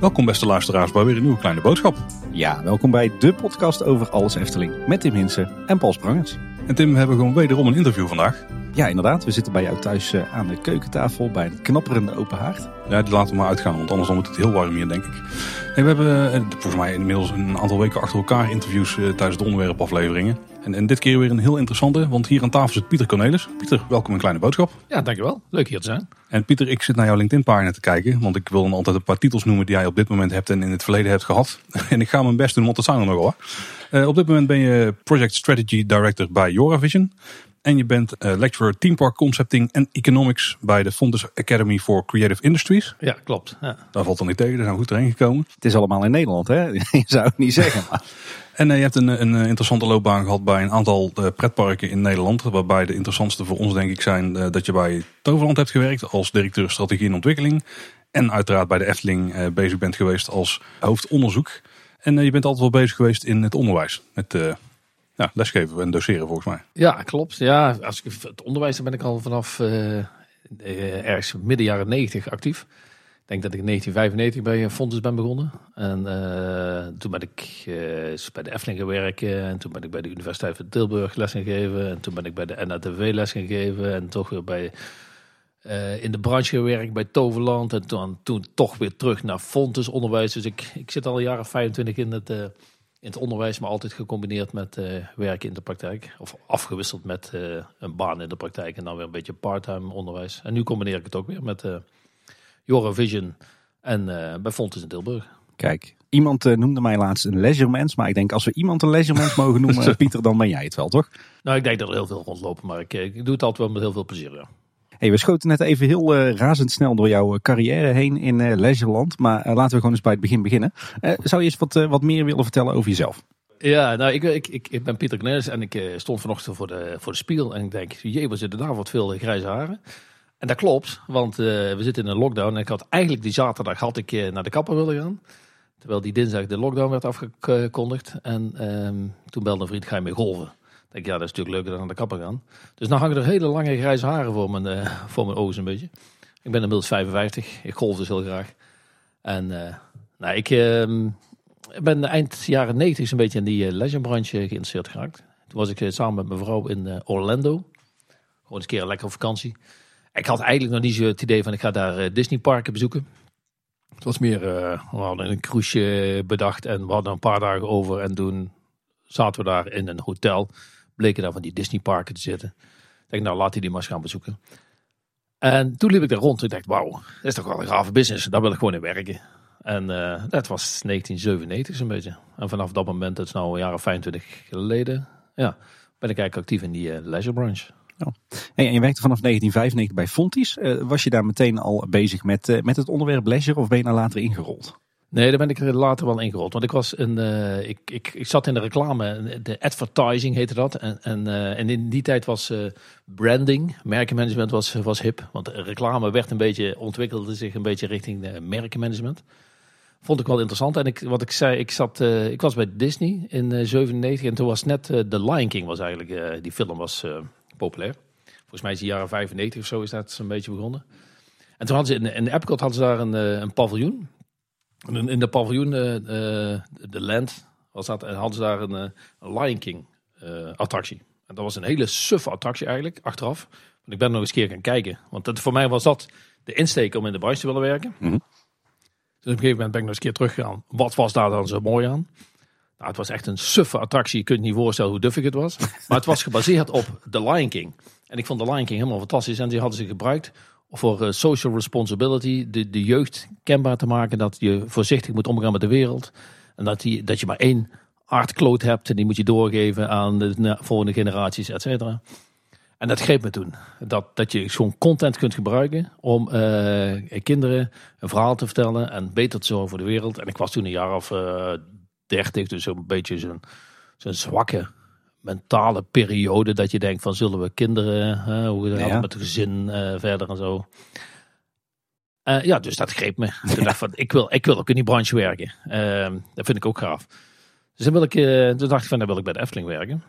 Welkom beste luisteraars bij weer een nieuwe kleine boodschap. Ja, welkom bij de podcast over alles Efteling met Tim Hinsen en Paul Sprangers. En Tim, we hebben gewoon wederom een interview vandaag. Ja, inderdaad. We zitten bij jou thuis eh, aan de keukentafel bij een knapperende open haard. Ja, die laten we maar uitgaan, want anders dan wordt het heel warm hier, denk ik. we hebben eh, volgens mij inmiddels een aantal weken achter elkaar interviews eh, tijdens de onderwerpafleveringen. En, en dit keer weer een heel interessante, want hier aan tafel zit Pieter Cornelis. Pieter, welkom in Kleine Boodschap. Ja, dankjewel. Leuk hier te zijn. En Pieter, ik zit naar jouw LinkedIn-pagina te kijken, want ik wil dan altijd een paar titels noemen die jij op dit moment hebt en in het verleden hebt gehad. en ik ga mijn best doen, want dat zijn er nogal. Uh, op dit moment ben je Project Strategy Director bij Joravision. En je bent uh, lecturer Team Park Concepting en Economics bij de Fontes Academy for Creative Industries. Ja, klopt. Ja. Daar valt dan niet tegen, daar zijn we goed doorheen gekomen. Het is allemaal in Nederland, hè? Je zou het niet zeggen. Maar... En uh, je hebt een, een interessante loopbaan gehad bij een aantal uh, pretparken in Nederland. Waarbij de interessantste voor ons denk ik zijn dat je bij Toverland hebt gewerkt als directeur strategie en ontwikkeling. En uiteraard bij de Efteling bezig bent geweest als hoofdonderzoek. En je bent altijd wel bezig geweest in het onderwijs. Met lesgeven en doseren volgens mij. Ja, klopt. Ja, als ik, het onderwijs, dan ben ik al vanaf ergens midden jaren 90 actief. Denk dat ik in 1995 bij Fontes ben begonnen. En uh, toen ben ik uh, bij de Efteling gewerkt. En toen ben ik bij de Universiteit van Tilburg les gegeven. En toen ben ik bij de NATV les gegeven. En toch weer bij, in de branche gewerkt bij Toverland. En toen, toen toch weer terug naar Fontes onderwijs. Dus ik, ik zit al jaren 25 in het in het onderwijs, maar altijd gecombineerd met werken in de praktijk. Of afgewisseld met een baan in de praktijk en dan weer een beetje parttime onderwijs. En nu combineer ik het ook weer met uh, Vision en bij Fontes in Tilburg. Kijk, iemand noemde mij laatst een leisure maar ik denk als we iemand een leisure mogen noemen, Pieter, dan ben jij het wel, toch? Nou, ik denk dat er heel veel rondlopen, maar ik, ik doe het altijd wel met heel veel plezier, ja. Hey, we schoten net even heel uh, razendsnel door jouw carrière heen in uh, Leisureland. Maar uh, laten we gewoon eens bij het begin beginnen. zou je eens wat, wat meer willen vertellen over jezelf? Ja, nou, ik, ik, ik, ik ben Pieter Knelis en ik stond vanochtend voor de, voor de spiegel. En ik denk, jee, we zitten daar wat veel grijze haren. En dat klopt, want we zitten in een lockdown. En ik had eigenlijk die zaterdag had ik naar de kapper willen gaan. Terwijl die dinsdag de lockdown werd afgekondigd. En ehm, toen belde een vriend, ga je mee golven? denk, ja, dat is natuurlijk leuker dan aan de kapper gaan. Dus dan hangen er hele lange grijze haren voor mijn, uh, voor mijn ogen een beetje. Ik ben inmiddels 55. Ik golf dus heel graag. En nou, ik uh, ben eind jaren 90 een beetje in die legendbranche geïnteresseerd geraakt. Toen was ik samen met mijn vrouw in Orlando. Gewoon eens een keer een lekkere vakantie. Ik had eigenlijk nog niet zo het idee van ik ga daar Disney parken bezoeken. Het was meer, we hadden een cruiseje bedacht en we hadden een paar dagen over. En toen zaten we daar in een hotel bleken daar van die Disney parken te zitten. Ik denk, nou laat hij die maar eens gaan bezoeken. En toen liep ik daar rond en dacht, wauw, dat is toch wel een gave business. Daar wil ik gewoon in werken. En dat was 1997 zo'n beetje. En vanaf dat moment, dat is nou een jaar of 25 geleden, ja, ben ik eigenlijk actief in die leisure branche. Oh. en je werkte vanaf 1995 bij Fontis. Uh, was je daar meteen al bezig met, met het onderwerp leisure of ben je daar later ingerold? Nee, daar ben ik later wel ingerold. Want ik was een, ik, ik, ik zat in de reclame, de advertising heette dat. En, en, en in die tijd was branding, merkenmanagement was, was hip. Want reclame werd een beetje, ontwikkelde zich een beetje richting merkenmanagement. Vond ik wel interessant. En ik, wat ik zei, ik, zat, ik was bij Disney in 97 en toen was net The Lion King was eigenlijk, die film was populair. Volgens mij is die jaren 95 of zo is dat een beetje begonnen. En toen hadden ze in, in Epcot hadden ze daar een, een paviljoen. In de paviljoen, uh, de Land, was dat, en hadden ze daar een, een Lion King attractie. En dat was een hele suffe attractie eigenlijk, achteraf. Want ik ben nog eens keer gaan kijken. Want dat, voor mij was dat de insteek om in de branche te willen werken. Mhm. Dus op een gegeven moment ben ik nog eens keer teruggegaan. Wat was daar dan zo mooi aan? Nou, het was echt een suffe attractie. Je kunt je niet voorstellen hoe duffig het was. Maar het was gebaseerd op The Lion King. En ik vond The Lion King helemaal fantastisch. En die hadden ze gebruikt voor uh, social responsibility, de, de jeugd kenbaar te maken dat je voorzichtig moet omgaan met de wereld. En dat, die, dat je maar één aardkloot hebt en die moet je doorgeven aan de volgende generaties, et cetera. En dat greep me toen. Dat, dat je gewoon content kunt gebruiken om uh, kinderen een verhaal te vertellen en beter te zorgen voor de wereld. En ik was toen een jaar of uh, dertig, dus een beetje zo'n zo'n zwakke mentale periode dat je denkt van zullen we kinderen, hoe gaat het met het gezin uh, verder en zo. Uh, ja, dus dat greep me. Toen dacht van, ik wil, ik wil ook in die branche werken. Ehm, dat vind ik ook gaaf. Dus dan wil ik, toen dacht ik van, dan wil ik bij de Efteling werken.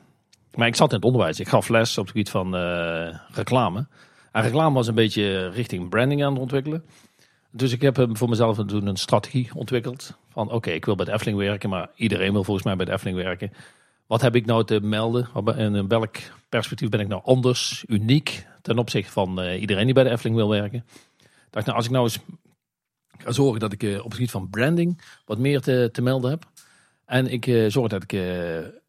Maar ik zat in het onderwijs. Ik gaf les op het gebied van eh, reclame. En reclame was een beetje richting branding aan het ontwikkelen. Dus ik heb hem voor mezelf toen een strategie ontwikkeld. Van oké, ik wil bij de Efteling werken, maar iedereen wil volgens mij bij de Efteling werken. Wat heb ik nou te melden? En in welk perspectief ben ik nou anders, uniek ten opzichte van uh, iedereen die bij de Efteling wil werken? Dacht, nou, als ik nou eens ga zorgen dat ik uh, op het gebied van branding wat meer te, te melden heb. En ik zorg dat ik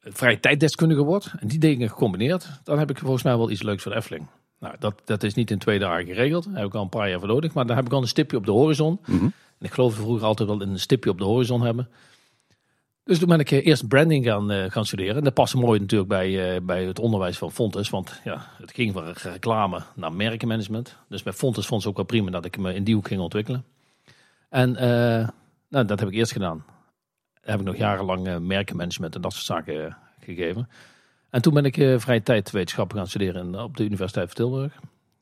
vrije tijddeskundige word. En die dingen gecombineerd, dan heb ik volgens mij wel iets leuks voor de. Nou, dat, dat is niet in twee dagen geregeld. Daar heb ik al een paar jaar voor nodig. Maar daar heb ik al een stipje op de horizon. Mhm. En ik geloof vroeger altijd wel een stipje op de horizon hebben. Dus toen ben ik eh, eerst branding gaan, uh, gaan studeren. En dat paste mooi natuurlijk bij, uh, bij het onderwijs van Fontes. Want ja, het ging van reclame naar merkenmanagement. Dus bij Fontes vond ze ook wel prima dat ik me in die hoek ging ontwikkelen. En nou, dat heb ik eerst gedaan. Daar heb ik nog jarenlang merkenmanagement en dat soort zaken gegeven. En toen ben ik uh, vrije tijdwetenschappen gaan studeren op de Universiteit van Tilburg.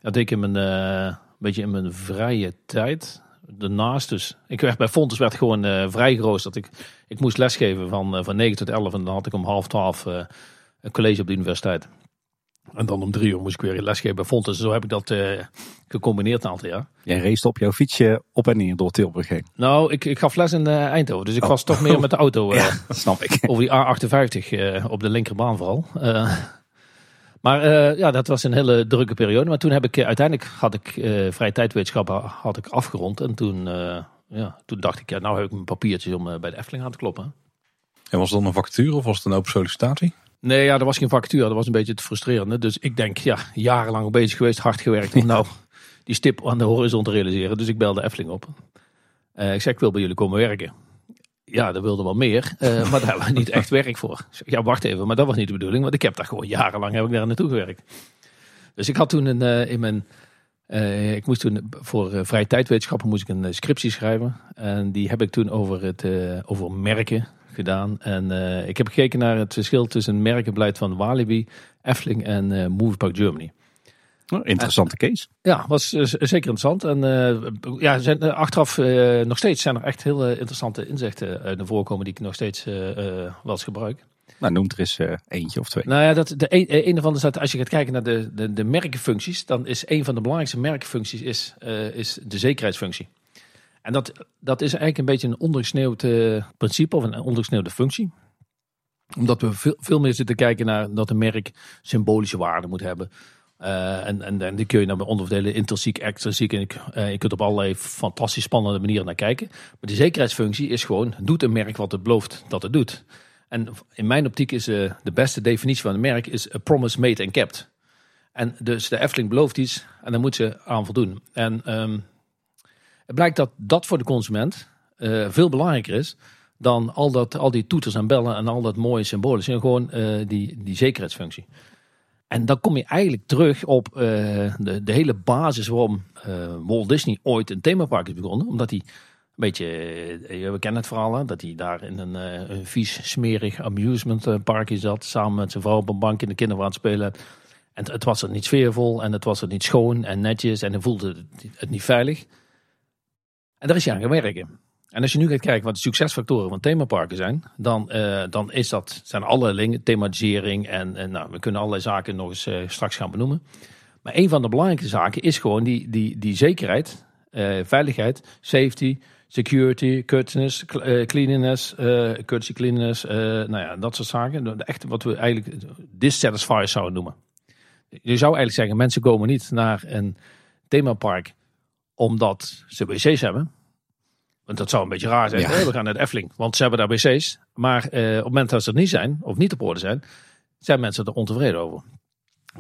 Dat deed ik in mijn, een beetje in mijn vrije tijd. Daarnaast dus. Ik werd bij Fontes werd gewoon uh, vrij groot. Dat ik, ik moest lesgeven van, van 9 tot 11 en dan had ik om half 12 een college op de universiteit. En dan om drie uur moest ik weer lesgeven bij Fontes. Zo heb ik dat uh, gecombineerd een aantal jaar. Jij race op jouw fietsje op en neer door Tilburg heen? Nou, ik, ik gaf les in uh, Eindhoven. Dus ik oh. was toch meer met de auto. Uh, ja, snap ik. Over die A58 op de linkerbaan vooral. maar ja, dat was een hele drukke periode. Maar toen heb ik uiteindelijk had ik vrije tijdwetenschappen had ik afgerond. En toen, ja, toen dacht ik, ja, nou heb ik mijn papiertjes om bij de Efteling aan te kloppen. En was dat een vacature of was het een open sollicitatie? Nee, ja, er was geen vacature. Dat was een beetje te frustrerend. Dus ik denk, ja, jarenlang bezig geweest, hard gewerkt om nou die stip aan de horizon te realiseren. Dus ik belde Efteling op. Uh, ik zei, ik wil bij jullie komen werken. Ja, dat wilde wel meer, uh, maar daar hebben we niet echt werk voor. Zeg, ja, wacht even, maar dat was niet de bedoeling, want ik heb daar gewoon jarenlang heb ik daar naartoe gewerkt. Dus ik had toen een, uh, in mijn, ik moest toen voor vrije tijdwetenschappen moest ik een scriptie schrijven. En die heb ik toen over, het, over merken gedaan. En uh, ik heb gekeken naar het verschil tussen merkenbeleid van Walibi, Efteling en uh, Moviepark Germany. Oh, interessante case. Ja, was uh, zeker interessant. En ja, zijn, achteraf nog steeds zijn er echt heel interessante inzichten naar voren komen die ik nog steeds wel eens gebruik. Nou, noem er eens eentje of twee. Nou ja, dat, de een, een ervan is dat als je gaat kijken naar de, de, de merkenfuncties, dan is een van de belangrijkste merkenfuncties is, is de zekerheidsfunctie. En dat, dat is eigenlijk een beetje een ondergesneeuwd principe of een ondergesneeuwde functie. Omdat we veel, veel meer zitten kijken naar dat een merk symbolische waarde moet hebben. Uh, en, en, die kun je dan onderverdelen, intrinsiek, extrinsiek. En uh, je kunt op allerlei fantastisch spannende manieren naar kijken. Maar de zekerheidsfunctie is gewoon, doet een merk wat het belooft dat het doet. En in mijn optiek is uh, de beste definitie van een merk is a promise made and kept. En dus de Efteling belooft iets en dan moet ze aan voldoen. En um, het blijkt dat dat voor de consument uh, veel belangrijker is dan al, dat, al die toeters en bellen en al dat mooie symbolen. En gewoon uh, die, die zekerheidsfunctie. En dan kom je eigenlijk terug op uh, de, de hele basis waarom Walt Disney ooit een themapark is begonnen. Omdat hij een beetje, we kennen het verhaal, dat hij daar in een, een vies, smerig amusementparkje zat. Samen met zijn vrouw op een bank in de kinderwaard spelen. En het was er niet sfeervol en het was er niet schoon en netjes en hij voelde het, het niet veilig. En daar is hij aan gaan werken. En als je nu gaat kijken wat de succesfactoren van themaparken zijn, dan, uh, dan is dat, zijn alle dingen, thematisering en, en nou, we kunnen allerlei zaken nog eens uh, straks gaan benoemen. Maar een van de belangrijke zaken is gewoon die, die, die zekerheid, uh, veiligheid, safety, security, cleanliness, courtesy cleanliness, nou ja, dat soort zaken. Echt wat we eigenlijk dissatisfiers zouden noemen. Je zou eigenlijk zeggen, mensen komen niet naar een themapark omdat ze wc's hebben. Want dat zou een beetje raar zijn. Ja. we gaan naar de Efteling, want ze hebben daar wc's. Maar eh, op het moment dat ze er niet zijn, of niet op orde zijn, zijn mensen er ontevreden over.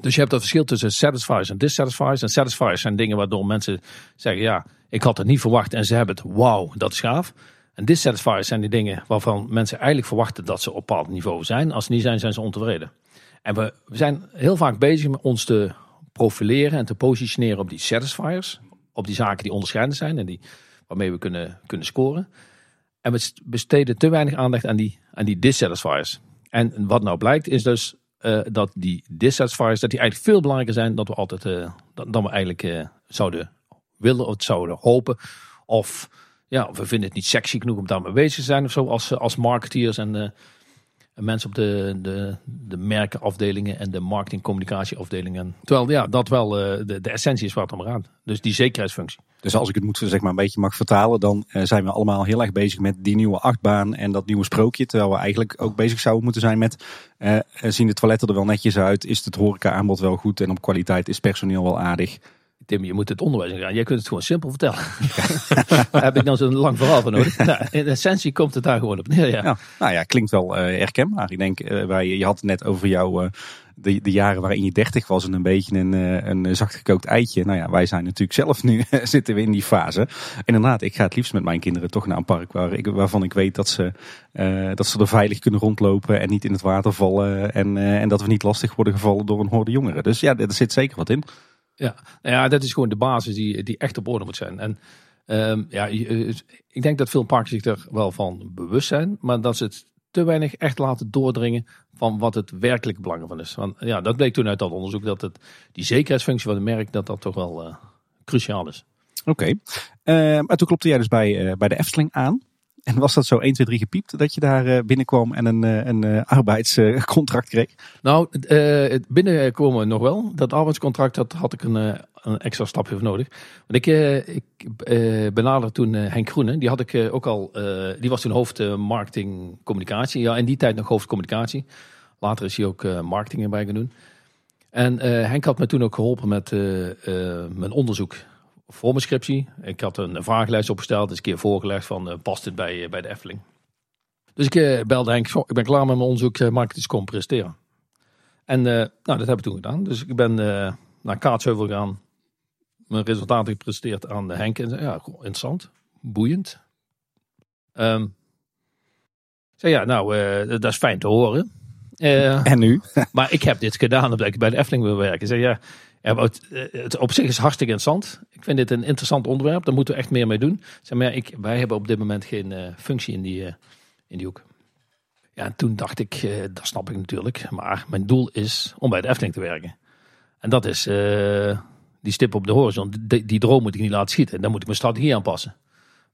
Dus je hebt dat verschil tussen satisfiers en dissatisfiers. En satisfiers zijn dingen waardoor mensen zeggen, ja, ik had het niet verwacht en ze hebben het, wauw, dat is gaaf. En dissatisfiers zijn die dingen waarvan mensen eigenlijk verwachten dat ze op een bepaald niveau zijn. Als ze niet zijn, zijn ze ontevreden. En we, we zijn heel vaak bezig met ons te profileren en te positioneren op die satisfiers op die zaken die onderscheidend zijn en die, waarmee we kunnen, kunnen scoren. En we besteden te weinig aandacht aan die, aan die dissatisfiers. En wat nou blijkt is dus uh, dat die dissatisfiers dat die eigenlijk veel belangrijker zijn dan we altijd uh, dan, we eigenlijk uh, zouden willen of zouden hopen. Of ja, we vinden het niet sexy genoeg om daarmee bezig te zijn of zo als, als marketeers. En, mensen op de, de, de merkenafdelingen en de marketingcommunicatieafdelingen. Terwijl ja, dat wel uh, de, de essentie is waar het om gaat. Dus die zekerheidsfunctie. Dus als ik het moet zeg maar een beetje mag vertalen, dan uh, zijn we allemaal heel erg bezig met die nieuwe achtbaan en dat nieuwe sprookje. Terwijl we eigenlijk ook bezig zouden moeten zijn met uh, zien de toiletten er wel netjes uit, is het horeca aanbod wel goed en op kwaliteit is personeel wel aardig. Tim, je moet het onderwijs gaan. Jij kunt het gewoon simpel vertellen. daar heb ik dan zo'n lang verhaal van nodig. Nou, in essentie komt het daar gewoon op neer. Ja. ja nou ja, klinkt wel uh, herkenbaar. Ik denk, uh, wij, je had het net over jou, uh, de, de jaren waarin je dertig was en een beetje een, een zacht gekookt eitje. Nou ja, wij zijn natuurlijk zelf nu, zitten we in die fase. En inderdaad, ik ga het liefst met mijn kinderen toch naar een park waar ik, waarvan ik weet dat ze, dat ze er veilig kunnen rondlopen en niet in het water vallen. En, en dat we niet lastig worden gevallen door een horde jongeren. Dus ja, er zit zeker wat in. Ja, ja, dat is gewoon de basis die, die echt op orde moet zijn. En um, ja, ik denk dat veel parken zich er wel van bewust zijn, maar dat ze het te weinig echt laten doordringen van wat het werkelijk belang van is. Want ja, dat bleek toen uit dat onderzoek dat het, die zekerheidsfunctie van de merk, dat dat toch wel uh, cruciaal is. Oké, maar toen klopte jij dus bij, uh, bij de Efteling aan. En was dat zo 1, 2, 3 gepiept dat je daar uh, binnenkwam en een, uh, een uh, arbeidscontract kreeg? Nou, het binnenkomen nog wel. Dat arbeidscontract dat had ik een, een extra stapje voor nodig. Want ik, ik benaderde toen Henk Groene. Die, had ik, ook al, die was toen hoofd marketing communicatie. Ja, in die tijd nog hoofd communicatie. Later is hij ook marketing erbij gaan doen. En Henk had me toen ook geholpen met mijn onderzoek voor mijn scriptie. Ik had een vragenlijst opgesteld, dus een keer voorgelegd van uh, past dit bij, uh, bij de Efteling. Dus ik uh, belde Henk, ik ben klaar met mijn onderzoek, uh, mag ik eens komen presteren? En nou, dat heb ik toen gedaan. Dus ik ben naar Kaatsheuvel gegaan, mijn resultaten gepresenteerd aan Henk. En ja, interessant, boeiend. Um, zei ja, nou, dat is fijn te horen. en nu? maar ik heb dit gedaan omdat ik bij de Efteling wil werken. Zei ja, het, het, op zich is hartstikke interessant. Ik vind dit een interessant onderwerp. Daar moeten we echt meer mee doen. Zeg maar, ik, wij hebben op dit moment geen uh, functie in die, uh, in die hoek. Ja, en toen dacht ik, uh, dat snap ik natuurlijk. Maar mijn doel is om bij de Efteling te werken. En dat is die stip op de horizon. Die, droom moet ik niet laten schieten. Dan moet ik mijn strategie aanpassen.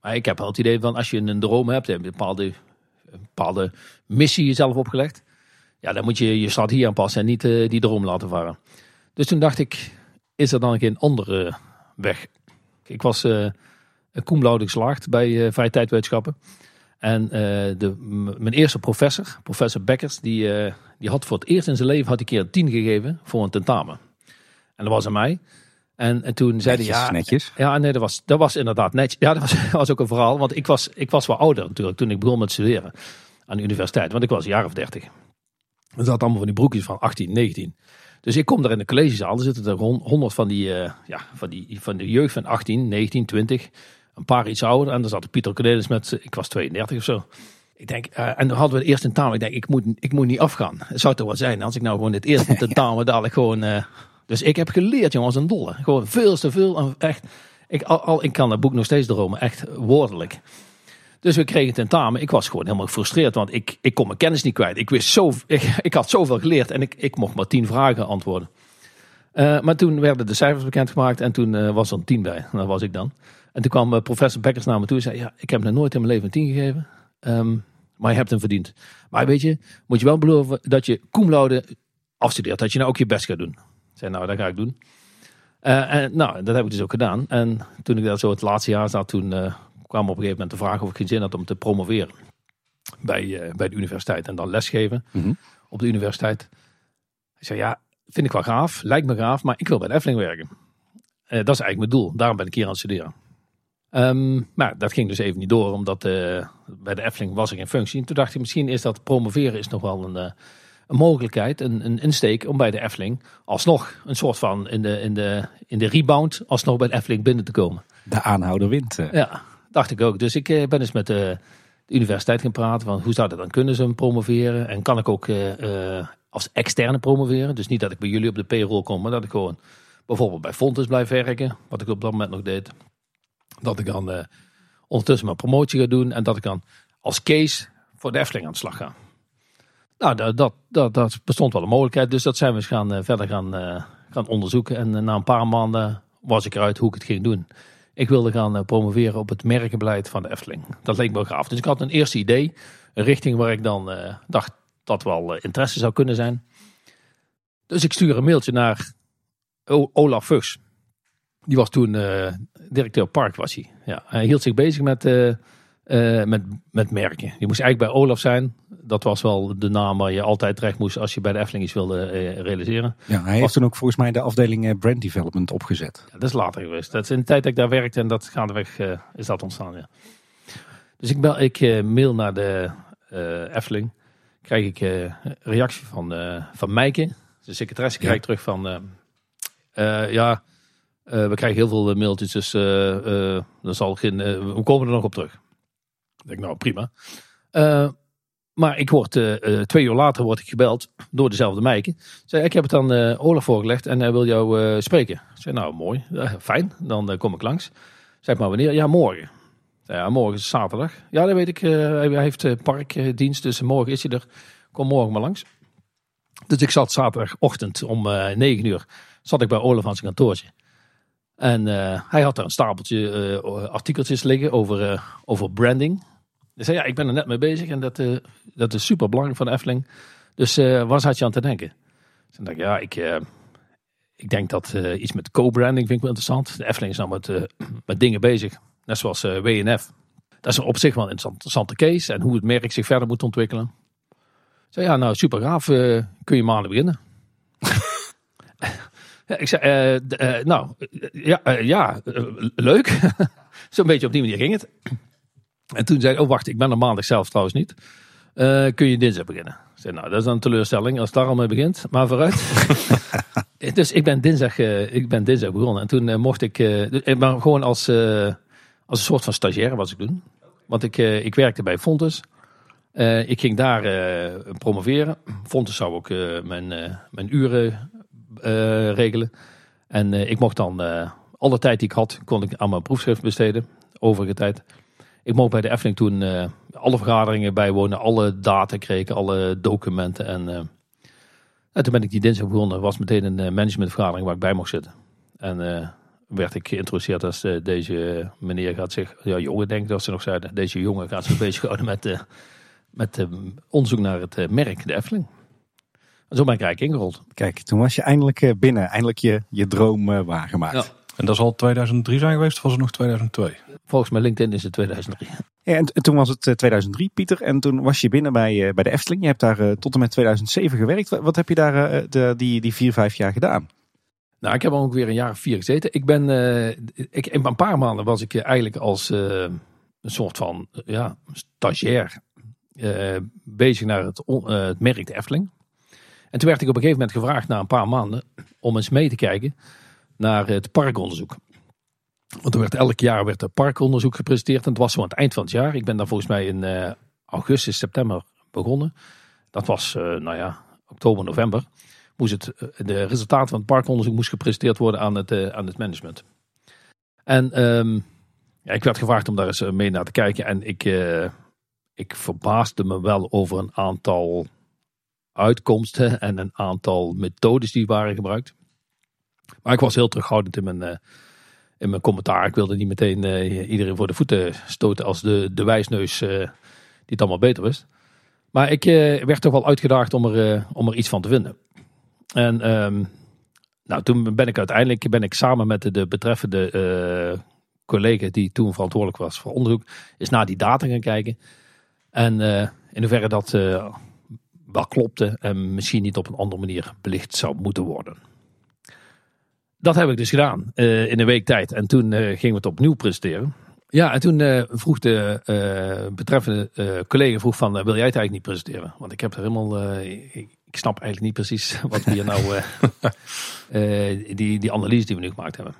Maar ik heb wel het idee van als je een droom hebt, een bepaalde, een bepaalde missie jezelf opgelegd. Ja, dan moet je je strategie aanpassen en niet die droom laten varen. Dus toen dacht ik, is er dan geen andere weg? Ik was uh, cum geslaagd bij uh, vrije tijdwetenschappen. En uh, de, mijn eerste professor, professor Bekkers, die, uh, die had voor het eerst in zijn leven had een keer een tien gegeven voor een tentamen. En dat was aan mij. En, en toen zei hij, ja, netjes. Ja, nee, dat was, dat was inderdaad netjes. Ja, dat was, was ook een verhaal. Want ik was, ik was wel ouder natuurlijk toen ik begon met studeren aan de universiteit. Want ik was een jaar of dertig. Dat zat allemaal van die broekjes van 18, 19. Dus ik kom daar in de collegezaal. Er zitten er honderd van die, uh, ja, van die van de jeugd van 18, 19, 20. Een paar iets ouder. En dan zat Pieter Cornelis met, ik was 32 of zo. Ik denk, uh, en dan hadden we het eerst tentamen. Ik denk, ik moet, ik moet niet afgaan. Het zou toch wel zijn als ik nou gewoon het eerste tentamen dadelijk gewoon... Uh, dus ik heb geleerd, jongens, een dolle. Gewoon veel te veel. En echt, ik, al, al, ik kan het boek nog steeds dromen. Echt woordelijk. Dus we kregen tentamen. Ik was gewoon helemaal gefrustreerd, want ik, ik kon mijn kennis niet kwijt. Ik, wist zo, ik, ik had zoveel geleerd en ik, ik mocht maar tien vragen antwoorden. Uh, maar toen werden de cijfers bekendgemaakt en toen uh, was er een tien bij. Dat was ik dan. En toen kwam uh, professor Bekkers naar me toe en zei: Ja, ik heb nog nooit in mijn leven een tien gegeven. Um, maar je hebt hem verdiend. Maar weet je, moet je wel beloven dat je cum laude afstudeert. Dat je nou ook je best gaat doen. Ik zei: Nou, dat ga ik doen. en nou, dat heb ik dus ook gedaan. En toen ik dat zo het laatste jaar zat, toen kwam op een gegeven moment de vraag of ik geen zin had om te promoveren bij, uh, bij de universiteit en dan lesgeven mm op de universiteit. Ik zei ja, vind ik wel gaaf, lijkt me gaaf, maar ik wil bij de Efteling werken. Uh, dat is eigenlijk mijn doel, daarom ben ik hier aan het studeren. Um, maar dat ging dus even niet door, omdat uh, bij de Efteling was er geen functie. En toen dacht ik, misschien is dat promoveren is nog wel een, een mogelijkheid, een, een insteek om bij de Efteling alsnog een soort van in de, in de, in de rebound alsnog bij de Efteling binnen te komen. De aanhouder wint. Ja, Dacht ik ook. Dus ik eh, ben eens met de, de, universiteit gaan praten van hoe zou dat dan kunnen ze promoveren. En kan ik ook eh, eh, als externe promoveren. Dus niet dat ik bij jullie op de payroll kom, maar dat ik gewoon bijvoorbeeld bij Fontes blijf werken. Wat ik op dat moment nog deed. Dat ik dan ondertussen mijn promotie ga doen. En dat ik dan als case voor de Efteling aan de slag ga. Nou, dat, dat, dat, dat bestond wel een mogelijkheid. Dus dat zijn we eens gaan, verder gaan, gaan onderzoeken. En na een paar maanden was ik eruit hoe ik het ging doen. Ik wilde gaan eh, promoveren op het merkenbeleid van de Efteling. Dat leek me wel gaaf. Dus ik had een eerste idee, een richting waar ik dan uh, dacht dat wel eh, interesse zou kunnen zijn. Dus ik stuur een mailtje naar Olaf Vux. Die was toen eh, directeur park was hij. Ja, hij hield zich bezig met, eh, met, met merken. Je moest eigenlijk bij Olaf zijn. Dat was wel de naam waar je altijd terecht moest als je bij de Efteling iets wilde eh, realiseren. Ja, hij heeft toen ook volgens mij de afdeling eh, brand development opgezet. Ja, dat is later geweest. Dat is in de tijd dat ik daar werkte en dat gaandeweg eh is dat ontstaan. Ja. Dus ik, bel, ik mail naar de Efteling. Krijg ik eh, reactie van, van Meike. De secretaresse krijg ik terug van... ja, we krijgen heel veel mailtjes, dus dan zal geen, we komen er nog op terug. Ik denk, nou prima. Eh, maar ik word, eh, eh, twee uur later word ik gebeld door dezelfde Meike. Zei, ik heb het aan Olaf voorgelegd en hij wil jou spreken. Ik zei, nou mooi, fijn, dan kom ik langs. Zeg maar wanneer? Ja, morgen. Ja, morgen is zaterdag. Ja, dat weet ik. hij heeft parkdienst, dus morgen is hij er. Kom morgen maar langs. Dus ik zat zaterdagochtend om eh 9 uur zat ik bij Olaf aan zijn kantoortje. En eh, hij had daar een stapeltje eh, artikeltjes liggen over, eh, over branding. Ik zei, ja, ik ben er net mee bezig en dat, dat is super belangrijk voor de Efteling. Dus waar zat je aan te denken? Dus dan dacht ik, ja, ik, ik denk dat iets met co-branding vind ik wel interessant. De Efteling is nou met, met dingen bezig, net zoals WNF. Dat is op zich wel een interessante case en hoe het merk zich verder moet ontwikkelen. Ik zei, ja, nou super gaaf, kun je maanden beginnen. Ja, ik zei, eh, eh, nou, eh, ja, ja leuk. Zo'n beetje op die manier ging het. En toen zei ik, oh wacht, ik ben er maandag zelf trouwens niet. Kun je dinsdag beginnen? Ik zei, nou, dat is dan een teleurstelling als het daar al mee begint. Maar vooruit. dus ik ben dinsdag, ik ben dinsdag begonnen. En toen mocht ik, maar gewoon als, als een soort van stagiair was ik doen. Want ik, ik werkte bij Fontes. Ik ging daar promoveren. Fontes zou ook mijn, mijn uren regelen. En eh, ik mocht dan eh, alle tijd die ik had, kon ik aan mijn proefschrift besteden. Overige tijd. Ik mocht bij de Efteling toen eh, alle vergaderingen bijwonen, alle data kregen, alle documenten. En, eh, en toen ben ik die dinsdag begonnen. was meteen een eh, managementvergadering waar ik bij mocht zitten. En eh, werd ik geïntroduceerd als eh, deze meneer gaat zich, ja jongen denk dat ze nog zeiden, deze jongen gaat zich bezighouden met, eh, met eh, onderzoek naar het eh, merk, de Efteling. Zo ben ik eigenlijk ingerold. Kijk, toen was je eindelijk eh, binnen. Eindelijk je, je droom eh, waargemaakt. Ja. En dat zal 2003 zijn geweest of was het nog 2002? Volgens mij LinkedIn is het 2003. Ja, en, en toen was het eh, 2003, Pieter. En toen was je binnen bij, eh, bij de Efteling. Je hebt daar eh, tot en met 2007 gewerkt. Wat, wat heb je daar eh, de, die, die vier, vijf jaar gedaan? Nou, ik heb ook weer een jaar of vier gezeten. Ik ben, eh, ik, in een paar maanden was ik eh, eigenlijk als eh, een soort van eh, ja, stagiair eh, bezig naar het, eh, het merk de Efteling. En toen werd ik op een gegeven moment gevraagd na een paar maanden om eens mee te kijken naar het parkonderzoek. Want er werd elk jaar werd er parkonderzoek gepresenteerd en het was zo aan het eind van het jaar. Ik ben daar volgens mij in eh, augustus, september begonnen. Dat was, eh, nou ja, oktober, november moest het, eh, de resultaten van het parkonderzoek moest gepresenteerd worden aan het, aan het management. En ehm, ja, ik werd gevraagd om daar eens mee naar te kijken. En ik, ik verbaasde me wel over een aantal uitkomsten en een aantal methodes die waren gebruikt. Maar ik was heel terughoudend in mijn, eh, in mijn commentaar. Ik wilde niet meteen eh, iedereen voor de voeten stoten als de, de wijsneus eh, die het allemaal beter wist. Maar ik werd toch wel uitgedaagd om er, om er iets van te vinden. En ehm, nou, toen ben ik uiteindelijk ben ik samen met de, de betreffende collega die toen verantwoordelijk was voor onderzoek, is naar die data gaan kijken. En in hoeverre dat wel klopte en misschien niet op een andere manier belicht zou moeten worden. Dat heb ik dus gedaan eh, in een week tijd. En toen eh, gingen we het opnieuw presenteren. Ja, en toen eh, vroeg de betreffende collega vroeg van, wil jij het eigenlijk niet presenteren? Want ik heb er helemaal, ik, ik snap eigenlijk niet precies wat we hier nou, die, die analyse die we nu gemaakt hebben.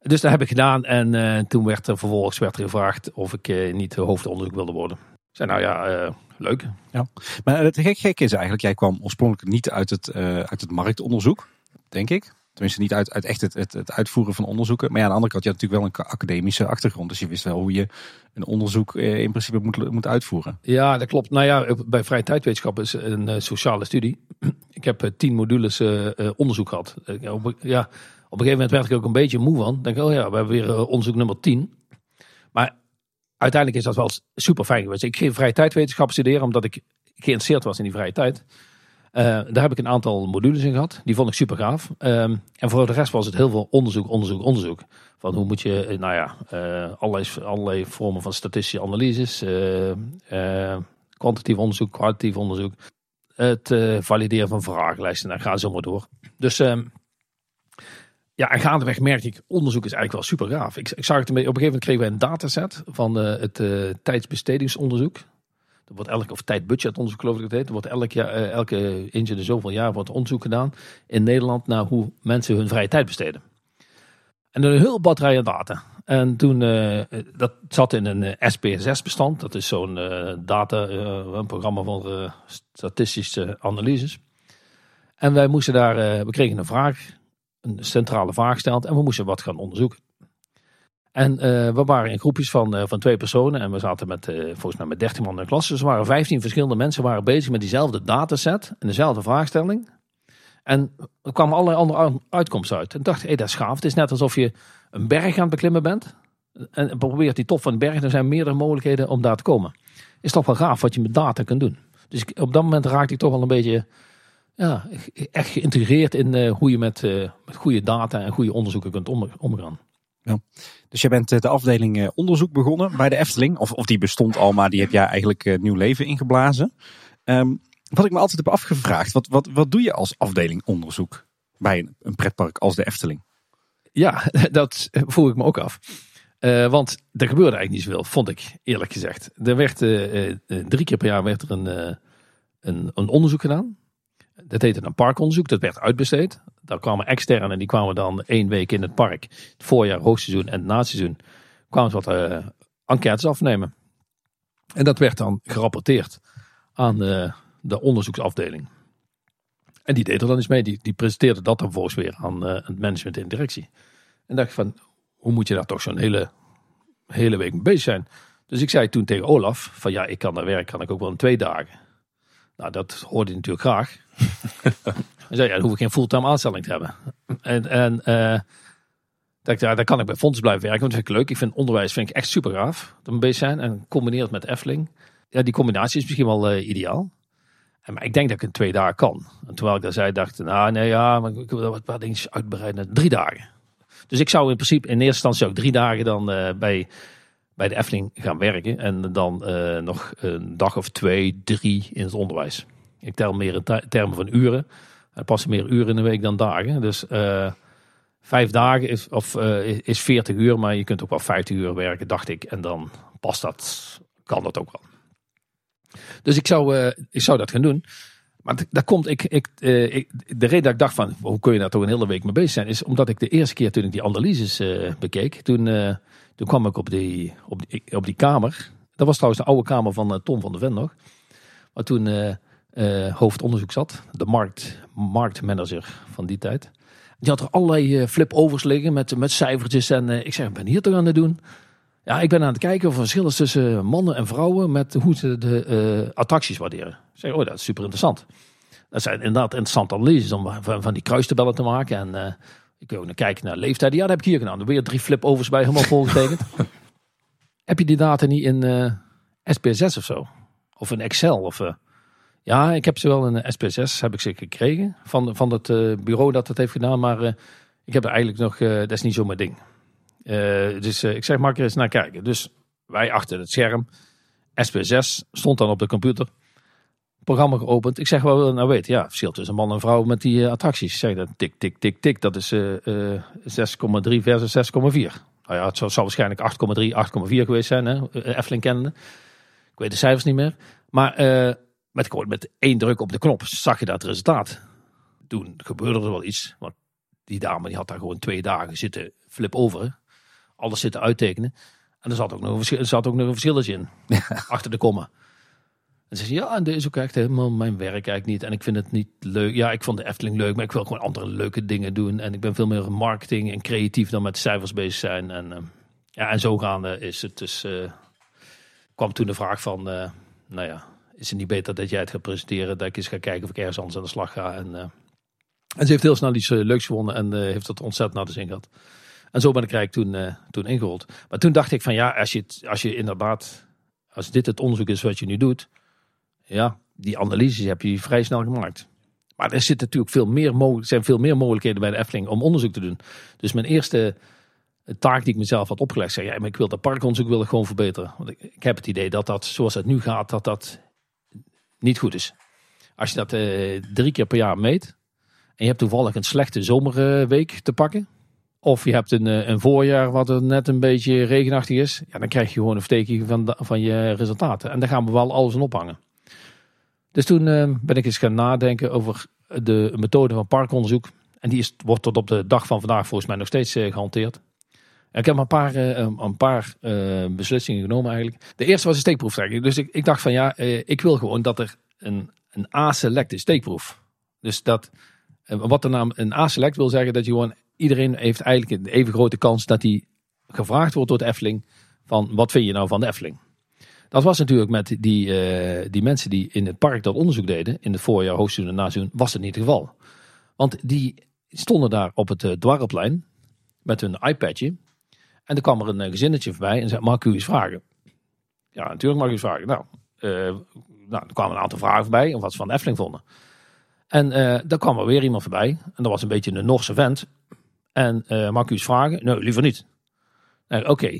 Dus dat heb ik gedaan en toen werd er vervolgens werd er gevraagd of ik niet hoofdonderzoek wilde worden. Ik zei, nou ja, leuk. Maar het gek, gek is eigenlijk, jij kwam oorspronkelijk niet uit het, eh, uit het marktonderzoek, denk ik. Tenminste, niet uit, uit echt het, het, het uitvoeren van onderzoeken. Maar ja, aan de andere kant, je had natuurlijk wel een academische achtergrond. Dus je wist wel hoe je een onderzoek eh, in principe moet, moet uitvoeren. Ja, dat klopt. Nou ja, bij vrije tijdwetenschap is een eh, sociale studie. Ik heb tien modules eh, eh, onderzoek gehad. Eh, op, ja, op een gegeven moment werd ik ook een beetje moe van. Denk, oh ja, we hebben weer onderzoek nummer 10. Maar uiteindelijk is dat wel super fijn geweest. Ik ging vrije tijdwetenschap studeren omdat ik geïnteresseerd was in die vrije tijd. Eh, daar heb ik een aantal modules in gehad. Die vond ik super gaaf. Ehm, en voor de rest was het heel veel onderzoek, onderzoek, onderzoek. Van hoe moet je, eh, nou ja, uh, allerlei, allerlei vormen van statistische analyses. kwantitatief onderzoek, kwalitatief onderzoek. Het valideren van vragenlijsten. Daar gaan ze maar door. Dus um, ja, en gaandeweg merkte ik, onderzoek is eigenlijk wel super gaaf. Ik, ik zag het beetje, op een gegeven moment kregen we een dataset van het tijdsbestedingsonderzoek. Er wordt elke, of tijdbudgetonderzoek geloof ik dat heet. Er wordt elk jaar, uh, elke eens in de zoveel jaar wordt onderzoek gedaan in Nederland naar hoe mensen hun vrije tijd besteden. En een heel batterij aan data. En toen, dat zat in een uh, SPSS bestand. Dat is zo'n data, een programma voor statistische analyses. En wij moesten daar, we kregen een vraag, een centrale vraag gesteld. En we moesten wat gaan onderzoeken. En uh, we waren in groepjes van, uh, van twee personen. En we zaten met, uh, volgens mij met 13 man in de klas. Dus er waren 15 verschillende mensen waren bezig met diezelfde dataset. En dezelfde vraagstelling. En er kwamen allerlei andere uitkomsten uit. En dacht, hé, dat is gaaf. Het is net alsof je een berg aan het beklimmen bent. En probeert die top van de berg. Er zijn meerdere mogelijkheden om daar te komen. Is toch wel gaaf wat je met data kunt doen. Dus op dat moment raakte ik toch wel een beetje ja, echt geïntegreerd in hoe je met, met goede data en goede onderzoeken kunt omgaan. Ja. Dus je bent eh, de afdeling eh, onderzoek begonnen bij de Efteling. Of, of die bestond al, maar die heb jij eigenlijk eh, nieuw leven ingeblazen. Um, wat ik me altijd heb afgevraagd, wat, wat, wat doe je als afdeling onderzoek bij een, een pretpark als de Efteling? Ja, dat voel ik me ook af. Uh, want er gebeurde eigenlijk niet zoveel, vond ik eerlijk gezegd. Er werd uh, uh, drie keer per jaar werd er een, een, een onderzoek gedaan. Dat heette een parkonderzoek, dat werd uitbesteed. Daar kwamen externen, die kwamen dan één week in het park. Het voorjaar, hoogseizoen en het naseizoen. Kwamen ze wat uh, enquêtes afnemen. En dat werd dan gerapporteerd aan de, de onderzoeksafdeling. En die deed er dan eens mee. Die, die presenteerde dat dan volgens weer aan uh, het management en directie. En dacht van, hoe moet je daar toch zo'n hele, hele week mee bezig zijn? Dus ik zei toen tegen Olaf, van ja, ik kan naar werk, kan ik ook wel in twee dagen. Nou, dat hoorde hij natuurlijk graag. Ja, dan hoef ik geen fulltime aanstelling te hebben. En, en uh, dacht, ja, daar kan ik bij Fonds blijven werken, want dat vind ik leuk. Ik vind onderwijs vind ik echt super gaaf, we bezig zijn. En combineerd met Efteling. Ja, die combinatie is misschien wel uh, ideaal. Maar ik denk dat ik in twee dagen kan. En terwijl ik dat zei, dacht nou nee, ja, maar ik wil wat, wat dingetjes uitbreiden naar drie dagen. Dus ik zou in principe in eerste instantie ook drie dagen dan uh, bij bij de Efteling gaan werken. En dan nog een dag of twee, drie in het onderwijs. Ik tel meer in termen van uren. Er passen meer uren in de week dan dagen. Dus uh, vijf dagen is, of, uh, is 40 uur, maar je kunt ook wel 50 uur werken, dacht ik. En dan past dat, kan dat ook wel. Dus ik zou, ik zou dat gaan doen. Maar daar komt ik, ik, ik, de reden dat ik dacht van hoe kun je daar toch een hele week mee bezig zijn, is omdat ik de eerste keer toen ik die analyses bekeek, toen toen kwam ik op die, op die, op die kamer. Dat was trouwens de oude kamer van Tom van der Ven nog. Waar toen uh, uh, hoofdonderzoek zat. De markt, marktmanager van die tijd. Die had er allerlei flip-overs liggen met, met cijfertjes. En ik zeg, ik ben hier toch aan het doen? Ja, ik ben aan het kijken of er verschil is tussen mannen en vrouwen met hoe ze de attracties waarderen. Ik zeg, oh, dat is super interessant. Dat zijn inderdaad interessante analyses om van, van die kruistabellen te maken. En ik wil naar kijken naar leeftijd. Ja, dat heb ik hier gedaan. Er weer drie flip-overs bij, helemaal volgetekend. heb je die data niet in eh, SPSS of zo? Of in Excel? Of, ja, ik heb ze wel in SPSS, heb ik ze gekregen. Van, van het uh, bureau dat het heeft gedaan. Maar ik heb er eigenlijk nog, dat is niet zo mijn ding. dus ik zeg, mag er eens naar kijken. Dus wij achter het scherm. SPSS stond dan op de computer programma geopend. Ik zeg wel, nou weet, ja, verschil tussen man en vrouw met die uh, attracties. Zeg dat tik, tik, tik, tik, dat is uh, uh, 6,3 versus 6,4. Nou ja, het zou, waarschijnlijk 8,3, 8,4 geweest zijn, hè, eh, Efteling kennende. Ik weet de cijfers niet meer. Maar uh, met, gewoon met één druk op de knop zag je dat resultaat. Toen gebeurde er wel iets, want die dame die had daar gewoon twee dagen zitten flip over. Alles zitten uittekenen. En er zat ook nog een, er zat ook nog een verschilletje in, achter de komma. En ze zeggen, ja, en deze is ook echt helemaal mijn werk eigenlijk niet. En ik vind het niet leuk. Ja, ik vond de Efteling leuk, maar ik wil gewoon andere leuke dingen doen. En ik ben veel meer marketing en creatief dan met cijfers bezig zijn. En, uh, ja, en zo gaande is het dus... Uh, kwam toen de vraag van, uh, nou ja, is het niet beter dat jij het gaat presenteren? Dat ik eens ga kijken of ik ergens anders aan de slag ga. En, en ze heeft heel snel iets leuks gewonnen en heeft het ontzettend naar de zin gehad. En zo ben ik eigenlijk toen, toen ingerold. Maar toen dacht ik van ja, als je, als je inderdaad, als dit het onderzoek is wat je nu doet ja, die analyses heb je vrij snel gemaakt. Maar er zit natuurlijk veel meer zijn veel meer mogelijkheden bij de Efteling om onderzoek te doen. Dus mijn eerste taak die ik mezelf had opgelegd, zei ja, maar ik wil dat parkonderzoek wil ik gewoon verbeteren. Want ik heb het idee dat dat, zoals het nu gaat, dat dat niet goed is. Als je dat eh, drie keer per jaar meet en je hebt toevallig een slechte zomerweek te pakken, of je hebt een, eh, een voorjaar wat er net een beetje regenachtig is, ja, dan krijg je gewoon een vertekening van, van je resultaten. En daar gaan we wel alles aan ophangen. Dus toen eh, ben ik eens gaan nadenken over de methode van parkonderzoek. En die is, wordt tot op de dag van vandaag volgens mij nog steeds eh, gehanteerd. Ik heb een paar, eh, een paar eh, beslissingen genomen eigenlijk. De eerste was een steekproeftrekking. Dus ik, ik dacht van ja, eh, ik wil gewoon dat er een, een A-select is, steekproef. Dus dat, wat de naam een A-select wil zeggen, dat je gewoon, iedereen heeft eigenlijk een even grote kans dat hij gevraagd wordt door de Efteling van wat vind je nou van de Efteling? Dat was natuurlijk met die, die mensen die in het park dat onderzoek deden, in het voorjaar, hoogseizoen en naseizoen, was het niet het geval. Want die stonden daar op het uh, met hun iPadje. En er kwam er een eh, gezinnetje voorbij en zei, mag ik u eens vragen? Ja, natuurlijk mag ik u eens vragen. Nou, eh, nou, er kwamen een aantal vragen voorbij of wat ze van de Efteling vonden. En eh dan kwam er weer iemand voorbij. En dat was een beetje een Norse vent. En mag ik u eens vragen? Nee, liever niet. Oké.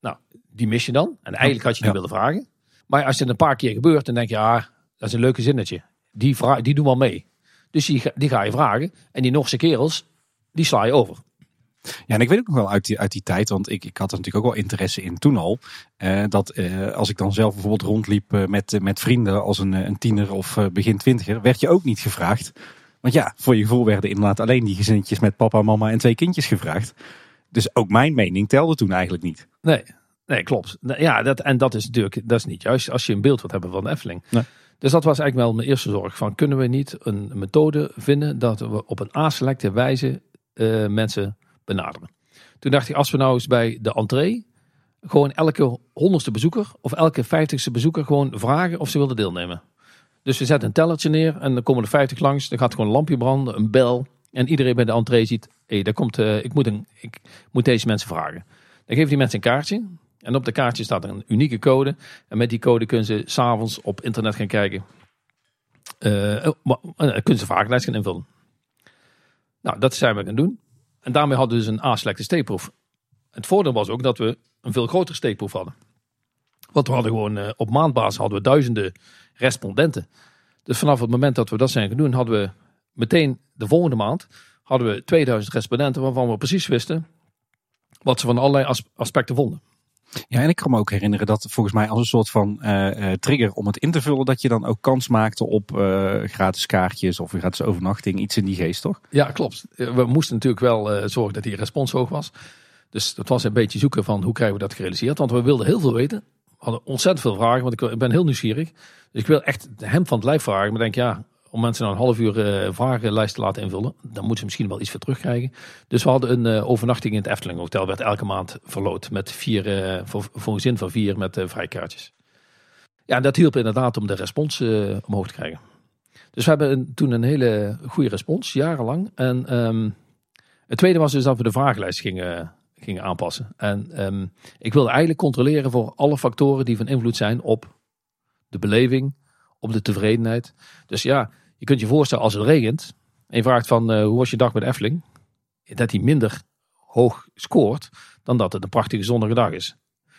Nou, die mis je dan. En eigenlijk had je die Ja. willen vragen. Maar als het een paar keer gebeurt, dan denk je, ah, dat is een leuke zinnetje. Die, vra- die doen wel mee. Dus die, ga- die ga je vragen. En die Norse kerels, die sla je over. Ja, en ik weet ook nog wel uit die, uit die tijd, want ik, ik had er natuurlijk ook wel interesse in toen al. eh, dat eh, als ik dan zelf bijvoorbeeld rondliep eh, met, eh, met vrienden als een, eh, een tiener of begin twintiger, werd je ook niet gevraagd. Want ja, voor je gevoel werden inderdaad alleen die gezinnetjes met papa, mama en twee kindjes gevraagd. Dus ook mijn mening telde toen eigenlijk niet. Nee, nee klopt. Ja, dat, en dat is natuurlijk dat is niet juist als je een beeld wilt hebben van de Efteling. Nee. Dus dat was eigenlijk wel mijn eerste zorg. Van, kunnen we niet een methode vinden dat we op een aselecte wijze mensen benaderen? Toen dacht ik, als we nou eens bij de entree gewoon elke honderdste bezoeker of elke vijftigste bezoeker gewoon vragen of ze wilden deelnemen. Dus we zetten een tellertje neer en dan komen er 50 langs. Dan gaat gewoon een lampje branden, een bel. En iedereen bij de entree ziet, hé, daar komt, eh, ik, moet een, ik moet deze mensen vragen. Dan geven die mensen een kaartje. En op de kaartje staat een unieke code. En met die code kunnen ze s'avonds op internet gaan kijken. Eh, kunnen ze vragenlijst gaan invullen. Nou, dat zijn we gaan doen. En daarmee hadden we dus een A-selecte steekproef. Het voordeel was ook dat we een veel grotere steekproef hadden. Want we hadden gewoon eh, op maandbasis hadden we duizenden respondenten. Dus vanaf het moment dat we dat zijn gaan doen, hadden we meteen de volgende maand hadden we 2000 respondenten waarvan we precies wisten wat ze van allerlei as- aspecten vonden. Ja, en ik kan me ook herinneren dat volgens mij als een soort van eh, eh, trigger om het in te vullen, dat je dan ook kans maakte op eh, gratis kaartjes of gratis overnachting, iets in die geest, toch? Ja, klopt. We moesten natuurlijk wel zorgen dat die respons hoog was. Dus dat was een beetje zoeken van hoe krijgen we dat gerealiseerd. Want we wilden heel veel weten. We hadden ontzettend veel vragen, want ik, ben heel nieuwsgierig. Dus ik wil echt hem van het lijf vragen. Maar denk, ja, om mensen nou een half uur eh, vragenlijst te laten invullen, dan moeten ze misschien wel iets voor terugkrijgen. Dus we hadden een eh, overnachting in het Efteling Hotel, werd elke maand verloot met vier, eh, voor, een zin van vier met vrijkaartjes. Ja, en dat hielp inderdaad om de respons omhoog te krijgen. Dus we hebben toen een hele goede respons, jarenlang. En ehm, het tweede was dus dat we de vragenlijst gingen, gingen aanpassen. En ehm, ik wilde eigenlijk controleren voor alle factoren die van invloed zijn op de beleving, op de tevredenheid. Dus ja, je kunt je voorstellen als het regent en je vraagt van eh, hoe was je dag met Efteling? Dat hij minder hoog scoort dan dat het een prachtige zonnige dag is.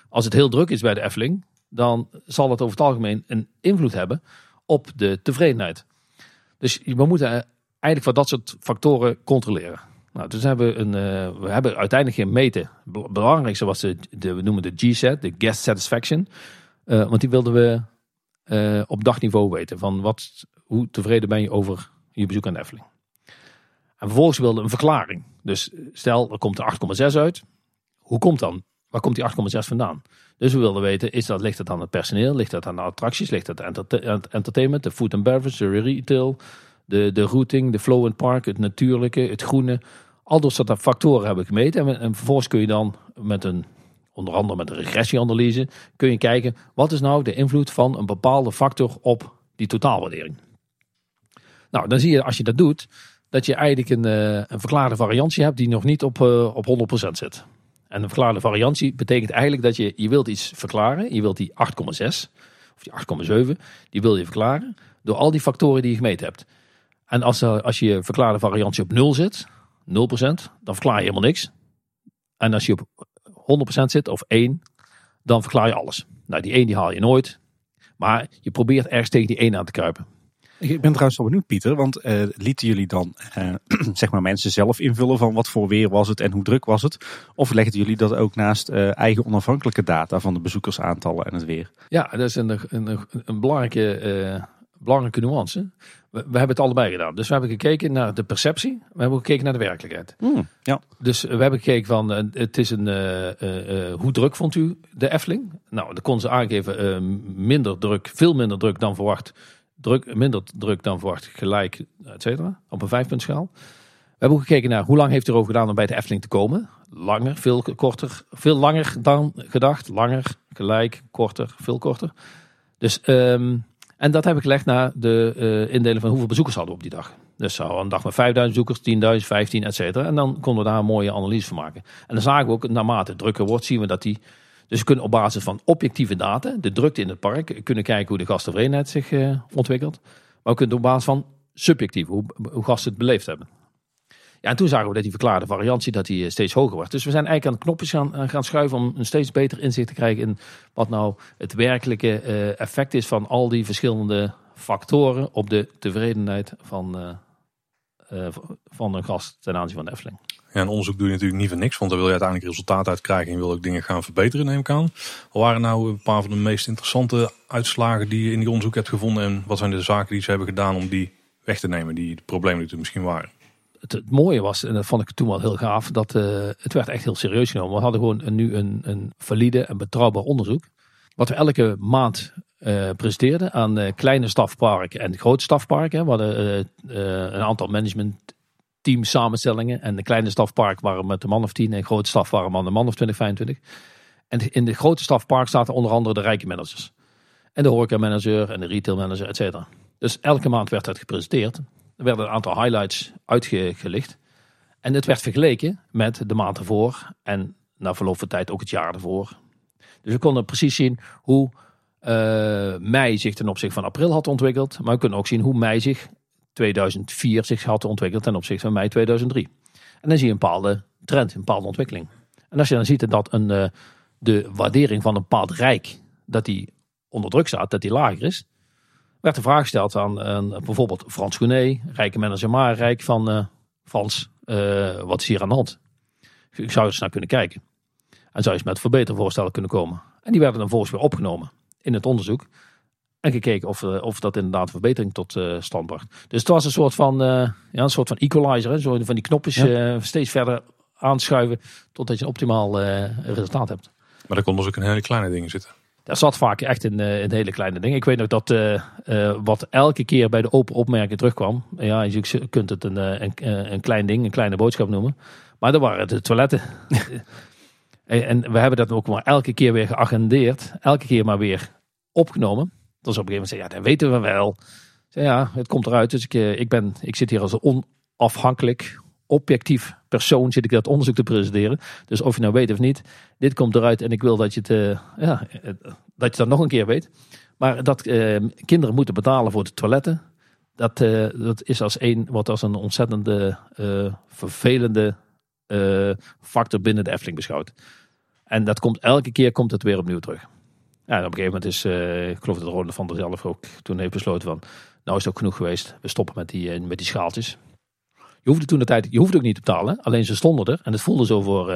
Als het heel druk is bij de Efteling, dan zal het over het algemeen een invloed hebben op de tevredenheid. Dus we moeten eh, eigenlijk voor dat soort factoren controleren. Nou, dus hebben we, een, eh, we hebben uiteindelijk gemeten. Het belangrijkste was de, de, we noemen de GSAT, de Guest Satisfaction. Want die wilden we op dagniveau weten. Van wat, hoe tevreden ben je over je bezoek aan de Efteling. En vervolgens wilden we een verklaring. Dus stel, er komt er 8,6 uit. Hoe komt dan? Waar komt die 8,6 vandaan? Dus we wilden weten, is dat, ligt dat aan het personeel? Ligt dat aan de attracties? Ligt dat aan het het entertainment? De food and beverage, de retail? De, de routing, de flow in het park, het natuurlijke, het groene. Al dat soort factoren hebben we gemeten. En, en vervolgens kun je dan met een, onder andere met een regressieanalyse, kun je kijken, wat is nou de invloed van een bepaalde factor op die totaalwaardering? Nou, dan zie je als je dat doet, dat je eigenlijk een, eh, een verklaarde variantie hebt die nog niet op, eh, op 100% zit. En een verklaarde variantie betekent eigenlijk dat je, je wilt iets verklaren, je wilt die 8,6. of die 8,7, die wil je verklaren door al die factoren die je gemeten hebt. En als, er, als je verklaarde variantie op 0 zit, 0%, dan verklaar je helemaal niks. En als je op 100% zit of 1, dan verklaar je alles. Nou, die 1 die haal je nooit. Maar je probeert ergens tegen die 1 aan te kruipen. Ik ben trouwens wel benieuwd, Pieter, want uh, lieten jullie dan uh, zeg maar mensen zelf invullen van wat voor weer was het en hoe druk was het? Of legden jullie dat ook naast uh, eigen onafhankelijke data van de bezoekersaantallen en het weer? Ja, dat is een, een, een belangrijke, belangrijke nuance. We, we, hebben het allebei gedaan. Dus we hebben gekeken naar de perceptie, we hebben gekeken naar de werkelijkheid. Mm, ja. Dus we hebben gekeken van, het is een, hoe druk vond u de Efteling? Nou, dan kon ze aangeven, minder druk, veel minder druk dan verwacht druk, minder druk dan verwacht, gelijk, et cetera, op een vijfpuntschaal. We hebben ook gekeken naar hoe lang heeft hij erover gedaan om bij de Efteling te komen. Langer, veel korter, veel langer dan gedacht. Langer, gelijk, korter, veel korter. Dus, um, en dat heb ik gelegd naar de uh, indeling van hoeveel bezoekers hadden we op die dag. Dus zou een dag met 5000 bezoekers, 10.000, 15, et cetera. En dan konden we daar een mooie analyse van maken. En dan zagen we ook, naarmate het drukker wordt, zien we dat die dus we kunnen op basis van objectieve data, de drukte in het park, kunnen kijken hoe de gasttevredenheid zich uh, ontwikkelt. Maar we kunnen op basis van subjectief, hoe, hoe gasten het beleefd hebben. Ja, en toen zagen we dat die verklaarde variantie dat die eh, steeds hoger wordt. Dus we zijn eigenlijk aan de knopjes gaan, gaan schuiven om een steeds beter inzicht te krijgen in wat nou het werkelijke effect is van al die verschillende factoren op de tevredenheid van, van een gast ten aanzien van de Efteling. Een onderzoek doe je natuurlijk niet voor niks, want daar wil je uiteindelijk resultaat uit krijgen en wil ook dingen gaan verbeteren, neem ik aan. Wat waren nou een paar van de meest interessante uitslagen die je in die onderzoek hebt gevonden en wat zijn de zaken die ze hebben gedaan om die weg te nemen, die problemen die er misschien waren? Het, mooie was, en dat vond ik toen wel heel gaaf, dat uh, het werd echt heel serieus genomen. We hadden gewoon nu een, een valide en betrouwbaar onderzoek. Wat we elke maand uh, presenteerden aan uh, kleine stafparken en grote stafparken. We hadden een aantal management team samenstellingen. En de kleine stafpark waren met een man of tien. En de grote staf waren met een man of 20, 25. En in de grote stafpark zaten onder andere de rijke managers. En de horeca manager en de retail manager, et cetera. Dus elke maand werd dat gepresenteerd. Er werden een aantal highlights uitgelicht. En het werd vergeleken met de maand ervoor. En na verloop van tijd ook het jaar ervoor. Dus we konden precies zien hoe uh, mei zich ten opzichte van april had ontwikkeld. Maar we kunnen ook zien hoe mei zich 2004 zich had ontwikkeld ten opzichte van mei 2003. En dan zie je een bepaalde trend, een bepaalde ontwikkeling. En als je dan ziet dat een, uh, de waardering van een bepaald rijk, dat die onder druk staat, dat die lager is, werd de vraag gesteld aan uh, bijvoorbeeld Frans Goenet, rijke manager maar rijk van uh, Frans, wat is hier aan de hand? Ik zou eens naar kunnen kijken. En zou eens met verbetervoorstellen kunnen komen. En die werden dan volgens weer opgenomen in het onderzoek. En gekeken of, uh, of dat inderdaad verbetering tot uh, stand bracht. Dus het was een soort van, uh, ja, een soort van equalizer. Hè? Zo van die knopjes ja. steeds verder aanschuiven totdat je een optimaal resultaat hebt. Maar daar konden dus ook in hele kleine dingen zitten. Dat zat vaak echt in, in hele kleine dingen. Ik weet nog dat wat elke keer bij de open opmerking terugkwam. Ja, je kunt het een, een, een klein ding, een kleine boodschap noemen. Maar dat waren de toiletten. en we hebben dat ook maar elke keer weer geagendeerd. Elke keer maar weer opgenomen. Dus op een gegeven moment zei ja, dat weten we wel. Zei, ja, het komt eruit. Dus ik, eh, ik, ben, ik zit hier als een onafhankelijk, objectief persoon zit ik dat onderzoek te presenteren. Dus of je nou weet of niet, dit komt eruit en ik wil dat je het, uh, ja, dat je dat nog een keer weet. Maar dat kinderen moeten betalen voor de toiletten, dat, dat is als een, wat als een ontzettende vervelende factor binnen de Efteling beschouwd. En dat komt elke keer komt het weer opnieuw terug. Ja, op een gegeven moment is, uh, ik geloof dat Ronde van der zelf ook toen heeft besloten van, nou is het ook genoeg geweest. We stoppen met die, uh, met die schaaltjes. Je hoefde toen de tijd, je hoefde ook niet te betalen. Alleen ze stonden er en het voelde zo voor, uh,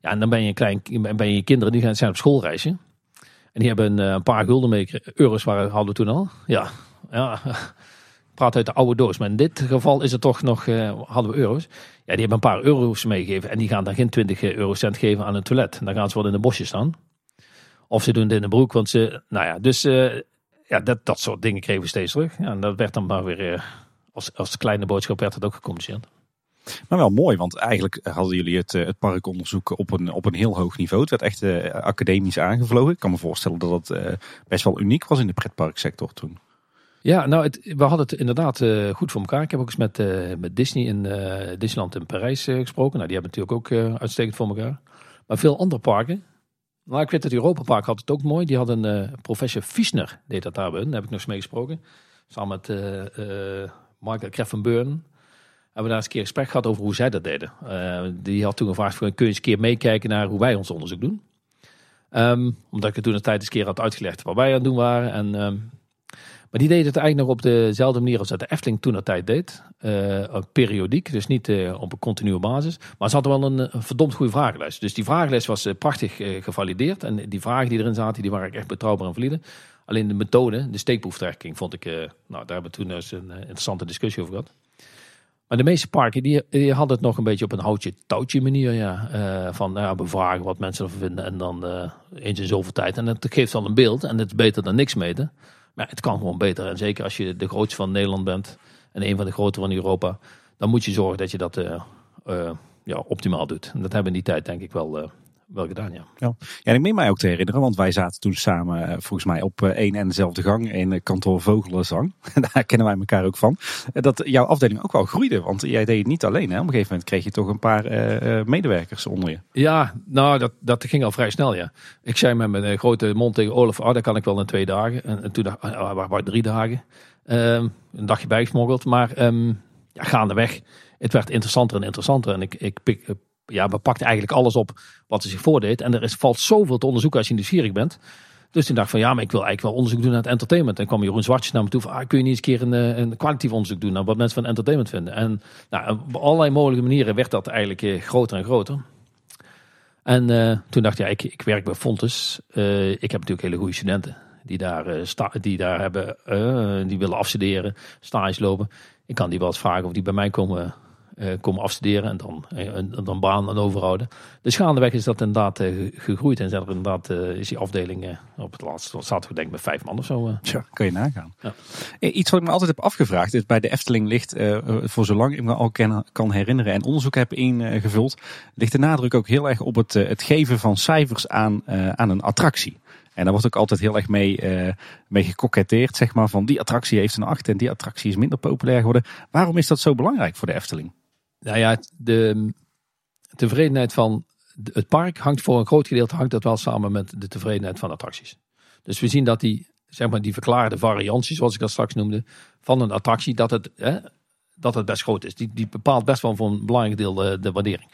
ja, en dan ben je een klein, ben je kinderen die gaan zijn op schoolreisje. En die hebben een, paar gulden euro's waren, hadden we toen al. Ja, ja, praat uit de oude doos. Maar in dit geval is het toch nog, hadden we euro's. Ja, die hebben een paar euro's meegegeven en die gaan dan geen 20 eurocent geven aan een toilet. En dan gaan ze wel in de bosjes staan. Of ze doen het in de broek, want ze, nou ja, dus uh, ja, dat, dat soort dingen kregen we steeds terug. Ja, en dat werd dan maar weer, uh, als, als kleine boodschap werd het ook gecommuniceerd. Maar wel mooi, want eigenlijk hadden jullie het, het parkonderzoek op een, op een heel hoog niveau. Het werd echt uh, academisch aangevlogen. Ik kan me voorstellen dat het best wel uniek was in de pretparksector toen. Ja, nou, het, we hadden het inderdaad uh, goed voor elkaar. Ik heb ook eens met, met Disney in Disneyland in Parijs gesproken. Nou, die hebben natuurlijk ook uitstekend voor elkaar. Maar veel andere parken, Nou, ik weet dat Europa Park had het ook mooi. Die had een eh, professor Fiesner, deed dat daar hun. Daar heb ik nog eens mee gesproken. Samen met uh, Michael Kreffenburn. Hebben we daar eens een keer gesprek gehad over hoe zij dat deden. die had toen gevraagd, kun je eens een keer meekijken naar hoe wij ons onderzoek doen. Um, omdat ik het toen een tijd eens een keer had uitgelegd wat wij aan het doen waren. En um, maar die deed het eigenlijk nog op dezelfde manier als dat de Efteling toen tijd deed. Uh, periodiek, dus niet uh, op een continue basis. Maar ze hadden wel een, een verdomd goede vragenlijst. Dus die vragenlijst was uh, prachtig gevalideerd. En die vragen die erin zaten, die waren echt betrouwbaar en valide. Alleen de methode, de steekproeftrekking, vond ik... nou, daar hebben we toen eens een interessante discussie over gehad. Maar de meeste parken die, hadden het nog een beetje op een houtje-touwtje manier. Ja. van nou ja, bevragen wat mensen ervan vinden en dan eens in zoveel tijd. En dat geeft dan een beeld en het is beter dan niks meten. Maar het kan gewoon beter. En zeker als je de grootste van Nederland bent en een van de grote van Europa, dan moet je zorgen dat je dat uh, uh, ja, optimaal doet. En dat hebben we in die tijd denk ik wel, uh, wel gedaan, ja. ja. Ja, ik meen mij ook te herinneren, want wij zaten toen samen eh, volgens mij op eh, één en dezelfde gang in eh, kantoor Vogelenzang. Daar kennen wij elkaar ook van. Dat jouw afdeling ook wel groeide, want jij deed het niet alleen. Hè? Op een gegeven moment kreeg je toch een paar medewerkers onder je. Ja, nou dat, dat ging al vrij snel, ja. Ik zei met mijn grote mond tegen Olaf, oh, dat kan ik wel in twee dagen. En, en toen dacht ik, oh, waar, drie dagen. Um, een dagje bijgesmoggeld, maar um, ja, gaandeweg. Het werd interessanter en interessanter. En ik, ik pik, ja, we pakten eigenlijk alles op wat er zich voordeed. En er is, valt zoveel te onderzoeken als je nieuwsgierig bent. Dus toen dacht ik van ja, maar ik wil eigenlijk wel onderzoek doen naar het entertainment. En kwam Jeroen Zwartjes naar me toe van ah, kun je niet eens een keer een, eh, een kwalitatief onderzoek doen naar wat mensen van entertainment vinden. En nou, op allerlei mogelijke manieren werd dat eigenlijk eh, groter en groter. En uh, toen dacht ik, ja, ik, ik werk bij Fontes. Ik heb natuurlijk hele goede studenten die daar, sta, die daar hebben, die willen afstuderen, stages lopen. Ik kan die wel eens vragen of die bij mij komen komen afstuderen en dan, uh, en, dan baan en overhouden. Dus gaandeweg is dat inderdaad uh, gegroeid en zijn er inderdaad is die afdeling op het laatste zaten we denk ik met vijf man of zo. Tja, kan je nagaan. Ja. Iets wat ik me altijd heb afgevraagd is bij de Efteling ligt, voor zolang ik me al kan, kan herinneren en onderzoek heb ingevuld, ligt de nadruk ook heel erg op het, het geven van cijfers aan, aan een attractie. En daar wordt ook altijd heel erg mee, uh, mee gekoketteerd, zeg maar, van die attractie heeft een 8 en die attractie is minder populair geworden. Waarom is dat zo belangrijk voor de Efteling? Nou ja, de tevredenheid van het park hangt voor een groot gedeelte hangt dat wel samen met de tevredenheid van attracties. Dus we zien dat die, zeg maar, die verklaarde varianties, zoals ik dat straks noemde, van een attractie, dat het, hè, dat het best groot is. Die, die bepaalt best wel voor een belangrijk deel de, de waardering.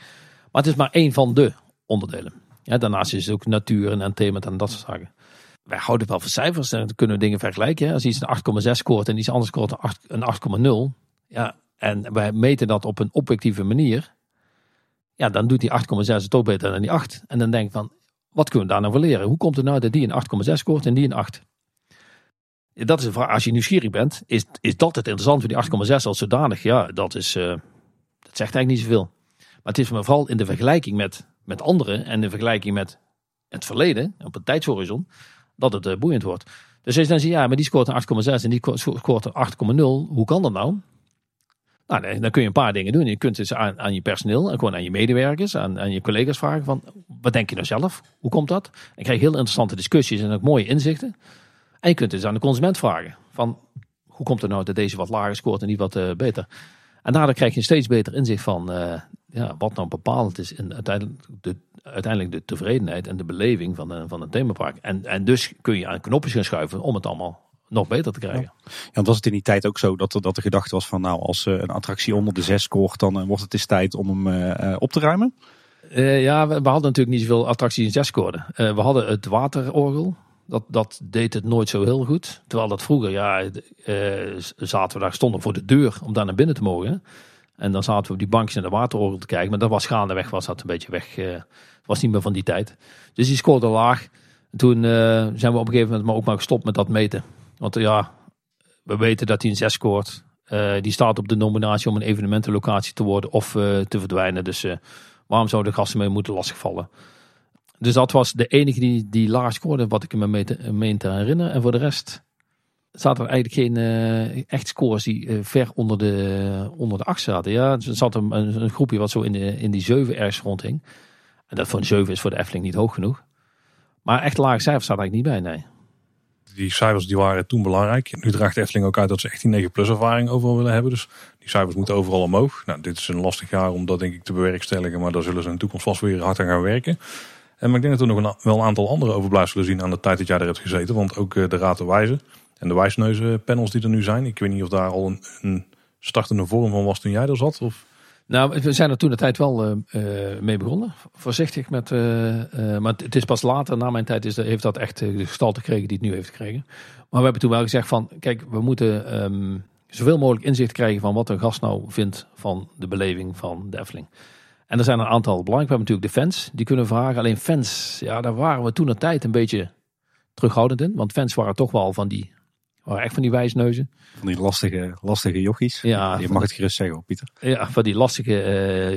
Maar het is maar één van de onderdelen. Ja, daarnaast is het ook natuur en entertainment en dat soort zaken. Wij houden wel van cijfers en dan kunnen we dingen vergelijken. Als iets een 8,6 scoort en iets anders scoort een 8,0. Ja, en wij meten dat op een objectieve manier, ja, dan doet die 8,6 het ook beter dan die 8. En dan denk ik van, wat kunnen we daar nou van leren? Hoe komt het nou dat die een 8,6 scoort en die een 8? Dat is een vraag. Als je nieuwsgierig bent, is, is dat het interessant voor die 8,6 als zodanig? Ja, dat, is, uh, dat zegt eigenlijk niet zoveel. Maar het is vooral in de vergelijking met, met anderen en de vergelijking met het verleden, op een tijdshorizon, dat het uh, boeiend wordt. Dus als je dan ja, maar die scoort een 8,6 en die scoort een 8,0. Hoe kan dat nou? Nou, dan kun je een paar dingen doen. Je kunt dus aan, aan je personeel en gewoon aan je medewerkers, aan, aan je collega's vragen van, wat denk je nou zelf? Hoe komt dat? En krijg je heel interessante discussies en ook mooie inzichten. En je kunt dus aan de consument vragen van, hoe komt het nou dat deze wat lager scoort en die wat uh, beter? En daardoor krijg je een steeds beter inzicht van uh, ja, wat nou bepalend is in uiteindelijk de, uiteindelijk de tevredenheid en de beleving van, een van themapark. En, en dus kun je aan knopjes gaan schuiven om het allemaal nog beter te krijgen. Ja. ja, was het in die tijd ook zo dat, er, dat de gedachte was van nou als uh, een attractie onder de zes scoort, dan uh, wordt het eens tijd om hem uh, op te ruimen? ja, we, we, hadden natuurlijk niet zoveel attracties in zes scoorden. we hadden het waterorgel. Dat, dat deed het nooit zo heel goed. Terwijl dat vroeger, ja, zaten we daar, stonden voor de deur om daar naar binnen te mogen. En dan zaten we op die bankjes naar de waterorgel te kijken. Maar dat was gaandeweg, was dat een beetje weg. Was niet meer van die tijd. Dus die scoorde laag. toen zijn we op een gegeven moment maar ook maar gestopt met dat meten. Want ja, we weten dat hij een 6 scoort. Uh, die staat op de nominatie om een evenementenlocatie te worden of uh, te verdwijnen. Dus uh, waarom zouden de gasten mee moeten lastigvallen? Dus dat was de enige die, die laag scoorde, wat ik me meen te herinneren. En voor de rest zaten er eigenlijk geen echt scores die ver onder de, onder de 8 zaten. Ja, er zat een, een, groepje wat zo in, de, in die 7 ergens rondhing. En dat een 7 is voor de Efteling niet hoog genoeg. Maar echt lage cijfers staat eigenlijk niet bij, nee die cijfers die waren toen belangrijk. Nu draagt Efteling ook uit dat ze echt die 9 plus ervaring overal willen hebben. Dus die cijfers moeten overal omhoog. Nou, dit is een lastig jaar om dat denk ik te bewerkstelligen. Maar daar zullen ze in de toekomst vast weer hard aan gaan werken. En maar ik denk dat we nog wel een aantal andere overblijfselen zien aan de tijd dat jij er hebt gezeten. Want ook eh, de Raad de Wijze en de wijsneuzen panels die er nu zijn. Ik weet niet of daar al een, een startende vorm van was toen jij er zat. Of... Nou, we zijn er toen de tijd wel uh, uh, mee begonnen. Voorzichtig met. Uh, maar het is pas later, na mijn tijd, is, heeft dat echt de gestalte gekregen die het nu heeft gekregen. Maar we hebben toen wel gezegd van, kijk, we moeten um, zoveel mogelijk inzicht krijgen van wat een gast nou vindt van de beleving van de. En er zijn een aantal belangrijk. We hebben natuurlijk de fans, die kunnen vragen. Alleen fans, ja, daar waren we toen de tijd een beetje terughoudend in. Want fans waren toch wel van die waren echt van die wijsneuzen. Van die lastige, lastige jochies. Ja, je mag het gerust zeggen, Pieter. Ja, van die lastige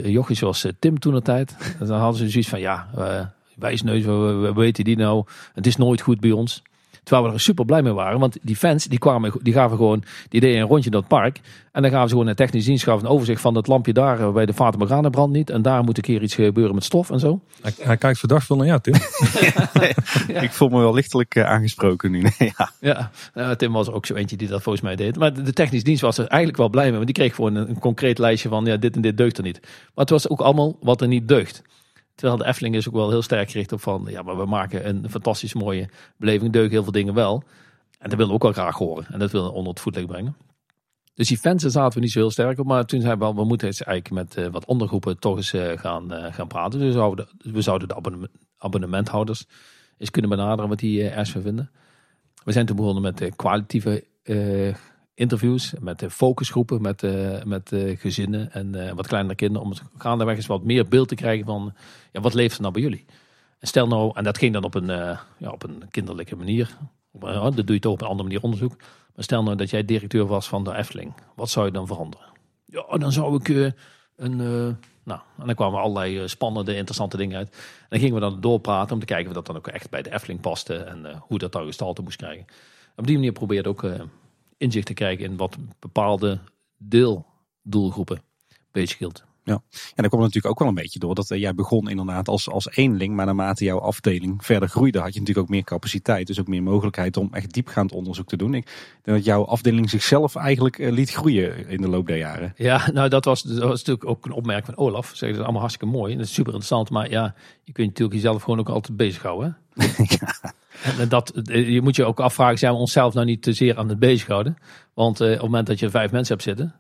uh, jochies zoals uh, Tim toen de tijd. dan hadden ze zoiets van, ja, uh, wijsneuzen, we, weten die nou? Het is nooit goed bij ons. Terwijl we er super blij mee waren. Want die fans die kwamen, die gaven gewoon, die deden een rondje door het park. En dan gaven ze gewoon een technisch dienst, gaven een overzicht van dat lampje daar eh, bij de Fata Morgana brandt niet. En daar moet een keer iets gebeuren met stof en zo. Hij, hij kijkt verdacht veel naar ja, Tim. ja. Ik voel me wel lichtelijk uh, aangesproken nu. ja, ja uh, Tim was er ook zo eentje die dat volgens mij deed. Maar de, de technisch dienst was er eigenlijk wel blij mee. Want die kreeg gewoon een, een concreet lijstje van ja, dit en dit deugt er niet. Maar het was ook allemaal wat er niet deugt. Terwijl de Efteling is ook wel heel sterk gericht op van, ja, maar we maken een fantastisch mooie beleving, deugen heel veel dingen wel. En dat willen we ook wel graag horen. En dat willen we onder het voetlicht brengen. Dus die fans zaten we niet zo heel sterk op. Maar toen zeiden we we moeten eens eigenlijk met uh, wat ondergroepen toch eens uh, gaan, uh, gaan praten. Dus we zouden, we zouden de abonnement, abonnementhouders eens kunnen benaderen wat die ergens van vinden. We zijn toen begonnen met kwalitatieve interviews, met focusgroepen, met, met gezinnen en wat kleinere kinderen. Om gaandeweg eens wat meer beeld te krijgen van, ja, wat leeft er nou bij jullie? En stel nou, en dat ging dan op een, ja, op een kinderlijke manier. Dat doe je toch op een andere manier onderzoek. Maar stel nou dat jij directeur was van de Efteling. Wat zou je dan veranderen? Ja, dan zou ik een... Nou, en dan kwamen allerlei spannende, interessante dingen uit. En dan gingen we dan doorpraten om te kijken of dat dan ook echt bij de Efteling paste. En hoe dat dan gestalte moest krijgen. Op die manier probeerde ook inzicht te krijgen in wat bepaalde deeldoelgroepen bezighield. Ja. en dat kwam natuurlijk ook wel een beetje door dat uh, jij begon inderdaad als, als eenling, maar naarmate jouw afdeling verder groeide, had je natuurlijk ook meer capaciteit, dus ook meer mogelijkheid om echt diepgaand onderzoek te doen. Ik denk dat jouw afdeling zichzelf eigenlijk uh, liet groeien in de loop der jaren. Ja, nou dat was, dat was natuurlijk ook een opmerking van Olaf. Zeg, dat is allemaal hartstikke mooi en dat is super interessant, maar ja, je kunt natuurlijk jezelf gewoon ook altijd bezighouden. ja. Dat, je moet je ook afvragen, zijn we onszelf nou niet te zeer aan het bezighouden? Want uh, op het moment dat je vijf mensen hebt zitten,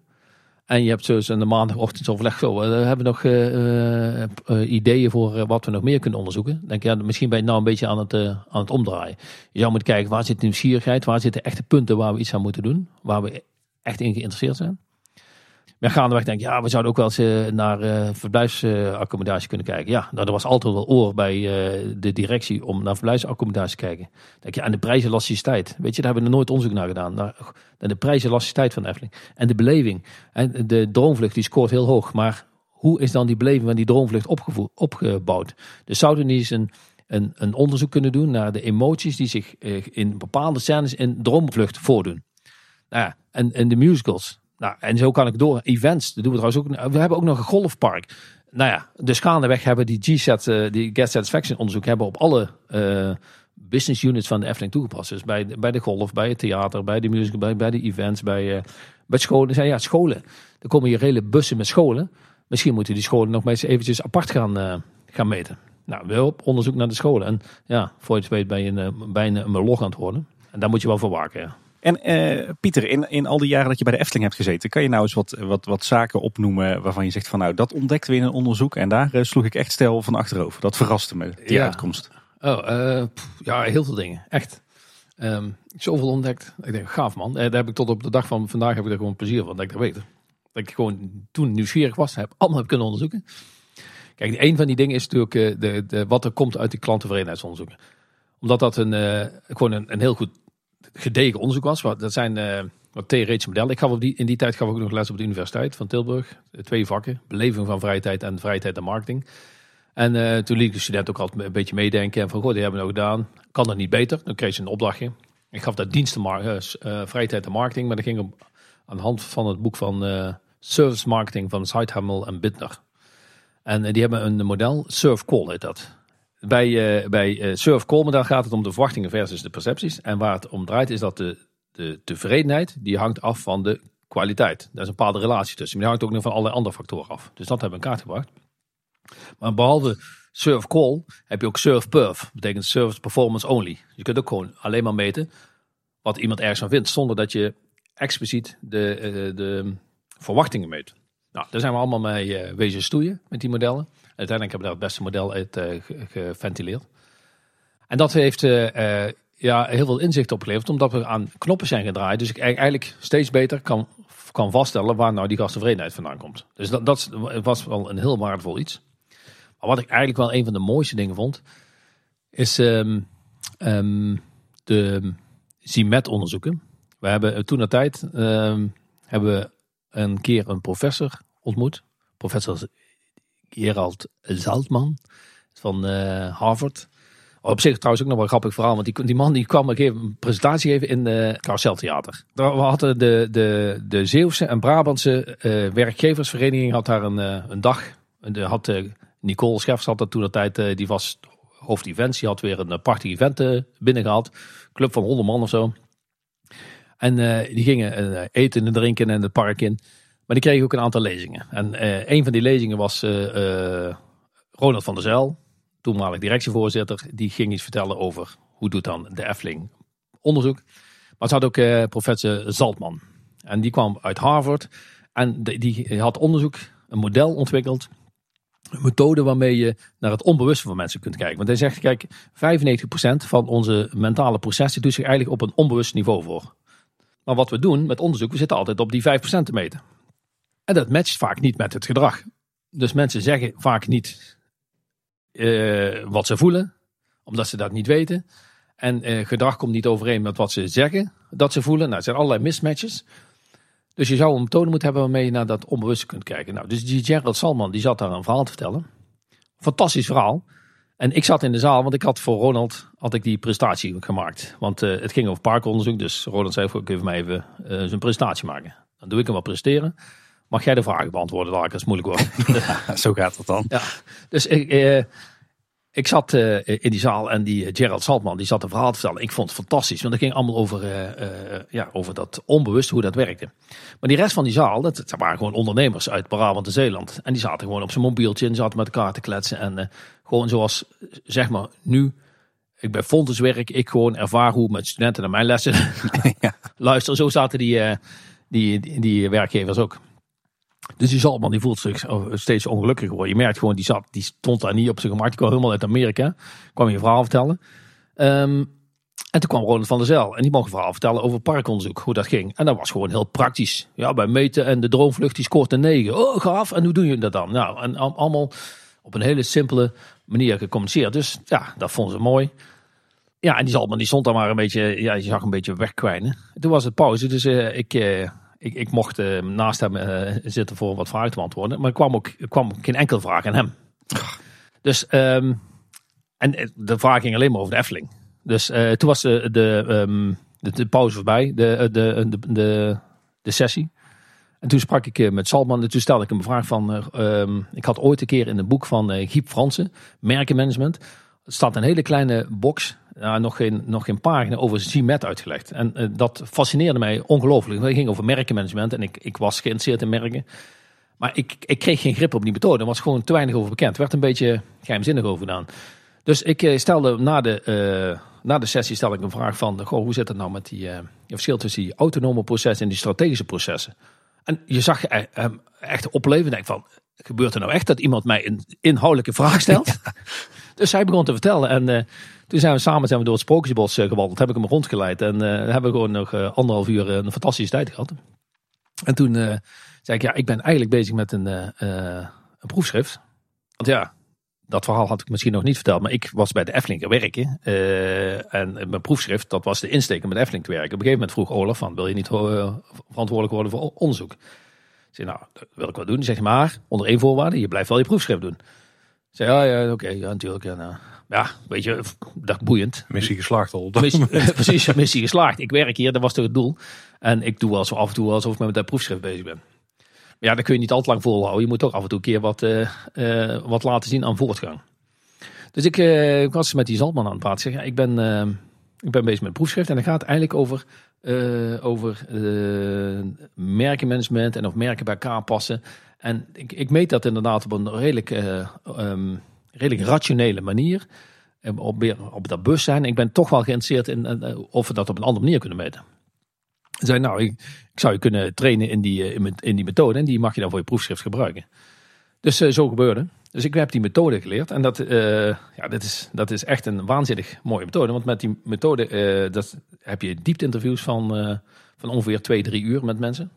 en je hebt dus in de maandagochtend zo, we hebben nog ideeën voor wat we nog meer kunnen onderzoeken. Denk ja, misschien ben je nou een beetje aan het, aan het omdraaien. Je moeten kijken, waar zit de nieuwsgierigheid? Waar zitten echte punten waar we iets aan moeten doen? Waar we echt in geïnteresseerd zijn? Maar gaandeweg denk ik, ja, we zouden ook wel eens uh, naar uh, verblijfsaccommodatie kunnen kijken. Ja, nou, er was altijd wel oor bij uh, de directie om naar verblijfsaccommodatie te kijken. Denk je, aan de prijselasticiteit. Weet je, daar hebben we nooit onderzoek naar gedaan. Naar, naar de prijselasticiteit van de. En de beleving. En de droomvlucht die scoort heel hoog. Maar hoe is dan die beleving van die droomvlucht opgebouwd? Dus zouden niet eens een, een, een onderzoek kunnen doen naar de emoties die zich in bepaalde scènes in droomvlucht voordoen. Nou ja, en, en de musicals. Nou, en zo kan ik door. Events, dat doen we trouwens ook. We hebben ook nog een golfpark. Nou ja, dus gaandeweg hebben die G-set, uh, die Guest Satisfaction onderzoek hebben op alle uh, business units van de Efteling toegepast. Dus bij, bij de golf, bij het theater, bij de musical, bij, bij de events, bij, uh, bij scholen. Zijn ja, scholen. Er komen hier hele bussen met scholen. Misschien moeten die scholen nog maar eens eventjes apart gaan, gaan meten. Nou, wel op onderzoek naar de scholen. En ja, voor je het weet je een, bijna een log aan het worden. En daar moet je wel voor waken, ja. En uh, Pieter, in, in al die jaren dat je bij de Efteling hebt gezeten, kan je nou eens wat, wat, wat zaken opnoemen waarvan je zegt van nou, dat ontdekten we in een onderzoek en daar uh, sloeg ik echt stel van achterover. Dat verraste me, die ja. uitkomst. Oh, uh, pff, ja, heel veel dingen. Echt. Um, zoveel ontdekt. Ik denk, gaaf man. daar heb ik tot op de dag van vandaag heb ik er gewoon plezier van, dat ik dat weet. Dat ik gewoon toen nieuwsgierig was, heb allemaal heb kunnen onderzoeken. Kijk, een van die dingen is natuurlijk de, de, wat er komt uit die klanttevredenheidsonderzoeken. Omdat dat een, gewoon een, een heel goed gedegen onderzoek was. Dat zijn uh, wat theoretische modellen. Ik gaf op die, in die tijd gaf ik ook nog les op de Universiteit van Tilburg. Twee vakken, beleving van vrije tijd en vrije tijd en marketing. En uh, toen liet de student ook altijd een beetje meedenken. En van, goh, die hebben we nou gedaan. Kan dat niet beter? Dan kreeg ze een opdrachtje. Ik gaf dat diensten, uh, vrije tijd en marketing. Maar dat ging op, aan de hand van het boek van Service Marketing van Zeithamel en Bittner. En die hebben een model, Surf Call heet dat. Bij, uh, bij uh, Surf gaat het om de verwachtingen versus de percepties. En waar het om draait is dat de, de tevredenheid, die hangt af van de kwaliteit. Daar is een bepaalde relatie tussen. Maar die hangt ook nog van allerlei andere factoren af. Dus dat hebben we in kaart gebracht. Maar behalve Surf Call heb je ook Surf Perf. betekent Service Performance Only. Je kunt ook gewoon alleen maar meten wat iemand ergens van vindt. Zonder dat je expliciet de, eh, de verwachtingen meet. Nou, daar zijn we allemaal mee wezen stoeien met die modellen. Uiteindelijk hebben we daar het beste model uit eh, ge- geventileerd. En dat heeft eh, eh, ja, heel veel inzicht opgeleverd, omdat we aan knoppen zijn gedraaid. Dus ik eigenlijk steeds beter kan, kan vaststellen waar nou die gasttevredenheid vandaan komt. Dus dat, dat was wel een heel waardevol iets. Maar wat ik eigenlijk wel een van de mooiste dingen vond, is ehm, ehm, de CIMET-onderzoeken. We hebben toen de tijd ehm, hebben we een keer een professor ontmoet. Professor Gerald Zaltman van eh, Harvard. Op zich trouwens ook nog wel grappig verhaal. Want die, die man die kwam een een presentatie geven in het Carouseltheater. Daar- We hadden de, de, de Zeeuwse en Brabantse eh, werkgeversvereniging had daar een, eh, een dag. De had eh, Nicole Scheffers had dat toen de tijd. eh, die was hoofd events. Die had weer een prachtig event eh, binnengehaald. Club van 100 man of zo. En eh, die gingen eh, eten en drinken en het park in. Maar die kregen ook een aantal lezingen. En eh, een van die lezingen was eh, eh, Ronald van der Zijl, toenmalig directievoorzitter. Die ging iets vertellen over hoe doet dan de Efteling onderzoek. Maar ze had ook eh, professor Zaltman. En die kwam uit Harvard. En die had onderzoek, een model ontwikkeld. Een methode waarmee je naar het onbewuste van mensen kunt kijken. Want hij zegt, kijk, 95% van onze mentale processen doet zich eigenlijk op een onbewust niveau voor. Maar wat we doen met onderzoek, we zitten altijd op die 5% te meten. En dat matcht vaak niet met het gedrag. Dus mensen zeggen vaak niet eh, wat ze voelen, omdat ze dat niet weten. En eh, gedrag komt niet overeen met wat ze zeggen dat ze voelen. Nou, er zijn allerlei mismatches. Dus je zou een methode moeten hebben waarmee je naar dat onbewuste kunt kijken. Nou, dus die Gerald Salman, die zat daar een verhaal te vertellen. Fantastisch verhaal. En ik zat in de zaal, want ik had voor Ronald had ik die presentatie gemaakt. Want eh, het ging over parkonderzoek. Dus Ronald zei, ik even mij even zijn presentatie maken. Dan doe ik hem wel presteren. Mag jij de vragen beantwoorden, daar als het moeilijk wordt. Zo gaat het dan. Ja, dus ik, eh, ik zat eh, in die zaal en die eh, Gerald Saltman die zat een verhaal te vertellen. Ik vond het fantastisch, want het ging allemaal over, eh, eh, ja, over dat onbewust, hoe dat werkte. Maar die rest van die zaal, dat, dat waren gewoon ondernemers uit Brabant en Zeeland. En die zaten gewoon op zijn mobieltje en zaten met elkaar te kletsen. En eh, gewoon zoals, zeg maar, nu ik bij Fontes werk, ik gewoon ervaar hoe met studenten naar mijn lessen Ja. luisteren. Zo zaten die, die, die, die werkgevers ook. Dus die Zalman die voelt zich steeds ongelukkiger worden. Je merkt gewoon, die, zat, die stond daar niet op zijn gemak. Die kwam helemaal uit Amerika. Kwam je verhaal vertellen. Ehm, en toen kwam Ronald van der Zijl. En die mocht een verhaal vertellen over parkonderzoek. Hoe dat ging. En dat was gewoon heel praktisch. Ja, bij meten en de droomvlucht die scoort een 9. Oh, gaaf. En hoe doe je dat dan? Nou, en al- allemaal op een hele simpele manier gecommuniceerd. Dus ja, dat vonden ze mooi. Ja, en die Zalman die stond daar maar een beetje, ja, je zag een beetje wegkwijnen. Toen was het pauze, dus eh, ik, eh, ik, ik mocht eh, naast hem eh, zitten voor wat vragen te beantwoorden. Maar er kwam ook er kwam geen enkele vraag aan hem. Dus, ehm, en eh, de vraag ging alleen maar over de Efteling. Dus toen was de, de, ehm, de, de pauze voorbij, de, de, de, de, de sessie. En toen sprak ik met Salman en toen stelde ik hem een vraag van... eh, ehm, ik had ooit een keer in een boek van Giep Fransen, Merkenmanagement... Er staat een hele kleine box, ja, nog, geen, nog geen pagina, over CMET uitgelegd. En eh, dat fascineerde mij ongelooflijk. Het ging over merkenmanagement en ik, ik was geïnteresseerd in merken. Maar ik, ik kreeg geen grip op die methode. Er was gewoon te weinig over bekend. Er werd een beetje geheimzinnig over gedaan. Dus ik eh, stelde na de, eh, na de sessie stelde ik een vraag van... Goh, hoe zit het nou met die, eh, verschil tussen die autonome processen en die strategische processen? En je zag eh, hem echt opleven en denk van... Gebeurt er nou echt dat iemand mij een inhoudelijke vraag stelt? Dus hij begon te vertellen. En eh, toen zijn we samen zijn we door het Sprookjesbos eh, gewandeld. Heb ik hem rondgeleid. En eh hebben we gewoon nog eh, anderhalf uur een fantastische tijd gehad. En toen zei ik, ja, ik ben eigenlijk bezig met een, een proefschrift. Want ja, dat verhaal had ik misschien nog niet verteld. Maar ik was bij de Efteling werken. en mijn proefschrift, dat was de insteek om met de te werken. Op een gegeven moment vroeg Olaf van, wil je niet verantwoordelijk worden voor onderzoek? Ik zei, nou, dat wil ik wel doen. Zegt, maar onder één voorwaarde, je blijft wel je proefschrift doen. Ik zei, ja, ja oké, ja, natuurlijk. Ja, nou, ja, weet je, dat boeiend. Missie geslaagd al. Missie, precies, missie geslaagd. Ik werk hier, dat was toch het doel. En ik doe wel zo af en toe alsof ik met dat proefschrift bezig ben. Maar ja, dat kun je niet altijd lang volhouden. Je moet toch af en toe een keer wat, eh, eh, wat laten zien aan voortgang. Dus ik, eh, ik was met die Zaltman aan het praten. Ik Zeg, ja, ik, ben, ik ben bezig met proefschrift. En dan gaat eigenlijk over, over merkenmanagement en of merken bij elkaar passen. En ik, ik meet dat inderdaad op een redelijk eh, ehm, redelijk rationele manier eh, op, op dat bewustzijn. Ik ben toch wel geïnteresseerd in eh, of we dat op een andere manier kunnen meten. Ze zei, nou, ik, ik zou je kunnen trainen in die, eh, in, die methode en die mag je dan voor je proefschrift gebruiken. Dus eh, zo gebeurde. Dus ik heb die methode geleerd. En dat, eh, ja, dat, is, dat is echt een waanzinnig mooie methode. Want met die methode eh, dat heb je diepte-interviews van, eh, van ongeveer twee, drie uur met mensen.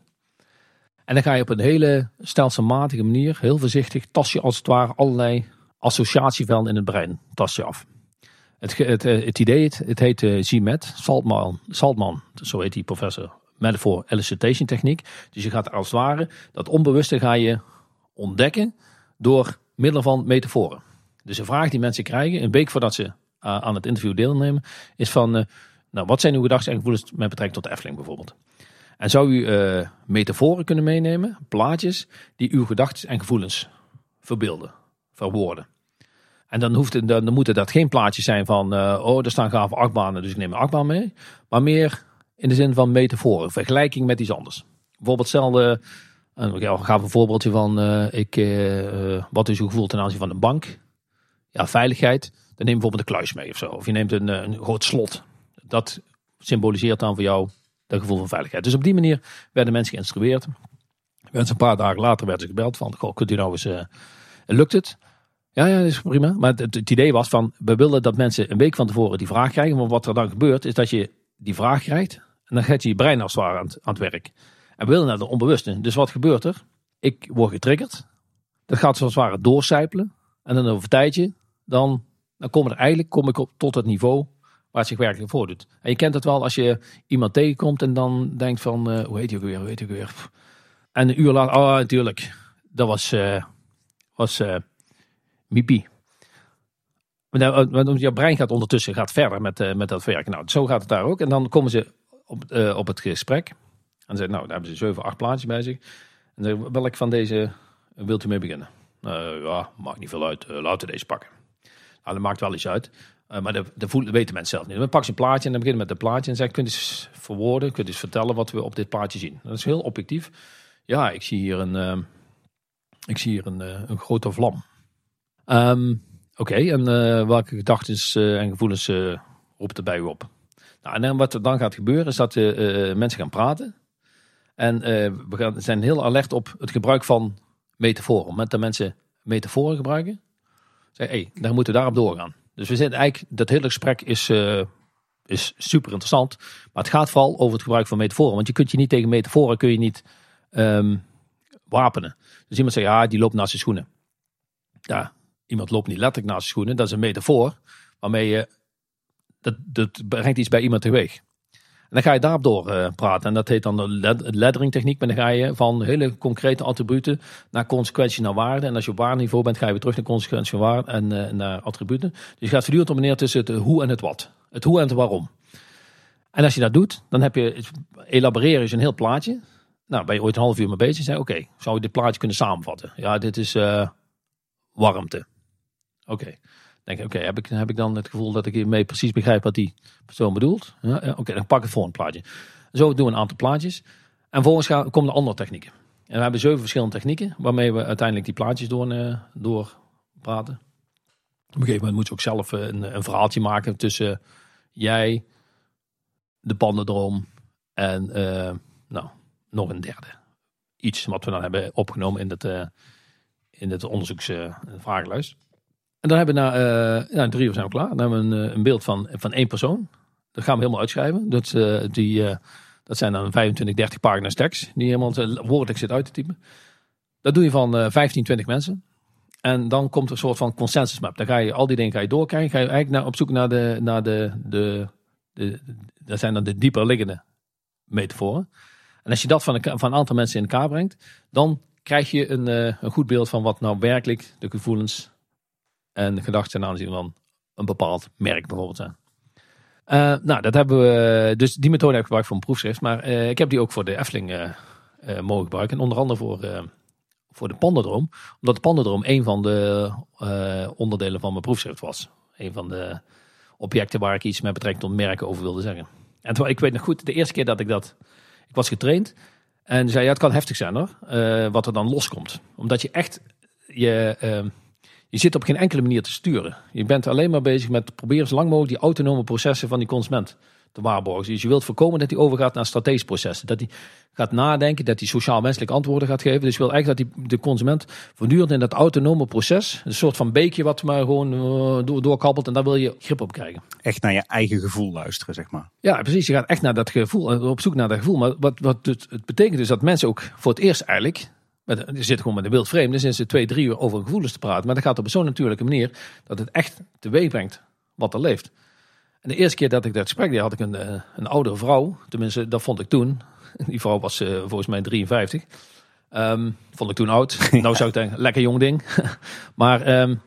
En dan ga je op een hele stelselmatige manier, heel voorzichtig, tas je als het ware allerlei associatievelden in het brein tas je af. Het, het, eh, het idee, het, heet eh, ZMAT, Saltman, Saltman, zo heet die professor, Metaphor Elicitation Techniek. Dus je gaat als het ware, dat onbewuste ga je ontdekken door middel van metaforen. Dus een vraag die mensen krijgen, een week voordat ze uh, aan het interview deelnemen, is van, uh, nou, wat zijn uw gedachten en gevoelens met betrekking tot de Efteling bijvoorbeeld? En zou u uh, metaforen kunnen meenemen, plaatjes, die uw gedachten en gevoelens verbeelden, verwoorden? En dan, hoeft dan moeten dat geen plaatjes zijn van, uh, oh, er staan gave achtbanen, dus ik neem een achtbaan mee. Maar meer in de zin van metaforen, vergelijking met iets anders. Bijvoorbeeld stel, uh, een gaaf voorbeeldje van, uh, ik, wat is uw gevoel ten aanzien van een bank? Ja, veiligheid. Dan neem je bijvoorbeeld een kluis mee of zo. Of je neemt een, een groot slot. Dat symboliseert dan voor jou dat gevoel van veiligheid. Dus op die manier werden mensen geïnstrueerd. Een paar dagen later werden ze gebeld van, goh, kunt u nou eens, lukt het? Ja, ja, dat is prima. Maar het, idee was van, we willen dat mensen een week van tevoren die vraag krijgen. Maar wat er dan gebeurt, is dat je die vraag krijgt. En dan gaat je je brein als het ware aan, het werk. En we willen naar de onbewuste. Dus wat gebeurt er? Ik word getriggerd. Dat gaat zoals het ware doorcijpelen. En dan over een tijdje, dan, dan kom, er eigenlijk, kom ik op, tot het niveau waar het zich werkelijk voordoet. En je kent het wel als je iemand tegenkomt en dan denkt van, uh, hoe heet je ook weer, hoe je ook weer? En een uur later, oh natuurlijk, dat was, uh, was uh, Mipi. Want jouw brein gaat ondertussen gaat verder met, uh, met dat werken. Nou, zo gaat het daar ook. En dan komen ze op, uh, op het gesprek. En zeggen, nou, daar hebben ze zeven, acht plaatjes bij zich. En dan welk van deze wilt u mee beginnen? Uh, ja, maakt niet veel uit. laten we deze pakken. Nou, dat maakt wel iets uit. maar dat, dat, voelen, weten mensen zelf niet. Dan pakken ze een plaatje en dan beginnen met het plaatje. En zeggen, kunt eens verwoorden, kunt eens vertellen wat we op dit plaatje zien. Dat is heel objectief. Ja, ik zie hier een, ik zie hier een, een grote vlam. Um, Oké, en uh, welke gedachten uh, en gevoelens uh, roept er bij u op? Nou, en wat er dan gaat gebeuren is dat mensen gaan praten. En we gaan, zijn heel alert op het gebruik van metaforen. Op het moment dat mensen metaforen gebruiken, zeggen hey, daar moeten we daarop doorgaan. Dus we zitten eigenlijk, dat hele gesprek is, is super interessant. Maar het gaat vooral over het gebruik van metaforen. Want je kunt je niet tegen metaforen kun je niet um, wapenen. Dus iemand zegt, ja, die loopt naast zijn schoenen. Ja, iemand loopt niet letterlijk naast zijn schoenen. Dat is een metafoor waarmee je, dat, dat brengt iets bij iemand teweeg. En dan ga je daarop door uh, praten. En dat heet dan de lettering techniek. Maar dan ga je van hele concrete attributen naar consequentie naar waarde. En als je op waardeniveau bent, ga je weer terug naar consequentie naar waarde en uh, naar attributen. Dus je gaat voortdurend op neer tussen het hoe en het wat. Het hoe en het waarom. En als je dat doet, dan heb je, elaboreren je een heel plaatje. Nou, ben je ooit een half uur mee bezig. Zeg, oké, zou je dit plaatje kunnen samenvatten? Ja, dit is uh, warmte. Oké. Okay. Denk oké, heb, ik, heb ik dan het gevoel dat ik hiermee precies begrijp wat die persoon bedoelt? Ja, Oké, dan pak ik het volgende plaatje. Zo doen we een aantal plaatjes. En vervolgens gaan, komen de andere technieken. En we hebben zeven verschillende technieken waarmee we uiteindelijk die plaatjes door, uh, door praten. Op een gegeven moment moet je ook zelf een, een verhaaltje maken tussen jij, de pandendroom en uh, nou, nog een derde. Iets wat we dan hebben opgenomen in het, uh, in het onderzoeksvragenlijst. En dan hebben we na, uh, drie uur zijn we klaar. Dan hebben we een, een, beeld van, van één persoon. Dat gaan we helemaal uitschrijven. Dat, uh, die, dat zijn dan 25, 30 pagina's tekst. Die helemaal woordelijk zit uit te typen. Dat doe je van 15, 20 mensen. En dan komt er een soort van consensus map. Dan ga je al die dingen ga je doorkrijgen. Ga je eigenlijk naar, op zoek naar de, naar de, de, de, dat zijn dan de dieper liggende metaforen. En als je dat van een, van aantal mensen in elkaar brengt, dan krijg je een, een goed beeld van wat nou werkelijk de gevoelens en gedachten ten aanzien van een bepaald merk bijvoorbeeld zijn. Uh, nou, dat hebben we. Dus die methode heb ik gebruikt voor een proefschrift. Maar uh, ik heb die ook voor de Efteling uh, mogen gebruiken. En onder andere voor, voor de Pandadroom. Omdat de Pandadroom een van de onderdelen van mijn proefschrift was. Een van de objecten waar ik iets met betrekking tot merken over wilde zeggen. En ik weet nog goed, de eerste keer dat ik dat. Ik was getraind. En zei, ja, het kan heftig zijn hoor. wat er dan loskomt. Omdat je echt. Je, Je zit op geen enkele manier te sturen. Je bent alleen maar bezig met proberen zo lang mogelijk die autonome processen van die consument te waarborgen. Dus je wilt voorkomen dat hij overgaat naar strategische processen. Dat hij gaat nadenken, dat hij sociaal-menselijk antwoorden gaat geven. Dus je wil eigenlijk dat die, de consument voortdurend in dat autonome proces, een soort van beekje wat maar gewoon uh, door, doorkabbelt en daar wil je grip op krijgen. Echt naar je eigen gevoel luisteren, zeg maar. Ja, precies. Je gaat echt naar dat gevoel, eh, op zoek naar dat gevoel. Maar wat, wat het, het betekent is dat mensen ook voor het eerst eigenlijk met, je zit gewoon met een wild vreemde sinds ze twee, drie uur over gevoelens te praten. Maar dat gaat op zo'n natuurlijke manier dat het echt teweeg brengt wat er leeft. En de eerste keer dat ik dat gesprek deed, had ik een, eh, een oudere vrouw. Tenminste, dat vond ik toen. Die vrouw was uh, volgens mij 53. Um, vond ik toen oud. nou zou ik denken, lekker jong ding. maar, um,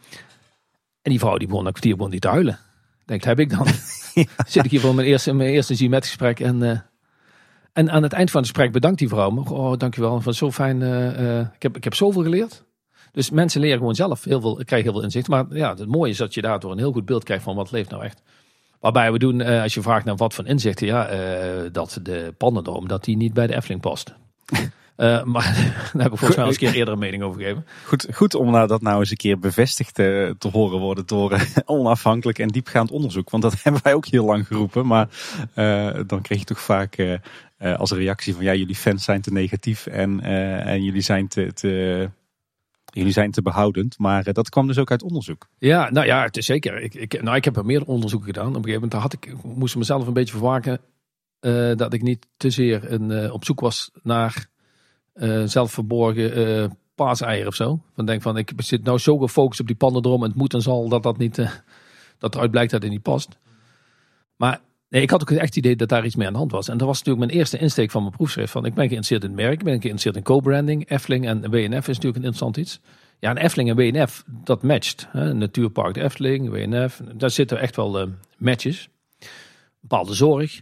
en die vrouw die begon een kwartier begon die te huilen. Denkt, heb ik dan? ja. Zit ik hier voor mijn eerste, mijn eerste gesprek en... Uh, en aan het eind van het gesprek bedankt die vrouw me. Oh, dankjewel. Van zo fijn. Uh, ik, heb, ik heb zoveel geleerd. Dus mensen leren gewoon zelf heel veel, krijgen heel veel inzicht. Maar ja, het mooie is dat je daardoor een heel goed beeld krijgt van wat leeft nou echt. Waarbij we doen, uh, als je vraagt naar wat voor inzichten, ja, uh, dat de pannendroom, dat die niet bij de Efteling past. Uh, maar daar heb ik volgens mij al eens een keer eerder een mening over gegeven. Goed, goed om nou dat nou eens een keer bevestigd te, te horen worden door onafhankelijk en diepgaand onderzoek. Want dat hebben wij ook heel lang geroepen. Maar dan kreeg je toch vaak als reactie van ja, jullie fans zijn te negatief en, en jullie zijn te, te Jullie zijn te behoudend, maar dat kwam dus ook uit onderzoek. Ja, nou ja, het is zeker. Ik, ik, nou, ik heb er meer onderzoeken gedaan. Op een gegeven moment had ik, moest mezelf een beetje verwaken uh, dat ik niet te zeer een, uh, op zoek was naar uh, zelfverborgen paaseieren of zo. Van denk van, ik zit nou zo gefocust op die pandendrom en het moet en zal dat dat niet, dat eruit blijkt dat het niet past. Maar nee, ik had ook echt het idee dat daar iets mee aan de hand was. En dat was natuurlijk mijn eerste insteek van mijn proefschrift. Van, ik ben geïnteresseerd in het merk, ik ben geïnteresseerd in co-branding. Efteling en WNF is natuurlijk een interessant iets. Ja, en Efteling en WNF, dat matcht. Hè? Natuurpark de Efteling, WNF, daar zitten echt wel uh, matches. Bepaalde zorg.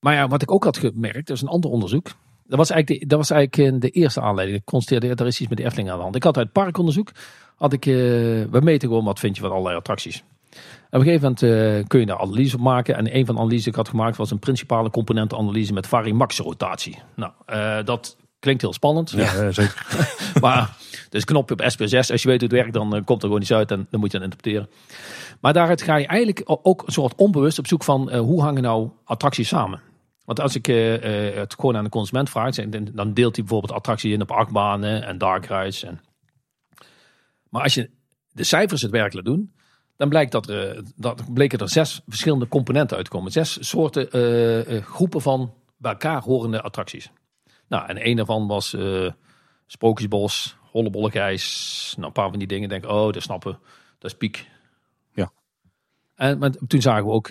Maar ja, wat ik ook had gemerkt, dat is een ander onderzoek. Dat was eigenlijk de, dat was eigenlijk de eerste aanleiding. Ik constateerde, er is iets met de aan de hand. Ik had uit parkonderzoek, had ik, uh, we meten gewoon wat vind je van allerlei attracties. Op een gegeven moment uh, kun je daar analyse op maken. En een van de analyses die ik had gemaakt was een principale componentenanalyse met varimax rotatie. Nou, uh, dat klinkt heel spannend. Ja, zeker. maar dus knopje op SP6. Als je weet hoe het werkt, dan komt er gewoon iets uit en dan moet je dan interpreteren. Maar daaruit ga je eigenlijk ook een soort onbewust op zoek van hoe hangen nou attracties samen. Want als ik het gewoon aan de consument vraag, dan deelt hij bijvoorbeeld attracties in op achtbanen en dark rides. En... Maar als je de cijfers het werkelijk doen, dan blijkt dat er, dat bleken er zes verschillende componenten uitkomen. Zes soorten uh, uh, groepen van bij elkaar horende attracties. Nou, en een daarvan was uh, Sprookjesbos, Hollebollegijs. Nou, een paar van die dingen denk oh, dat snappen Dat is piek. Ja. En maar toen zagen we ook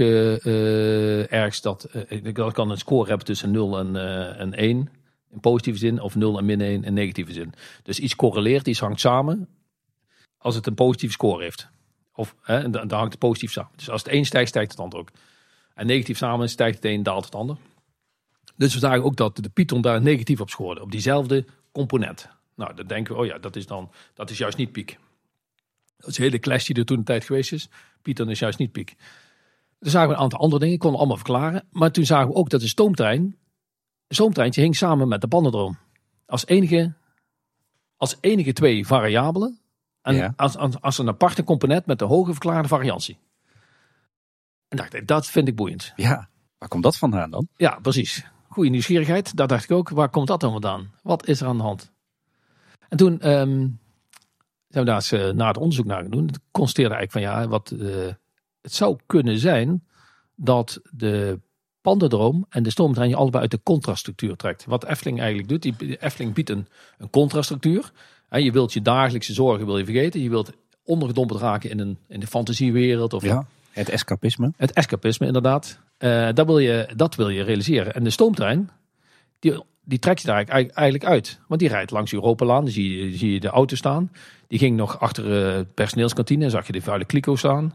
ergens dat, dat kan een score hebben tussen 0 en, en 1 in positieve zin, of 0 en min 1 in negatieve zin. Dus iets correleert, iets hangt samen als het een positieve score heeft. Of hè, dan, hangt het positief samen. Dus als het een stijgt, stijgt het ander ook. En negatief samen stijgt het een, daalt het ander. Dus we zagen ook dat de Python daar negatief op scoorde. Op diezelfde component. Nou, dan denken we, oh ja, dat is dan, dat is juist niet piek. Dat is een hele clash die er toen een tijd geweest is. Python is juist niet piek. Toen zagen we een aantal andere dingen, konden allemaal verklaren. Maar toen zagen we ook dat de stoomtrein, de stoomtreintje hing samen met de bandendroom. Als enige, als enige twee variabelen en ja. als, als, als, een aparte component met een hoge verklaarde variantie. En dacht ik, dat vind ik boeiend. Ja, waar komt dat vandaan dan? Ja, precies. Goede nieuwsgierigheid. Daar dacht ik ook, waar komt dat dan vandaan? Wat is er aan de hand? En toen um, zijn we daar eens uh, na het onderzoek naar gaan doen. Constateerde eigenlijk van ja, wat, uh, het zou kunnen zijn dat de pandendroom en de stoomtrein je allebei uit de contrastructuur trekt. Wat Efteling eigenlijk doet, die Efteling biedt een, een contrastructuur. En je wilt je dagelijkse zorgen wil je vergeten. Je wilt ondergedompeld raken in, een, in de fantasiewereld. Of ja, het escapisme. Het escapisme, inderdaad. Uh, dat, wil je, dat wil je realiseren. En de stoomtrein, die, die trekt je daar eigenlijk uit. Want die rijdt langs Europalaan. Dan zie je, zie je de auto staan. Die ging nog achter de personeelskantine. zag je de vuile kliko staan.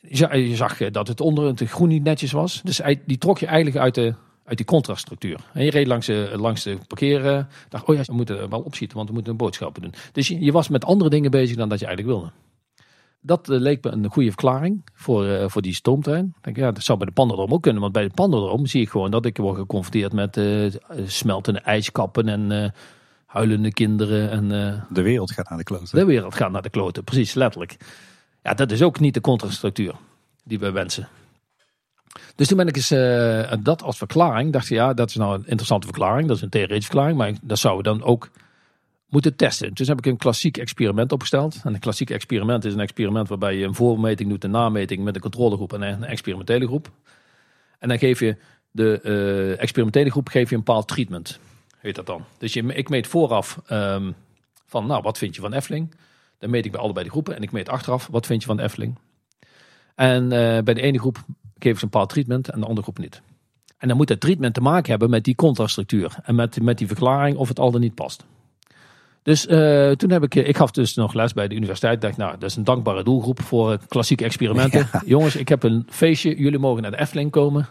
Je zag dat het onder het groen niet netjes was. Dus die trok je eigenlijk uit de, uit die contraststructuur. En je reed langs de, langs de parkeren. Dacht, oh ja, we moeten wel opschieten, want we moeten een boodschappen doen. Dus je, je was met andere dingen bezig dan dat je eigenlijk wilde. Dat uh, leek me een goede verklaring voor, uh, voor die stoomtrein. Denk, ja, dat zou bij de Pandadroom ook kunnen. Want bij de Pandadroom zie ik gewoon dat ik word geconfronteerd met uh, smeltende ijskappen en huilende kinderen en eh, De wereld gaat naar de kloten. de wereld gaat naar de kloten. Precies, letterlijk. Ja, dat is ook niet de contrastructuur die we wensen. Dus toen ben ik eens eh, dat als verklaring, dacht ik ja, dat is nou een interessante verklaring. Dat is een theoretische verklaring, maar dat zouden we dan ook moeten testen. Dus heb ik een klassiek experiment opgesteld. En een klassiek experiment is een experiment waarbij je een voormeting doet, een nameting met een controlegroep en een experimentele groep. En dan geef je de eh, experimentele groep geef je een bepaald treatment, heet dat dan. Dus je, ik meet vooraf ehm, van, nou, wat vind je van Efteling? Dan meet ik bij allebei de groepen en ik meet achteraf, wat vind je van de Efteling? En eh, bij de ene groep geven ze een bepaald treatment en de andere groep niet. En dan moet dat treatment te maken hebben met die contrastructuur en met, met die verklaring of het al dan niet past. Dus eh, toen heb ik, ik gaf dus nog les bij de universiteit. Ik dacht, nou, dat is een dankbare doelgroep voor eh, klassieke experimenten. Jongens, ik heb een feestje. Jullie mogen naar de Efteling komen.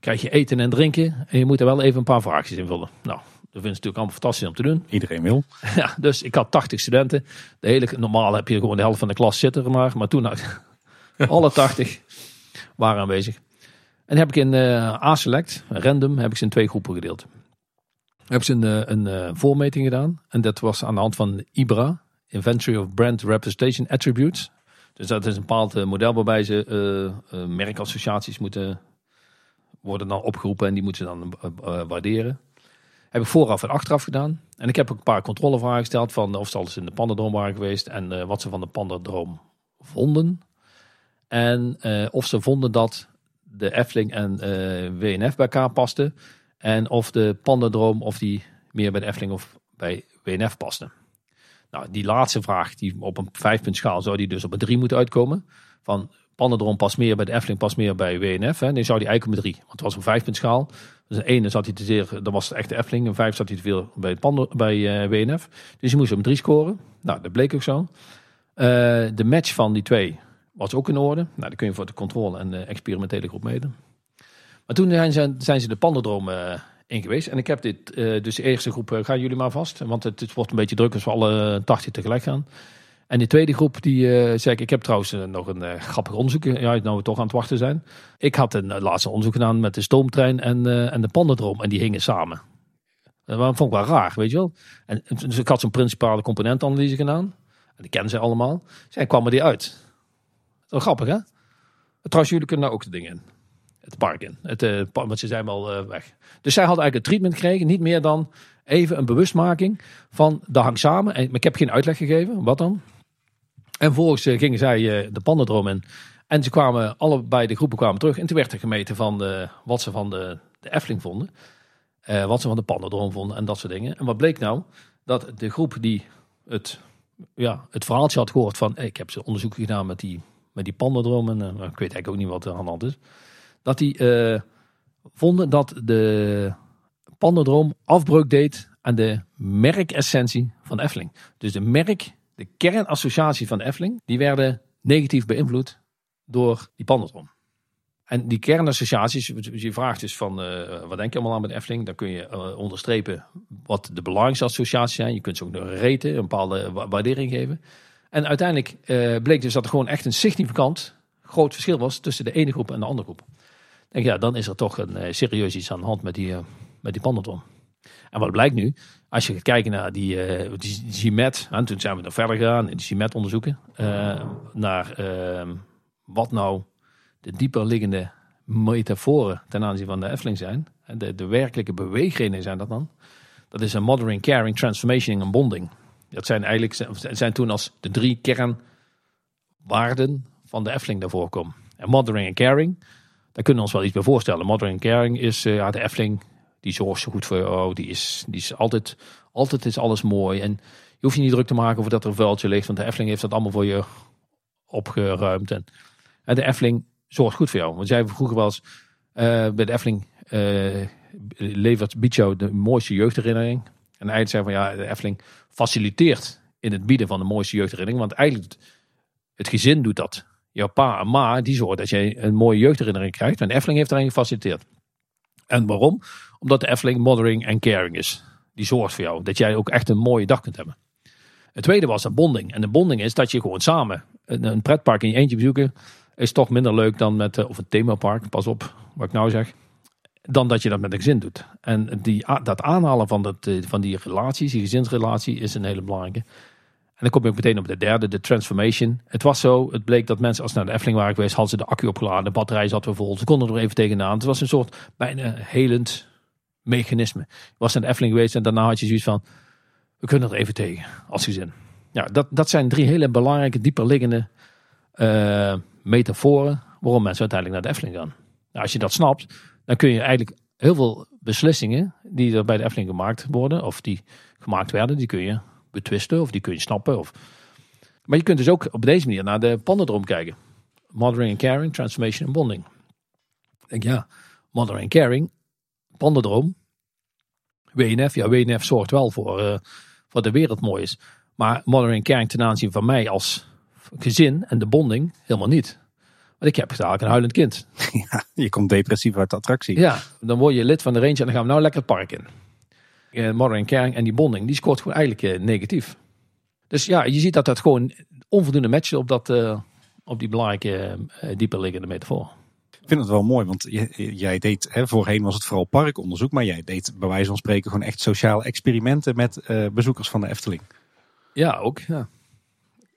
Krijg je eten en drinken. En je moet er wel even een paar vraagjes invullen. Nou, dat vinden ze natuurlijk allemaal fantastisch om te doen. Iedereen wil. Ja, dus ik had 80 studenten. De hele, normaal heb je gewoon de helft van de klas zitten maar. Maar toen had ik alle 80 waren aanwezig. En heb ik in eh A-select, random, heb ik ze in twee groepen gedeeld. Heb ze een, eh, een eh, voormeting gedaan. En dat was aan de hand van IBRA, Inventory of Brand Representation Attributes. Dus dat is een bepaald model waarbij ze merkassociaties moeten worden dan opgeroepen en die moeten ze dan waarderen. Heb ik vooraf en achteraf gedaan. En ik heb ook een paar controlevragen gesteld van of ze al eens in de pandadroom waren geweest en wat ze van de pandadroom vonden. En eh, of ze vonden dat de Efteling en eh, WNF bij elkaar pasten. En of de pandadroom of die meer bij de Efteling of bij WNF pasten. Nou, die laatste vraag, die op een vijfpuntschaal zou die dus op een drie moeten uitkomen. Van Pandadroom past meer bij de Efteling, past meer bij WNF. Hè. Dan zou die eigenlijk op een drie. Want het was een vijfpuntschaal. Dus een ene zat hij te zeer, dan was echt de Efteling. Een vijf zat hij te veel bij, bij eh, WNF. Dus je moest op drie scoren. Nou, dat bleek ook zo. De match van die twee was ook in orde. Nou, dan kun je voor de controle en de experimentele groep meten. Maar toen zijn ze, zijn ze de Pandadroom eh in geweest. En ik heb dit, eh, dus de eerste groep, eh, gaan jullie maar vast. Want het, het wordt een beetje druk als we alle 80 tegelijk gaan. En die tweede groep, die eh, zei ik, ik heb trouwens eh, nog een eh, grappig onderzoek. Ja, nou we toch aan het wachten zijn. Ik had een eh, laatste onderzoek gedaan met de stoomtrein en, eh, en de pandadroom. En die hingen samen. Dat vond ik wel raar, weet je wel. En, dus ik had zo'n principale componentanalyse gedaan. En die kennen ze allemaal. Zij kwam er die uit. Wel grappig, hè? Trouwens, jullie kunnen daar ook de dingen in. Het park in. Het, want ze zijn wel eh, weg. Dus zij hadden eigenlijk een treatment gekregen. Niet meer dan even een bewustmaking van dat hangt samen. En, ik heb geen uitleg gegeven. Wat dan? En vervolgens eh, gingen zij de pandadroom in. En ze kwamen, allebei de groepen kwamen terug. En toen werd er gemeten van de, wat ze van de, de Efteling vonden. wat ze van de pandadroom vonden en dat soort dingen. En wat bleek nou? Dat de groep die het, ja, het verhaaltje had gehoord van... ik heb ze onderzoeken gedaan met die, met die pandadroom. En eh, ik weet eigenlijk ook niet wat er aan de hand is. Dat die eh, vonden dat de pandadroom afbreuk deed aan de merkessentie van Efteling. Dus de merk, de kernassociatie van Efteling, die werden negatief beïnvloed door die pandadroom. En die kernassociaties, je vraagt dus van eh, wat denk je allemaal aan met Efteling, dan kun je onderstrepen wat de belangrijkste associaties zijn. Je kunt ze ook nog reten, een bepaalde wa- waardering geven. En uiteindelijk eh, bleek dus dat er gewoon echt een significant groot verschil was tussen de ene groep en de andere groep. Denk, ja, dan is er toch een eh, serieus iets aan de hand met die, eh, met die. En wat blijkt nu, als je gaat kijken naar die, eh die GMAT, en toen zijn we nog verder gegaan in die GMAT onderzoeken, eh, naar eh, wat nou de dieper liggende metaforen ten aanzien van de Efteling zijn. De, de werkelijke beweegredenen zijn dat dan. Dat is een mothering, caring, transformation en bonding. Dat zijn eigenlijk zijn toen als de drie kernwaarden van de Efteling daarvoor komen. En mothering en caring, daar kunnen we ons wel iets bij voorstellen. Mothering en caring is eh, ja, de Efteling, die zorgt zo goed voor jou. Die is, die is altijd, altijd is alles mooi. En je hoeft je niet druk te maken over dat er een vuiltje ligt. Want de Efteling heeft dat allemaal voor je opgeruimd. En, de Efteling zorgt goed voor jou. Want jij vroeger eens eh, bij de Efteling eh, levert, biedt jou de mooiste jeugdherinnering. En eigenlijk zei van ja, de Efteling faciliteert in het bieden van de mooiste jeugdherinnering. Want eigenlijk het gezin doet dat. Jouw pa en ma, die zorgen dat je een mooie jeugdherinnering krijgt. En de Efteling heeft daarin gefaciliteerd. En waarom? Omdat de Efteling mothering en caring is. Die zorgt voor jou. Dat jij ook echt een mooie dag kunt hebben. Het tweede was een bonding. En de bonding is dat je gewoon samen een, een pretpark in je eentje bezoeken. Is toch minder leuk dan met, eh, of een themapark, pas op wat ik nou zeg. Dan dat je dat met een gezin doet. En die, dat aanhalen van, dat, eh, van die relaties, die gezinsrelatie, is een hele belangrijke. En dan kom ook meteen op de derde, de transformation. Het was zo, het bleek dat mensen als ze naar de Efteling waren geweest, hadden ze de accu opgeladen, de batterij zat weer vol, ze konden er even tegenaan. Het was een soort bijna helend mechanisme. Je was naar de Efteling geweest en daarna had je zoiets van, we kunnen er even tegen als gezin. Ja, dat, dat zijn drie hele belangrijke, dieper liggende uh, metaforen waarom mensen uiteindelijk naar de Efteling gaan. Nou, als je dat snapt, dan kun je eigenlijk heel veel beslissingen die er bij de Efteling gemaakt worden, of die gemaakt werden, die kun je betwisten of die kun je snappen. Of... Maar je kunt dus ook op deze manier naar de pandendroom kijken. And caring, transformation en bonding. Ik denk ja, and caring, pandendroom, WNF. Ja, WNF zorgt wel voor, uh, de wereld mooi is. Maar and caring ten aanzien van mij als gezin en de bonding helemaal niet. Ik heb eigenlijk een huilend kind. Ja, je komt depressief uit de attractie. Ja, dan word je lid van de range en dan gaan we nou lekker het park in. Uh, mothering caring en die bonding, die scoort gewoon eigenlijk uh, negatief. Dus ja, je ziet dat dat gewoon onvoldoende matcht op, dat, uh, op die belangrijke dieper liggende metafoor. Ik vind het wel mooi, want jij deed, hè, voorheen was het vooral parkonderzoek, maar jij deed bij wijze van spreken gewoon echt sociale experimenten met bezoekers van de Efteling. Ja, ook. Ja.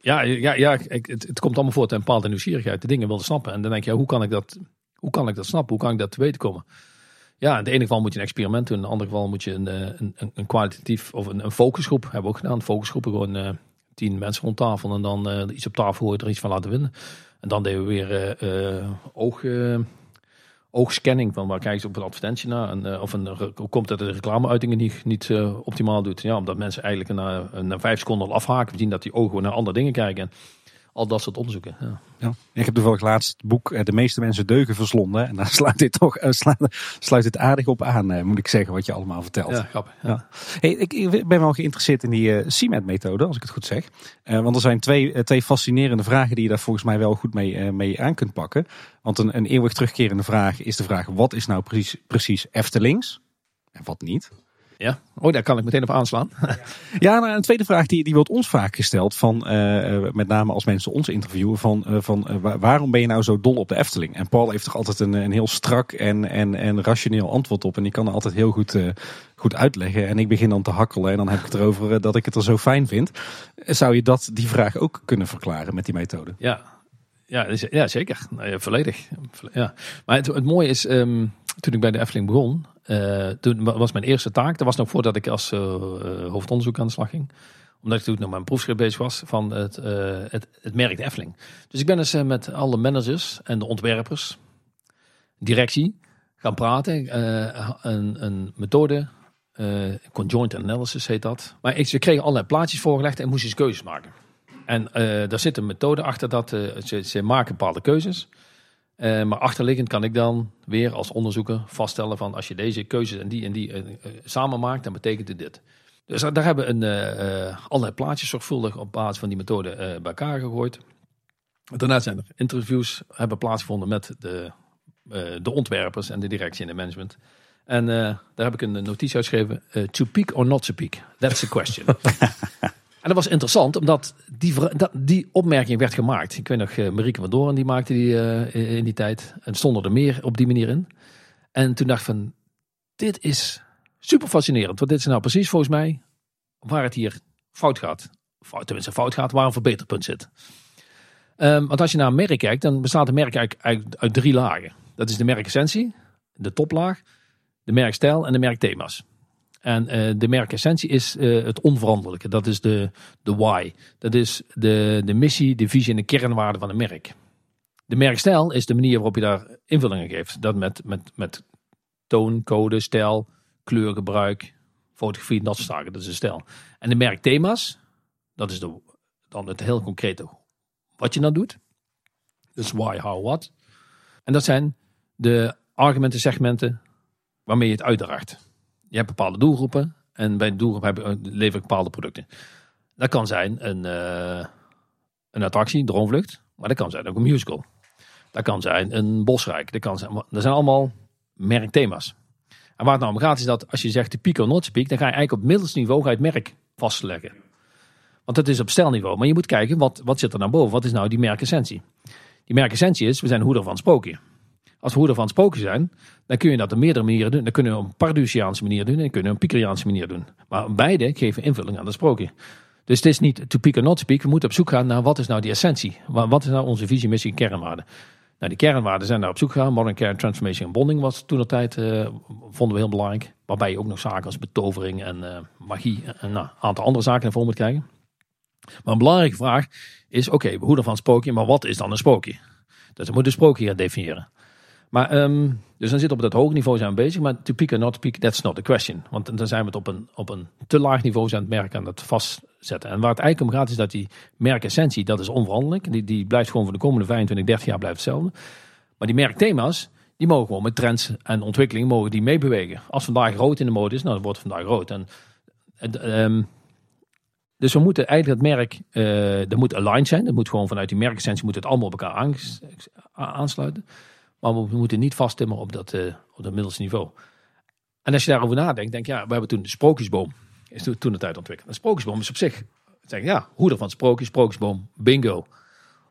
Ja, ja, ja het, het komt allemaal voort uit een bepaalde nieuwsgierigheid. De dingen willen snappen. En dan denk je, hoe kan ik dat, hoe kan ik dat snappen? Hoe kan ik dat te weten komen? Ja, in de ene geval moet je een experiment doen. In de andere geval moet je een, eh, een, een, kwalitatief of een, een focusgroep hebben we ook gedaan. Focusgroepen gewoon uh, tien mensen rond tafel en dan uh, iets op tafel gooien, er iets van laten winnen. En dan deden we weer oog, oogscanning van waar kijken ze op een advertentie naar. En, uh, of een, hoe komt dat de reclameuitingen niet, niet uh, optimaal doet. Ja, omdat mensen eigenlijk na, na vijf seconden al afhaken. We zien dat die ogen naar andere dingen kijken al dat soort onderzoeken. Ja. ja. Ik heb toevallig laatst het boek eh, De meeste mensen deugen verslonden. En daar sluit dit toch uh, sluit, het aardig op aan, uh, moet ik zeggen, wat je allemaal vertelt. Ja, grappig. Ja. Hey, ik, ben wel geïnteresseerd in die CIMET-methode, als ik het goed zeg. want er zijn twee, twee fascinerende vragen die je daar volgens mij wel goed mee, mee aan kunt pakken. Want een, een eeuwig terugkerende vraag is de vraag, wat is nou precies, precies Eftelings? En wat niet? Ja, oh, daar kan ik meteen op aanslaan. ja, nou, een tweede vraag die, die wordt ons vaak gesteld, van, uh, met name als mensen ons interviewen, van, uh, van uh, waarom ben je nou zo dol op de Efteling? En Paul heeft toch altijd een, een heel strak en, en, en rationeel antwoord op en die kan er altijd heel goed, goed uitleggen. En ik begin dan te hakkelen en dan heb ik het erover dat ik het er zo fijn vind. Zou je dat, die vraag ook kunnen verklaren met die methode? Ja, ja, ja zeker. Nou, volledig. Ja. Maar het, het mooie is, um, toen ik bij de Efteling begon, uh, toen was mijn eerste taak, dat was nog voordat ik als uh, hoofdonderzoek aan de slag ging. Omdat ik toen nog mijn proefschrift bezig was van het, uh, het, het merk de. Dus ik ben eens met alle managers en de ontwerpers, directie, gaan praten. een, een methode, conjoint analysis heet dat. Maar ik, ze kregen allerlei plaatjes voorgelegd en moesten eens keuzes maken. En daar zit een methode achter dat ze, ze maken bepaalde keuzes. Uh, maar achterliggend kan ik dan weer als onderzoeker vaststellen van als je deze keuzes en die en die uh, samen maakt, dan betekent het dit. Dus daar hebben een, allerlei plaatjes zorgvuldig op basis van die methode bij elkaar gegooid. Daarna zijn er interviews hebben plaatsgevonden met de, de ontwerpers en de directie en de management. En daar heb ik een notitie uitgeschreven. to peak or not to peak? That's the question. En dat was interessant, omdat die, dat, die opmerking werd gemaakt. Ik weet nog, uh, Marieke van Doorn die maakte die uh, in die tijd. En stonden er meer op die manier in. En toen dacht ik van, dit is super fascinerend. Want dit is nou precies volgens mij waar het hier fout gaat. Fout, tenminste fout gaat, waar een verbeterpunt zit. Um, want als je naar een merk kijkt, dan bestaat een merk eigenlijk uit, uit drie lagen. Dat is de merkessentie, de toplaag, de merkstijl en de merkthema's. En uh, de merkessentie is uh, het onveranderlijke. Dat is de, de why. Dat is de, de missie, de visie en de kernwaarde van een merk. De merkstijl is de manier waarop je daar invullingen geeft. Dat met, met, met toon, code, stijl, kleurgebruik, fotografie, dat soort zaken. Dat is de stijl. En de merkthema's, dat is de, dan het heel concrete wat je dan doet. Dus why, how, what. En dat zijn de argumenten, segmenten waarmee je het uitdraagt je hebt bepaalde doelgroepen. En bij de doelgroep eh, lever ik bepaalde producten. Dat kan zijn een, uh, een attractie, droomvlucht. Maar dat kan zijn ook een musical. Dat kan zijn een bosrijk. Dat, kan zijn, dat zijn allemaal merkthema's. En waar het nou om gaat is dat als je zegt de pico not peak, dan ga je eigenlijk op middelste niveau ga je het merk vastleggen. Want dat is op stelniveau. Maar je moet kijken, wat, wat zit er naar boven? Wat is nou die merkessentie? Die merkessentie is, we zijn hoeder van sprookje. Als we hoeder van spoken zijn, dan kun je dat op meerdere manieren doen. Dan kunnen we op een Pardusiaanse manier doen en kunnen we op een Piceriaanse manier doen. Maar beide geven invulling aan de sprookje. Dus het is niet to peak or not to peak. We moeten op zoek gaan naar wat is nou die essentie. Wa- Wat is nou onze visie, missie en kernwaarden. Nou, die kernwaarden zijn daar op zoek gegaan. Modern Care, Transformation en Bonding was toen de tijd, eh, vonden we heel belangrijk. Waarbij je ook nog zaken als betovering en eh, magie en nou, een aantal andere zaken naar voren moet krijgen. Maar een belangrijke vraag is, oké, hoe dan van sprookje, maar wat is dan een sprookje? Dus we moeten een sprookje gaan definiëren. Maar, ehm, dus dan zit op dat hoge niveau zijn we bezig, maar to peak not to peak, that's not the question. Want dan zijn we het op een, op een te laag niveau zijn het merk aan het vastzetten. En waar het eigenlijk om gaat is dat die merkessentie, dat is onveranderlijk. Die, die blijft gewoon voor de komende 25, 30 jaar blijft hetzelfde. Maar die merkthema's, die mogen gewoon met trends en ontwikkelingen mogen die meebewegen. Als vandaag rood in de mode is, nou dan wordt vandaag rood. En, ehm, dus we moeten eigenlijk het merk, eh er moet aligned zijn. Dat moet gewoon vanuit die merkessentie moet het allemaal op elkaar aansluiten. Maar we moeten niet vasttimmen op dat, eh, op dat middelste niveau. En als je daarover nadenkt, denk je, ja, we hebben toen de sprookjesboom. Is toen, de tijd ontwikkeld. Een sprookjesboom is op zich, zeg, ja, hoeder van het sprookje, sprookjesboom, bingo.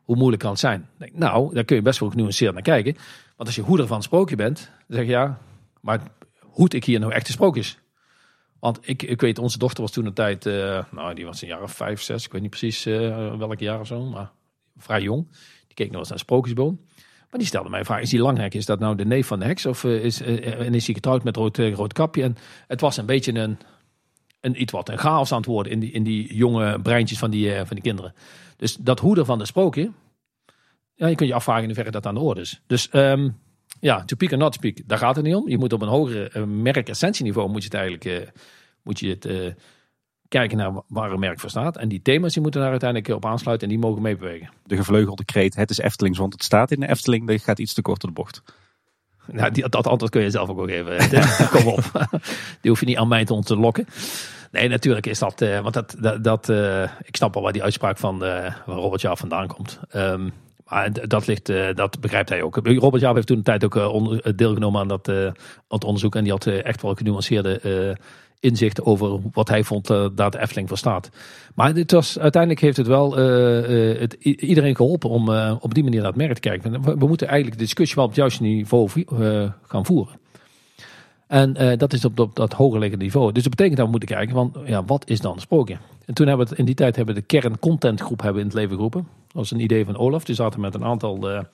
Hoe moeilijk kan het zijn? Denk, nou, daar kun je best wel genuanceerd naar kijken. Want als je hoeder van het sprookje bent, dan zeg je ja, maar hoed ik hier nou echte sprookjes? Want ik, ik weet, onze dochter was toen een tijd, eh, nou die was een jaar of vijf, zes, ik weet niet precies eh, welk jaar of zo, maar vrij jong. Die keek nog eens naar Sprookjesboom. Maar die stelde mij een vraag, is die langrijk? Is dat nou de neef van de heks? Of eh, is, eh, en is hij getrouwd met rood, eh, rood kapje? En het was een beetje een, een iets wat een chaos aan het worden in die, in die jonge breintjes van die, eh, van die kinderen. Dus dat hoeder van de sprookje, ja, je kunt je afvragen in hoeverre dat aan de orde is. Dus ehm, ja, to peak or not to peak, daar gaat het niet om. Je moet op een hogere merk-essentieniveau moet je het eigenlijk eh, moet je het, eh, kijken naar waar een merk voor staat. En die thema's die moeten daar uiteindelijk op aansluiten en die mogen meebewegen. De gevleugelde kreet, het is Eftelings, want het staat in de Efteling. Dat gaat iets te kort door de bocht. Nou, die, dat antwoord kun je zelf ook wel geven. Kom op. Die hoef je niet aan mij te ontlokken. Nee, natuurlijk is dat. eh, want dat, dat, dat eh, ik snap wel waar die uitspraak van waar Robert Jaap vandaan komt. Ehm, maar dat, ligt, dat begrijpt hij ook. Robert Jaap heeft toen een tijd ook onder- deelgenomen aan dat, aan het onderzoek. En die had echt wel genuanceerde inzichten over wat hij vond eh, dat de Efteling voor staat. Maar dit was, uiteindelijk heeft het wel eh, eh, het, iedereen geholpen om op die manier naar het merk te kijken. We, moeten eigenlijk de discussie wel op het juiste niveau gaan voeren. En dat is op, dat hoger liggende niveau. Dus dat betekent dat we moeten kijken van, ja, wat is dan een sprookje? En toen hebben we het, in die tijd hebben we de kerncontentgroep hebben in het leven geroepen. Dat was een idee van Olaf. Die zaten met een aantal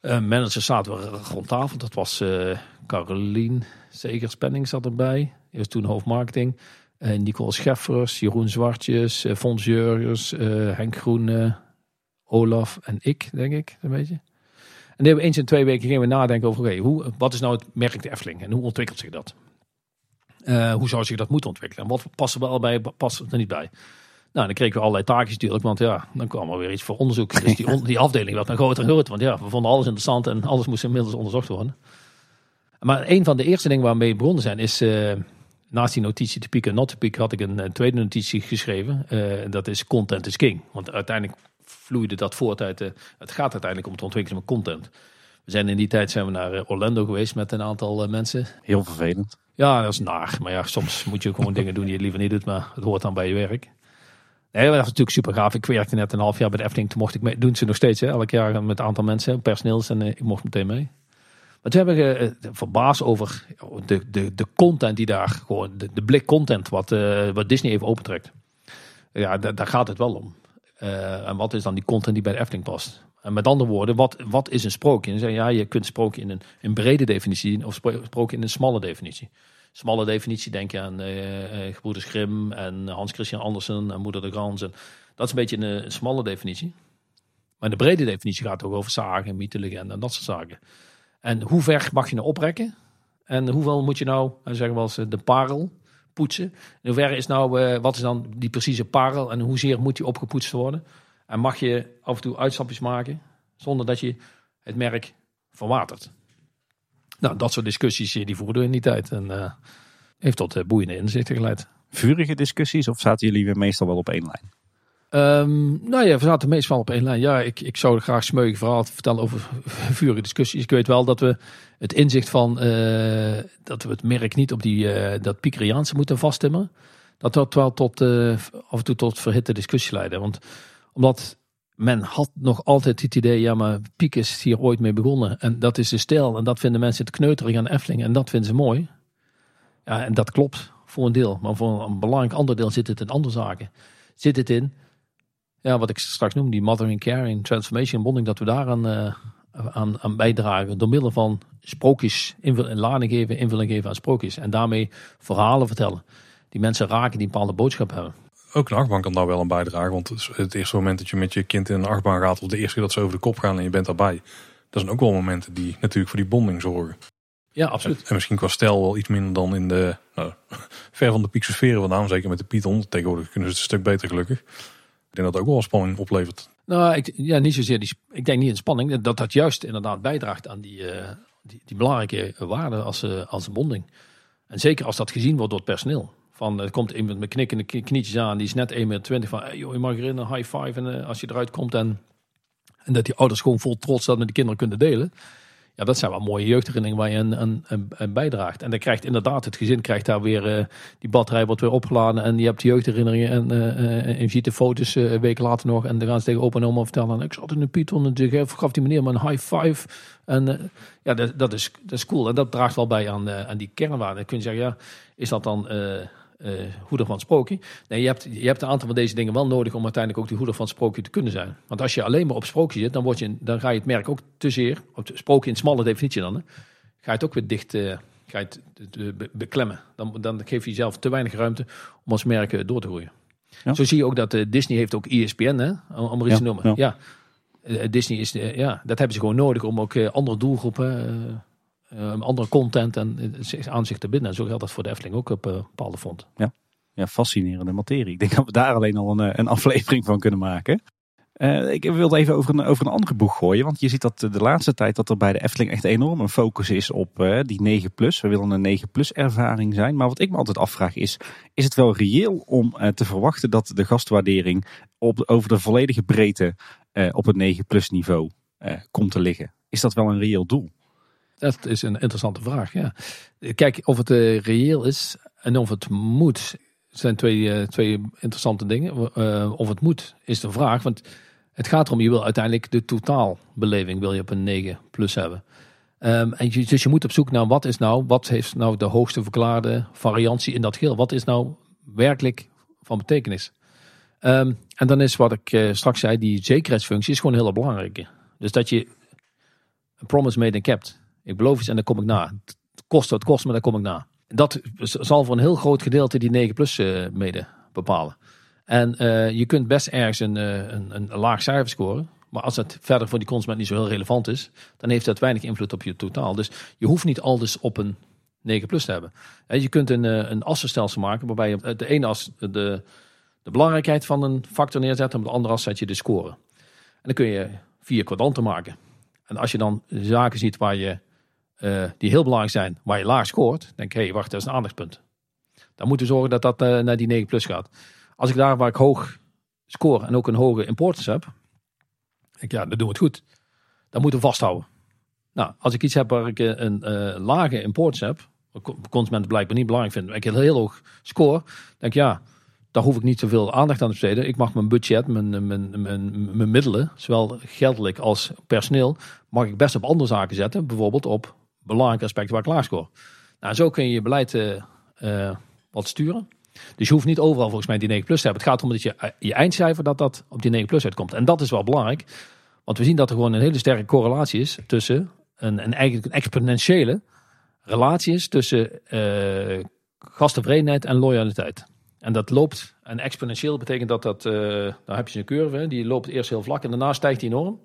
managers zaten we rond tafel. Dat was eh Carolien zat erbij. Die was toen hoofdmarketing. Eh Nicole Scheffers, Jeroen Zwartjes, eh, Fons Jurgens, eh, Henk Groene, Olaf en ik, denk ik, een beetje. En hebben we eens in twee weken gingen we nadenken over, oké, hoe, wat is nou het merk de Efteling en hoe ontwikkelt zich dat? Hoe zou zich dat moeten ontwikkelen? En wat past er wel bij, past er niet bij? Nou, dan kregen we allerlei taakjes natuurlijk, want ja, dan kwam er weer iets voor onderzoek. Dus die, on- die afdeling werd dan groter en groter, want ja, we vonden alles interessant en alles moest inmiddels onderzocht worden. Maar een van de eerste dingen waarmee we begonnen zijn is, naast die notitie te pieken en not te pieken, had ik een, eh, tweede notitie geschreven. Eh, dat is content is king. Want uiteindelijk vloeide dat voort uit, de, het gaat uiteindelijk om het ontwikkelen van content. We zijn in die tijd zijn we naar eh, Orlando geweest met een aantal eh, mensen. Heel vervelend. Ja, dat is naar. Maar ja, soms moet je gewoon dingen doen die je liever niet doet, maar het hoort dan bij je werk. Nee, dat was natuurlijk super gaaf. Ik werkte net een half jaar bij de Efteling. Toen mocht ik mee, doen ze nog steeds, hè, elk jaar met een aantal mensen, personeels. En eh, ik mocht meteen mee. Maar toen hebben we eh, verbaasd over de, de, de content die daar gewoon, de, blik content wat, eh, wat Disney even opentrekt. Ja, da- daar gaat het wel om. Eh, en wat is dan die content die bij de Efteling past? En met andere woorden, wat, wat is een sprookje? En dan zeg je, ja, je kunt sprookje in een, brede definitie zien of spro- sprookje in een smalle definitie. Smalle definitie denk je aan eh eh, Gebroeders Grimm en Hans Christian Andersen en Moeder de Grans. En dat is een beetje een, een smalle definitie. Maar de brede definitie gaat ook over zagen, mythe, legende en dat soort zaken. En hoe ver mag je nou oprekken? En hoeveel moet je nou, eh, zeggen we als eh, de parel, poetsen? In hoeverre is nou, eh, wat is dan die precieze parel en hoezeer moet die opgepoetst worden? En mag je af en toe uitstapjes maken zonder dat je het merk verwatert? Nou, dat soort discussies die voerden we in die tijd. En heeft tot boeiende inzichten geleid. Vurige discussies of zaten jullie weer meestal wel op één lijn? Ehm, nou ja, we zaten meestal op één lijn. Ja, ik, ik zou graag smeuïge verhaal vertellen over vurige discussies. Ik weet wel dat we het inzicht van eh, dat we het merk niet op die, eh, dat Piekeriaanse moeten vasttimmen. Dat dat wel tot, eh, af en toe tot verhitte discussie leidde. Want omdat men had nog altijd het idee, ja maar Piek is hier ooit mee begonnen. En dat is de stijl en dat vinden mensen het kneuterig aan Efteling en dat vinden ze mooi. Ja, en dat klopt voor een deel. Maar voor een belangrijk ander deel zit het in andere zaken. Zit het in, ja, wat ik straks noem, die mothering care en transformation bonding, dat we daaraan uh, aan, aan bijdragen. Door middel van sprookjes, invul, lading geven, invulling geven aan sprookjes. En daarmee verhalen vertellen. Die mensen raken die een bepaalde boodschap hebben. Ook een achtbaan kan daar wel een bijdragen. Want het eerste moment dat je met je kind in een achtbaan gaat, of de eerste keer dat ze over de kop gaan en je bent daarbij. Dat zijn ook wel momenten die natuurlijk voor die bonding zorgen. Ja, absoluut. En, misschien qua stijl wel iets minder dan in de, nou, ver van de pixosferen vandaan. Zeker met de Python. Tegenwoordig kunnen ze het een stuk beter gelukkig. Ik denk dat het ook wel spanning oplevert. Nou, ik, ja, niet zozeer die, ik denk niet in spanning. Dat dat juist inderdaad bijdraagt aan die, uh, die, die, belangrijke waarde als, uh, als bonding. En zeker als dat gezien wordt door het personeel. Van, er komt iemand met knikkende knietjes aan, die is net 1,20 meter van, joh, je mag erin een high five en uh, als je eruit komt en, en dat die ouders gewoon vol trots dat met de kinderen kunnen delen. Ja, dat zijn wel mooie jeugdherinneringen waar je een, een, een, bijdraagt. En dan krijgt inderdaad het gezin krijgt daar weer uh, die batterij wordt weer opgeladen en je hebt jeugdherinneringen en, uh, en je ziet de foto's uh, een week later nog en dan gaan ze tegen opa en oma vertellen. Ik zat in een Python en gaf die meneer maar een high five. En ja, dat, dat, is, dat is cool en dat draagt wel bij aan, aan die kernwaarde. Dan kun je zeggen, ja, is dat dan uh, hoeder van sprookje. Nee, je hebt, je hebt een aantal van deze dingen wel nodig om uiteindelijk ook die hoeder van sprookje te kunnen zijn. Want als je alleen maar op sprookje zit, dan, word je, dan ga je het merk ook te zeer, op sprookje in smalle definitie dan, hè, ga je het ook weer dicht uh, ga je het, beklemmen. Dan, dan geef je jezelf te weinig ruimte om als merk door te groeien. Ja. Zo zie je ook dat Disney heeft ook ESPN, hè, om, er iets te noemen. Ja. ja. Disney is, ja, dat hebben ze gewoon nodig om ook andere doelgroepen andere content en aan zich te binden. En zo geldt dat voor de Efteling ook op uh, bepaalde fronten. Ja. ja, fascinerende materie. Ik denk dat we daar alleen al een, eh, een aflevering van kunnen maken. Ik wilde even over een, over een andere boeg gooien. Want je ziet dat de laatste tijd dat er bij de Efteling echt enorm een focus is op die 9 plus. We willen een 9 plus ervaring zijn. Maar wat ik me altijd afvraag is, is het wel reëel om te verwachten dat de gastwaardering op, over de volledige breedte op het 9 plus niveau komt te liggen? Is dat wel een reëel doel? Dat is een interessante vraag. Ja. Kijk, of het uh, reëel is en of het moet, zijn twee, uh, twee interessante dingen. Uh, of het moet, is de vraag. Want het gaat erom, je wil uiteindelijk de totaalbeleving wil je op een 9 plus hebben. Um, en je, dus je moet op zoek naar wat is nou, wat heeft nou de hoogste verklaarde variantie in dat geheel? Wat is nou werkelijk van betekenis? Um, en dan is wat ik straks zei, die zekerheidsfunctie is gewoon heel belangrijke. Dus dat je een promise made and kept. Ik beloof iets en dan kom ik na. Het kost wat het kost, maar dan kom ik na. Dat zal voor een heel groot gedeelte die 9 plus uh, mede bepalen. En uh, je kunt best ergens een, uh, een, een, laag cijfer scoren. Maar als het verder voor die consument niet zo heel relevant is, dan heeft dat weinig invloed op je totaal. Dus je hoeft niet alles op een 9 plus te hebben. En je kunt een, een assenstelsel maken waarbij je de ene as de, de belangrijkheid van een factor neerzet en op de andere as zet je de score. En dan kun je vier kwadranten maken. En als je dan zaken ziet waar je uh, die heel belangrijk zijn, waar je laag scoort, denk ik, hé, hey, wacht, dat is een aandachtspunt. Dan moeten we zorgen dat dat uh, naar die 9 plus gaat. Als ik daar waar ik hoog score en ook een hoge importance heb, denk ik, ja, dan doen we het goed. Dan moeten we vasthouden. Nou, als ik iets heb waar ik een, uh, lage importance heb, wat consumenten blijkbaar niet belangrijk vinden, ik heel, heel hoog score, denk ja, daar hoef ik niet zoveel aandacht aan te besteden. Ik mag mijn budget, mijn, mijn, mijn, mijn middelen, zowel geldelijk als personeel, mag ik best op andere zaken zetten. Bijvoorbeeld op belangrijke aspecten waar ik klaar score. Nou, zo kun je je beleid uh, wat sturen. Dus je hoeft niet overal volgens mij die 9 plus te hebben. Het gaat erom dat je eh, je eindcijfer dat dat op die 9 plus uitkomt. En dat is wel belangrijk. Want we zien dat er gewoon een hele sterke correlatie is tussen een, een eigenlijk een exponentiële relatie is tussen uh, gasttevredenheid en loyaliteit. En dat loopt, en exponentieel betekent dat dat, uh, dan heb je een curve, die loopt eerst heel vlak en daarna stijgt die enorm.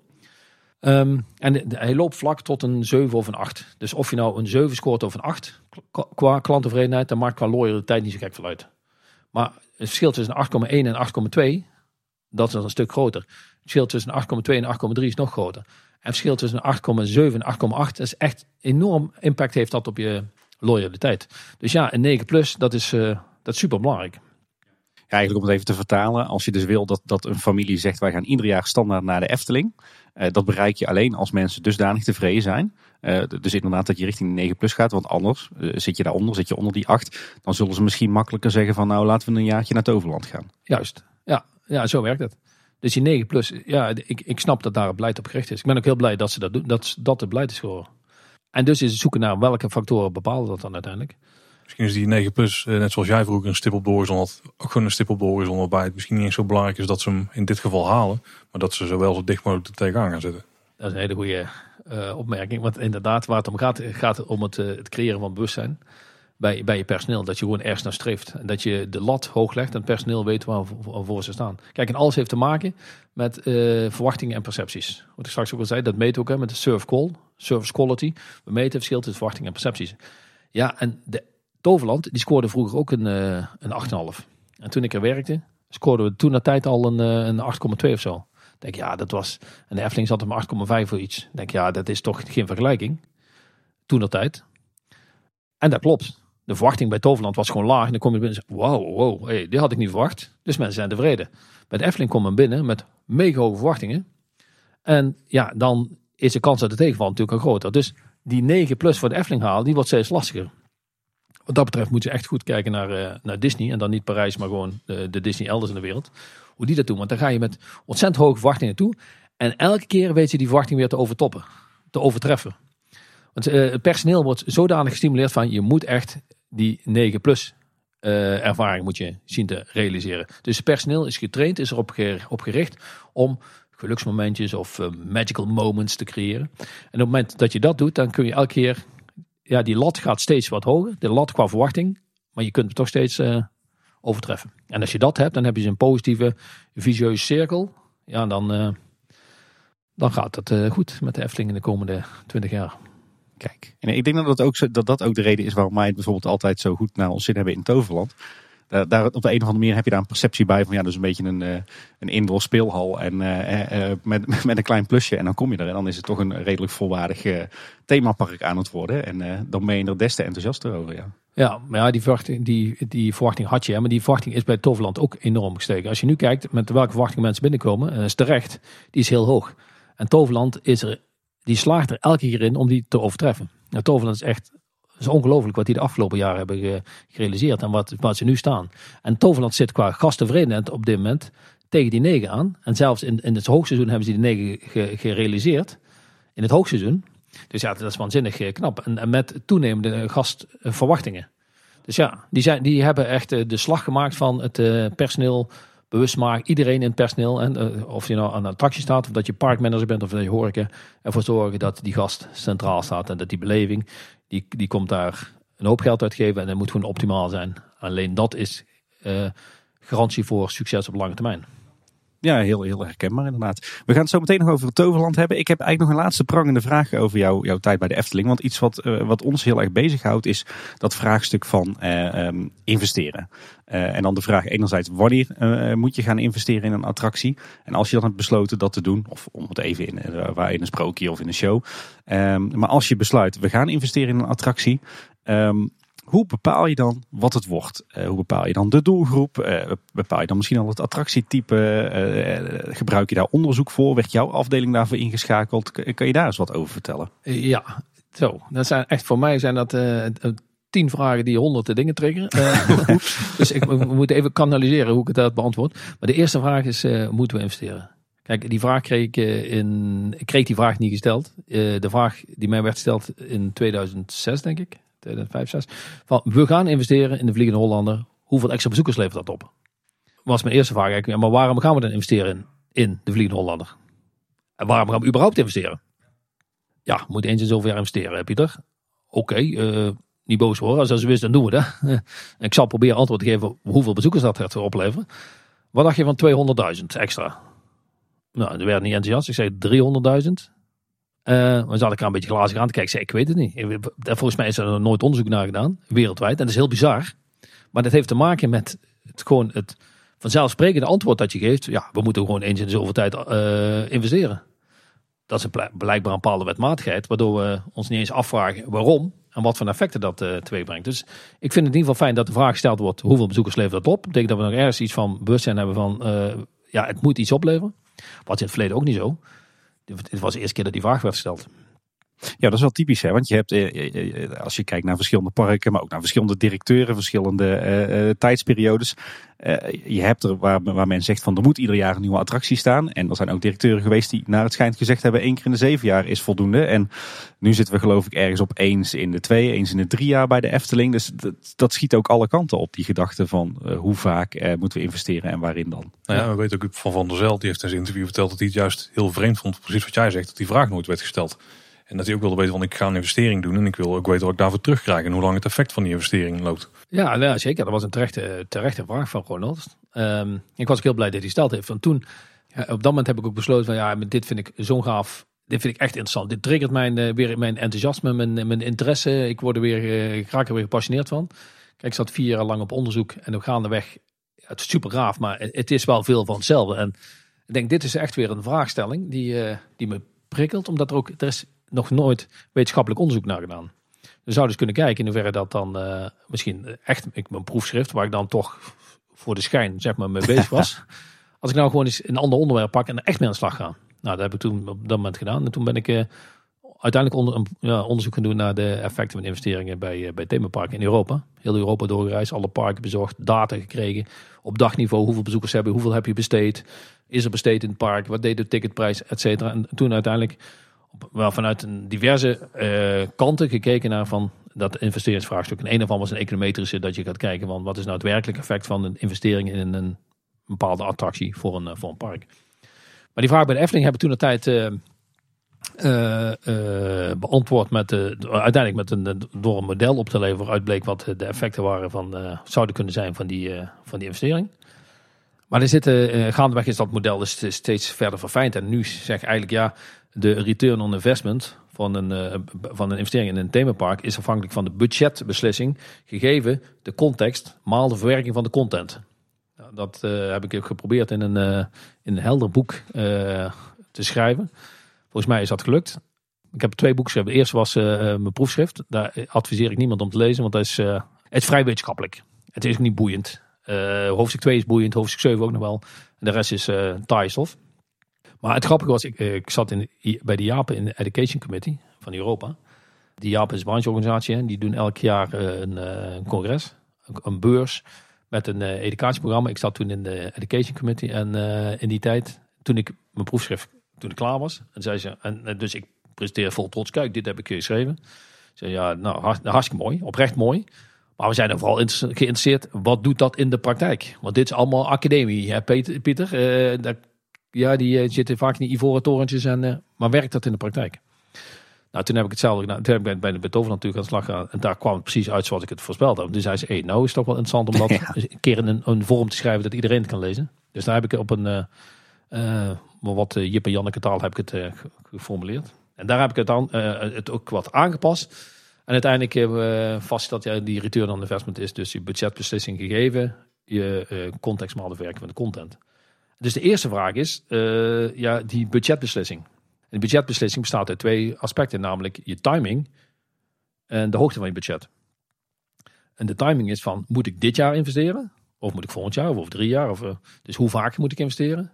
Um, en hij loopt vlak tot een 7 of een 8. Dus of je nou een 7 scoort of een 8 qua klanttevredenheid, dan maakt qua loyaliteit niet zo gek veel uit. Maar het verschil tussen 8,1 en 8,2, dat is een stuk groter. Het verschil tussen 8,2 en 8,3 is nog groter. En het verschil tussen 8,7 en 8,8 is echt enorm impact heeft dat op je loyaliteit. Dus ja, een 9 plus, dat is, uh, dat is super belangrijk. Eigenlijk om het even te vertalen, als je dus wil dat, dat een familie zegt wij gaan ieder jaar standaard naar de Efteling. Uh, dat bereik je alleen als mensen dusdanig tevreden zijn. Uh, dus inderdaad dat je richting de 9 plus gaat. Want anders uh, zit je daaronder, zit je onder die 8. Dan zullen ze misschien makkelijker zeggen van nou laten we een jaartje naar Toverland gaan. Juist, ja, ja zo werkt het. Dus die 9 plus, ja, ik, ik snap dat daar het beleid op gericht is. Ik ben ook heel blij dat ze dat doen, dat, dat het beleid is geworden. En dus is het zoeken naar welke factoren bepalen dat dan uiteindelijk. Misschien is die 9 plus, eh, net zoals jij vroeger een stip op de had, ook gewoon een stip op de waarbij het misschien niet eens zo belangrijk is dat ze hem in dit geval halen, maar dat ze zo wel zo dicht mogelijk er tegenaan gaan zitten. Dat is een hele goede uh, opmerking. Want inderdaad, waar het om gaat, gaat om het, uh, het creëren van bewustzijn bij, bij je personeel. Dat je gewoon ergens naar streeft. En dat je de lat hoog legt en personeel weet waarvoor ze staan. Kijk, en alles heeft te maken met verwachtingen en percepties. Wat ik straks ook al zei, dat meten ook hè, met de serve call, service quality. We meten het verschil tussen verwachtingen en percepties. Ja, en de Toverland, die scoorde vroeger ook een, uh, een 8,5. En toen ik er werkte, scoorden we toen na tijd al een, een 8,2 of zo. Denk ja, dat was. En de Efteling zat hem 8,5 voor iets. Denk ja, dat is toch geen vergelijking. Toen dat tijd. En dat klopt. De verwachting bij Toverland was gewoon laag. En dan kom je binnen wow, wow, hey, die had ik niet verwacht. Dus mensen zijn tevreden. Bij de Efteling komt men binnen met mega hoge verwachtingen. En ja, dan is de kans dat de tegenval natuurlijk al groter. Dus die 9 plus voor de Efteling halen, die wordt steeds lastiger. Wat dat betreft moeten ze echt goed kijken naar, uh, naar Disney. En dan niet Parijs, maar gewoon de, de Disney elders in de wereld hoe die dat doen. Want dan ga je met ontzettend hoge verwachtingen toe. En elke keer weet je die verwachting weer te overtoppen. Te overtreffen. Want uh, het personeel wordt zodanig gestimuleerd van je moet echt die 9 plus ervaring moet je zien te realiseren. Dus het personeel is getraind, is erop op gericht om geluksmomentjes of magical moments te creëren. En op het moment dat je dat doet, dan kun je elke keer, ja, die lat gaat steeds wat hoger. De lat qua verwachting, maar je kunt het toch steeds overtreffen. En als je dat hebt, dan heb je een positieve visueuze cirkel. Ja, dan, uh, dan gaat het uh, goed met de Efteling in de komende 20 jaar. Kijk, en ik denk dat dat ook, dat dat ook de reden is waarom wij het bijvoorbeeld altijd zo goed naar ons zin hebben in Toverland. Daar, daar, op de een of andere manier heb je daar een perceptie bij van ja, dus een beetje een, uh, een indoor speelhal en uh, uh, met, met een klein plusje. En dan kom je er en dan is het toch een redelijk volwaardig themapark aan het worden. En dan ben je er des te enthousiaster over, ja. Ja, maar ja, die verwachting, die, die verwachting had je. Maar die verwachting is bij Toverland ook enorm gestegen. Als je nu kijkt met welke verwachtingen mensen binnenkomen, en is terecht, die is heel hoog. En Toverland is er, die slaagt er elke keer in om die te overtreffen. Nou, Toverland is echt is ongelooflijk wat die de afgelopen jaren hebben gerealiseerd en wat, ze nu staan. En Toverland zit qua gasttevredenheid op dit moment tegen die 9 aan. En zelfs in, in het hoogseizoen hebben ze die 9 gerealiseerd. In het hoogseizoen. Dus ja, dat is waanzinnig eh, knap. En, met toenemende gastverwachtingen. Dus ja, die, zijn, die hebben echt eh, de slag gemaakt van het eh, personeel bewust maken. Iedereen in het personeel. En, of je nou aan de attractie staat, of dat je parkmanager bent, of dat je horeca. Ervoor zorgen dat die gast centraal staat. En dat die beleving, die, die komt daar een hoop geld uitgeven. En dat moet gewoon optimaal zijn. Alleen dat is garantie voor succes op lange termijn. Ja, heel, heel herkenbaar inderdaad. We gaan het zo meteen nog over het Toverland hebben. Ik heb eigenlijk nog een laatste prangende vraag over jou, jouw tijd bij de Efteling. Want iets wat, uh, wat ons heel erg bezighoudt is dat vraagstuk van uh, um, investeren. Uh, en dan de vraag enerzijds wanneer moet je gaan investeren in een attractie? En als je dan hebt besloten dat te doen, of om het even in, waar in een sprookje of in een show. Um, maar als je besluit, we gaan investeren in een attractie. Um, hoe bepaal je dan wat het wordt? Uh, hoe bepaal je dan de doelgroep? Uh, bepaal je dan misschien al het attractietype? Uh, gebruik je daar onderzoek voor? Werd jouw afdeling daarvoor ingeschakeld? Kan je daar eens wat over vertellen? Ja, zo. Dat zijn echt voor mij zijn dat tien vragen die honderden dingen triggeren. dus ik, we even kanaliseren hoe ik uit beantwoord. Maar de eerste vraag is, moeten we investeren? Kijk, die vraag kreeg ik in. Ik kreeg die vraag niet gesteld. de vraag die mij werd gesteld in 2006, denk ik. 2005, 6. Van, we gaan investeren in de Vliegende Hollander. Hoeveel extra bezoekers levert dat op? Was mijn eerste vraag eigenlijk. Maar waarom gaan we dan investeren in, in de Vliegende Hollander? En waarom gaan we überhaupt investeren? Ja, moet eens in zoveel jaar investeren, Pieter. Oké, okay, uh, niet boos hoor. Als ze wist, dan doen we dat. ik zal proberen antwoord te geven hoeveel bezoekers dat gaat opleveren. Wat dacht je van 200.000 extra? Nou, er werd niet enthousiast. Ik zei 300.000. Uh, maar zat ik er een beetje glazig aan te kijken. Ik zei, ik weet het niet. Volgens mij is er nooit onderzoek naar gedaan, wereldwijd. En dat is heel bizar. Maar dat heeft te maken met het, gewoon het vanzelfsprekende antwoord dat je geeft. Ja, we moeten gewoon eens in zoveel tijd uh, investeren. Dat is een, blijkbaar een bepaalde wetmatigheid, waardoor we ons niet eens afvragen waarom en wat voor effecten dat uh, teweeg brengt. Dus ik vind het in ieder geval fijn dat de vraag gesteld wordt, hoeveel bezoekers levert dat op? Dat betekent dat we nog ergens iets van bewustzijn hebben van, ja, het moet iets opleveren. Wat in het verleden ook niet zo. Dit was de eerste keer dat die vraag werd gesteld. Ja, dat is wel typisch, hè? want je hebt, eh, eh, als je kijkt naar verschillende parken, maar ook naar verschillende directeuren, verschillende uh, tijdsperiodes. Uh, je hebt er waar, waar men zegt van er moet ieder jaar een nieuwe attractie staan. En er zijn ook directeuren geweest die naar het schijnt gezegd hebben één keer in de zeven jaar is voldoende. En nu zitten we geloof ik ergens op eens in de twee, eens in de drie jaar bij de Efteling. Dus dat, dat schiet ook alle kanten op, die gedachte van uh, hoe vaak uh, moeten we investeren en waarin dan. Nou ja, we weten ook van Van der Zel, die heeft in zijn interview verteld dat hij het juist heel vreemd vond, precies wat jij zegt, dat die vraag nooit werd gesteld. En dat hij ook wilde weten van ik ga een investering doen en ik wil ook weten wat ik daarvoor terugkrijg en hoe lang het effect van die investering loopt. Ja, nou, zeker. Dat was een terechte, vraag van Ronald. Um, ik was ook heel blij dat hij stelt heeft. Want toen, op dat moment heb ik ook besloten van ja, dit vind ik zo'n gaaf. Dit vind ik echt interessant. Dit triggert mijn, uh, weer mijn enthousiasme, mijn, mijn interesse. Ik word er weer, uh, ik raak er weer gepassioneerd van. Kijk, ik zat vier jaar lang op onderzoek en op gaandeweg. Ja, het is super gaaf, maar het, is wel veel van hetzelfde. En ik denk, dit is echt weer een vraagstelling die, uh, die me prikkelt. Omdat er ook, er is nog nooit wetenschappelijk onderzoek naar gedaan. We zouden dus kunnen kijken in hoeverre dat dan uh, misschien echt ik, mijn proefschrift, waar ik dan toch voor de schijn zeg maar mee bezig was. Als ik nou gewoon eens een ander onderwerp pak en er echt mee aan de slag ga. Nou, dat heb ik toen op dat moment gedaan. En toen ben ik uh, uiteindelijk onder, ja, onderzoek gaan doen naar de effecten van investeringen bij, uh, bij themaparken in Europa. Heel Europa doorgereisd, alle parken bezocht, data gekregen. Op dagniveau, hoeveel bezoekers hebben, hoeveel heb je besteed? Is er besteed in het park? Wat deed de ticketprijs, et cetera. En toen uiteindelijk wel vanuit een diverse uh, kanten gekeken naar van dat investeringsvraagstuk. En een ervan was een econometrische, dat je gaat kijken van wat is nou het werkelijke effect van een investering in een bepaalde attractie voor een, voor een park. Maar die vraag bij de Efteling hebben toen de tijd uh, beantwoord met de, uiteindelijk met een, door een model op te leveren waaruit bleek wat de effecten waren van, zouden kunnen zijn van die, van die investering. Maar er zitten, gaandeweg is dat model dus steeds verder verfijnd. En nu zeg eigenlijk ja, de return on investment van een, uh, van een investering in een themapark is afhankelijk van de budgetbeslissing, gegeven de context, maal de verwerking van de content. Nou, dat uh, heb ik geprobeerd in een, uh, in een helder boek te schrijven. Volgens mij is dat gelukt. Ik heb twee boeken geschreven. De eerste was mijn proefschrift. Daar adviseer ik niemand om te lezen, want dat is, het is vrij wetenschappelijk. Het is ook niet boeiend. hoofdstuk 2 is boeiend, hoofdstuk 7 ook nog wel. En de rest is uh, taaistof. Maar het grappige was, ik, ik zat in, bij de Japen in de Education Committee van Europa. Die Japen is een brancheorganisatie en die doen elk jaar een, een congres, een beurs met een educatieprogramma. Ik zat toen in de Education Committee en in die tijd, toen ik mijn proefschrift, toen klaar was, en zei ze, en dus ik presenteer vol trots, kijk, dit heb ik geschreven. Zei ja, nou hartstikke mooi, oprecht mooi. Maar we zijn er vooral geïnteresseerd, wat doet dat in de praktijk? Want dit is allemaal academie, hè, Peter. Pieter, ja, die uh, zitten vaak in die ivoren torentjes. En, uh, maar werkt dat in de praktijk? Nou, toen heb ik hetzelfde gedaan. Toen heb ik bij de Beethoven natuurlijk aan de slag gegaan. En daar kwam het precies uit zoals ik het voorspeld had. Dus zei ze, hey, nou is het toch wel interessant om dat ja. een keer in een, een, vorm te schrijven dat iedereen het kan lezen. Dus daar heb ik op een uh, wat Jip en Janneke taal heb ik het geformuleerd. En daar heb ik het dan het ook wat aangepast. En uiteindelijk hebben we vast dat ja, die return on investment is dus je budgetbeslissing gegeven, je context maal de werking van de content. Dus de eerste vraag is uh, ja, die budgetbeslissing. En die budgetbeslissing bestaat uit twee aspecten, namelijk je timing en de hoogte van je budget. En de timing is van, moet ik dit jaar investeren? Of moet ik volgend jaar of over drie jaar? Of, uh, dus hoe vaak moet ik investeren?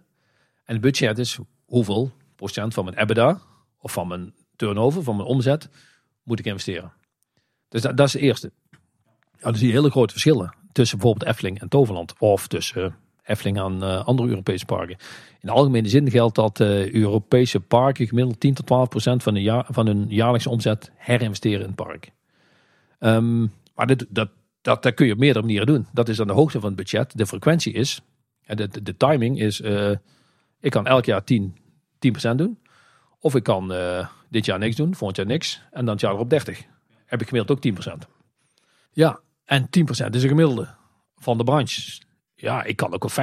En het budget is hoeveel procent van mijn EBITDA of van mijn turnover, van mijn omzet, moet ik investeren. Dus dat, is de eerste. Ja, dan zie je hele grote verschillen tussen bijvoorbeeld Efteling en Toverland. Of tussen Efteling aan uh, andere Europese parken. In de algemene zin geldt dat uh, Europese parken gemiddeld 10 tot 12 procent van, jaar, van hun jaarlijkse omzet herinvesteren in het park. Um, maar dat, dat, dat kun je op meerdere manieren doen. Dat is aan de hoogte van het budget. De frequentie is, de, de, timing is, uh, ik kan elk jaar 10, 10 procent doen. Of ik kan dit jaar niks doen, volgend jaar niks. En dan het jaar erop 30. Heb ik gemiddeld ook 10 procent. Ja, en 10 procent is een gemiddelde van de branche ja, ik kan ook op 15%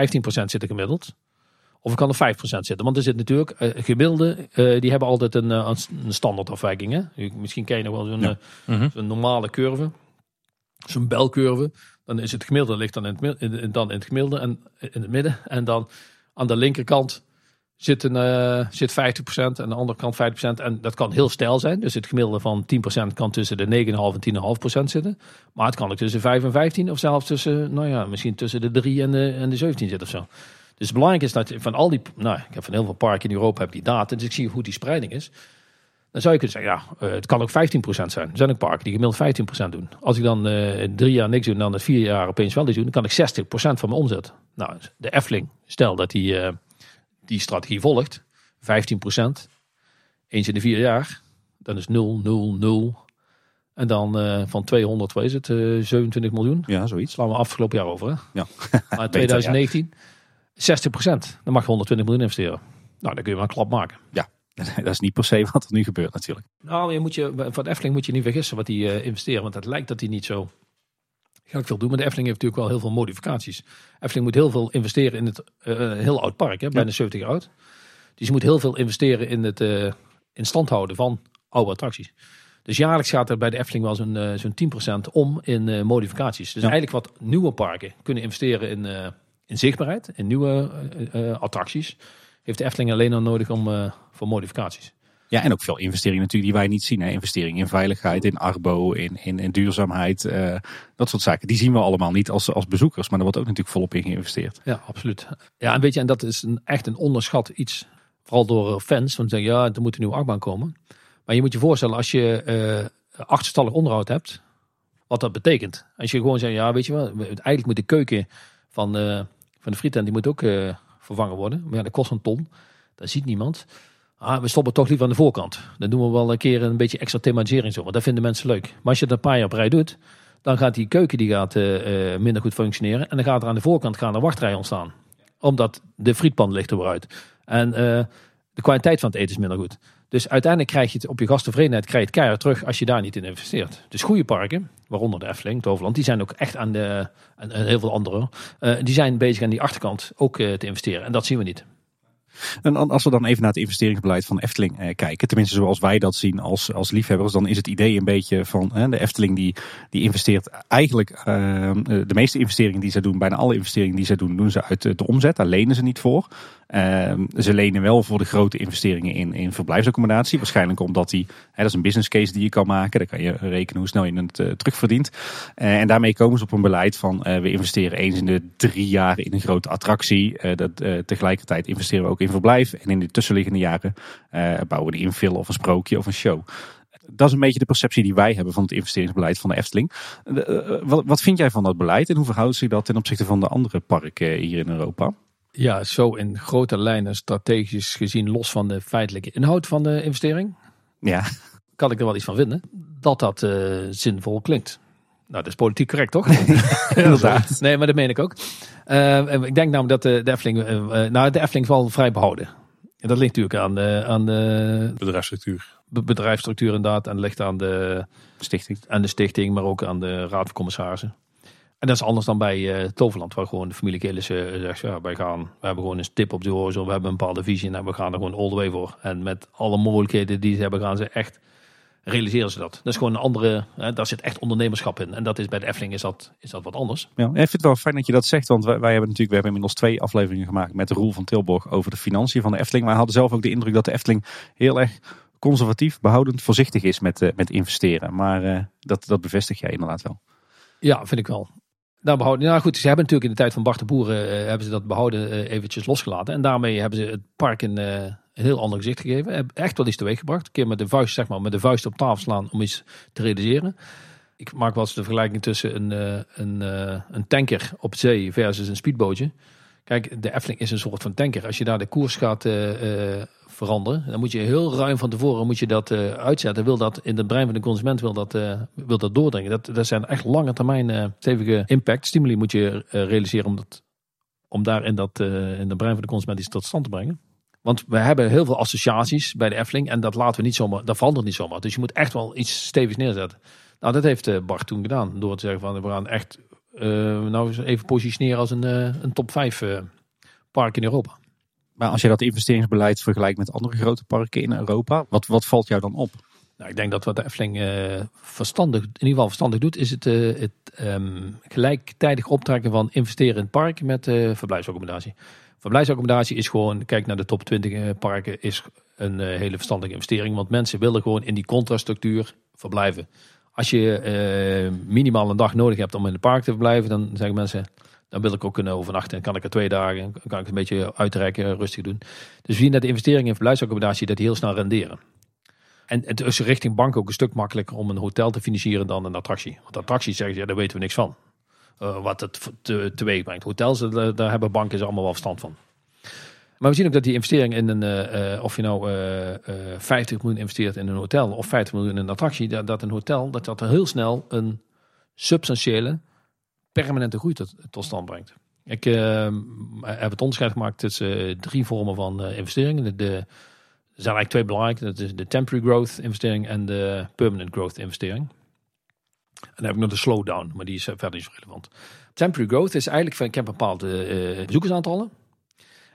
zitten gemiddeld. Of ik kan op 5% zitten. Want er zit natuurlijk, uh, gemiddelde, uh, die hebben altijd een, uh, een standaardafwijking. Hè? Misschien ken je nog wel zo'n ja. -hmm. normale curve. Zo'n belcurve. Dan is het gemiddelde ligt dan in het, in, dan in het gemiddelde en in het midden. En dan aan de linkerkant zit, een, uh, zit 50% en aan de andere kant 50%. En dat kan heel stijl zijn. Dus het gemiddelde van 10% kan tussen de 9,5 en 10,5% zitten. Maar het kan ook tussen 5 en 15 of zelfs tussen, nou ja, misschien tussen de 3 en de, en de 17 zitten of zo. Dus belangrijk is dat van al die, nou, ik heb van heel veel parken in Europa heb die data, dus ik zie hoe die spreiding is. Dan zou je kunnen zeggen, ja, eh, het kan ook 15% zijn. Er zijn ook parken die gemiddeld 15% doen. Als ik dan eh, drie jaar niks doe en dan het vier jaar opeens wel iets doen, dan kan ik 60% van mijn omzet. Nou, de Efteling, stel dat die, eh, die strategie volgt, 15%, eens in de vier jaar, dan is 0, 0, 0. En dan eh, van 200, wat is het, eh 27 miljoen. Ja, zoiets. Slaan we afgelopen jaar over, hè? Ja. Maar 2019, 60%. Dan mag je 120 miljoen investeren. Nou, dan kun je wel een klap maken. Dat is niet per se wat er nu gebeurt natuurlijk. Nou, je moet je, van Efteling moet je niet vergissen wat die eh, investeren. Want het lijkt dat die niet zo gek veel doen. Maar de Efteling heeft natuurlijk wel heel veel modificaties. Efteling moet heel veel investeren in het eh, een heel oud park. Hè, bijna 70 jaar oud. Dus je moet heel veel investeren in het eh, in stand houden van oude attracties. Dus jaarlijks gaat er bij de Efteling wel zo'n eh, zo'n 10% om in eh, modificaties. Dus Ja. eigenlijk wat nieuwe parken kunnen investeren in, eh, in zichtbaarheid, in nieuwe eh, eh, attracties. Heeft de Efteling alleen al nodig om, eh, voor modificaties. Ja, en ook veel investeringen natuurlijk die wij niet zien. Hè. Investeringen in veiligheid, in arbo, in, in, duurzaamheid. eh, dat soort zaken. Die zien we allemaal niet als, als bezoekers. Maar daar wordt ook natuurlijk volop in geïnvesteerd. Ja, absoluut. Ja, en weet je, en dat is een, echt een onderschat iets. Vooral door eh, fans. Want ze zeggen, ja, er moet een nieuwe achtbaan komen. Maar je moet je voorstellen, als je eh achterstallig onderhoud hebt, wat dat betekent. Als je gewoon zegt, ja, weet je wel, eigenlijk moet de keuken van, van de frietent, die moet ook vervangen worden. Maar ja, dat kost een ton. Dat ziet niemand. Ah, we stoppen toch liever aan de voorkant. Dan doen we wel een keer een beetje extra thematisering zo. Want dat vinden mensen leuk. Maar als je dat een paar jaar op rij doet, dan gaat die keuken die gaat, eh, eh, minder goed functioneren. En dan gaat er aan de voorkant gaan er wachtrijen ontstaan. Omdat de frietpan ligt eruit. En eh, de kwaliteit van het eten is minder goed. Dus uiteindelijk krijg je het op je gasttevredenheid krijg je het keihard terug als je daar niet in investeert. Dus goede parken, waaronder de Efteling, Toverland, die zijn ook echt aan de, en, heel veel andere, die zijn bezig aan die achterkant ook te investeren. En dat zien we niet. En als we dan even naar het investeringsbeleid van de Efteling eh, kijken, tenminste zoals wij dat zien als, als liefhebbers, dan is het idee een beetje van hè, de Efteling die, die investeert eigenlijk, eh, de meeste investeringen die ze doen, bijna alle investeringen die ze doen, doen ze uit eh, de omzet. Daar lenen ze niet voor. Eh, ze lenen wel voor de grote investeringen in, in verblijfsaccommodatie. Waarschijnlijk omdat die, hè, dat is een business case die je kan maken. Dan kan je rekenen hoe snel je het eh, terugverdient. Eh, en daarmee komen ze op een beleid van eh, we investeren eens in de drie jaar in een grote attractie. Dat, tegelijkertijd investeren we ook in verblijf. En in de tussenliggende jaren bouwen we een infill of een sprookje of een show. Dat is een beetje de perceptie die wij hebben van het investeringsbeleid van de Efteling. Wat vind jij van dat beleid en hoe verhoudt zich dat ten opzichte van de andere parken hier in Europa? Ja, zo in grote lijnen strategisch gezien, los van de feitelijke inhoud van de investering, Ja, kan ik er wel iets van vinden. Dat dat eh, zinvol klinkt. Nou, dat is politiek correct, toch? inderdaad. Nee, maar dat meen ik ook. Eh, ik denk namelijk dat de, de Efteling, eh, eh, nou de Efteling is wel vrij behouden. En dat ligt natuurlijk aan de, aan de Bedrijfsstructuur. be- bedrijfsstructuur inderdaad. En ligt aan de, Stichting. aan de stichting, maar ook aan de raad van commissarissen. En dat is anders dan bij eh, Toverland, waar gewoon de familie Gillissen eh, zegt, ja, wij gaan, we hebben gewoon een stip op de horizon, we hebben een bepaalde visie en we gaan er gewoon all the way voor. En met alle mogelijkheden die ze hebben, gaan ze echt, realiseren ze dat. Dat is gewoon een andere, hè, daar zit echt ondernemerschap in. En dat is bij de Efteling is dat, is dat wat anders. Ja, ik vind het wel fijn dat je dat zegt, want wij, wij hebben natuurlijk, we hebben inmiddels twee afleveringen gemaakt met de Roel van Tilborg over de financiën van de Efteling. Maar we hadden zelf ook de indruk dat de Efteling heel erg conservatief, behoudend, voorzichtig is met, eh, met investeren. Maar dat, dat bevestig jij inderdaad wel. Ja, vind ik wel. Nou, behouden, nou goed, ze hebben natuurlijk in de tijd van Bart de Boeren eh, hebben ze dat behouden eh, eventjes losgelaten. En daarmee hebben ze het park een, eh, een heel ander gezicht gegeven. Echt wel iets teweeg gebracht. Een keer met de vuist, zeg maar, met de vuist op tafel slaan om iets te realiseren. Ik maak wel eens de vergelijking tussen een, een, een tanker op zee versus een speedbootje. Kijk, de Efteling is een soort van tanker. Als je daar de koers gaat veranderen, dan moet je heel ruim van tevoren moet je dat eh, uitzetten. Wil dat in het brein van de consument wil dat, eh, wil dat doordringen. Dat, dat zijn echt lange termijn eh, stevige impact. Stimuli moet je realiseren om, dat, om daar in, dat, in het brein van de consument iets tot stand te brengen. Want we hebben heel veel associaties bij de Efteling en dat laten we niet zomaar, dat verandert niet zomaar. Dus je moet echt wel iets stevigs neerzetten. Nou, dat heeft Bart toen gedaan. Door te zeggen van we gaan echt nou even positioneren als een, een top 5 eh, park in Europa. Maar als je dat investeringsbeleid vergelijkt met andere grote parken in Europa, wat, wat valt jou dan op? Nou, ik denk dat wat de Efteling eh, verstandig, in ieder geval verstandig doet, is het, eh, het ehm, gelijktijdig optrekken van investeren in het park met eh, verblijfsaccommodatie. Verblijfsaccommodatie is gewoon, kijk naar de top 20 eh, parken, is een hele verstandige investering. Want mensen willen gewoon in die contrastructuur verblijven. Als je minimaal een dag nodig hebt om in het park te verblijven, dan zeggen mensen, dan wil ik ook kunnen overnachten. En kan ik er twee dagen, kan ik het een beetje uitrekken, rustig doen. Dus we zien dat de investeringen in verblijfsaccommodatie dat heel snel renderen. En het is richting bank ook een stuk makkelijker om een hotel te financieren dan een attractie. Want attracties zeggen ze, ja, daar weten we niks van. Uh, wat het te, teweeg brengt. Hotels, daar, daar hebben banken ze allemaal wel verstand van. Maar we zien ook dat die investering in een, uh, of je nou uh, 50 miljoen investeert in een hotel of 50 miljoen in een attractie, dat, dat een hotel dat dat heel snel een substantiële, permanente groei tot, stand brengt. Ik heb het onderscheid gemaakt tussen drie vormen van investeringen. De, er zijn eigenlijk twee belangrijke. Dat is de temporary growth investering en de permanent growth investering. En dan heb ik nog de slowdown, maar die is verder niet zo relevant. Temporary growth is eigenlijk van ik heb bepaalde uh, bezoekersaantallen.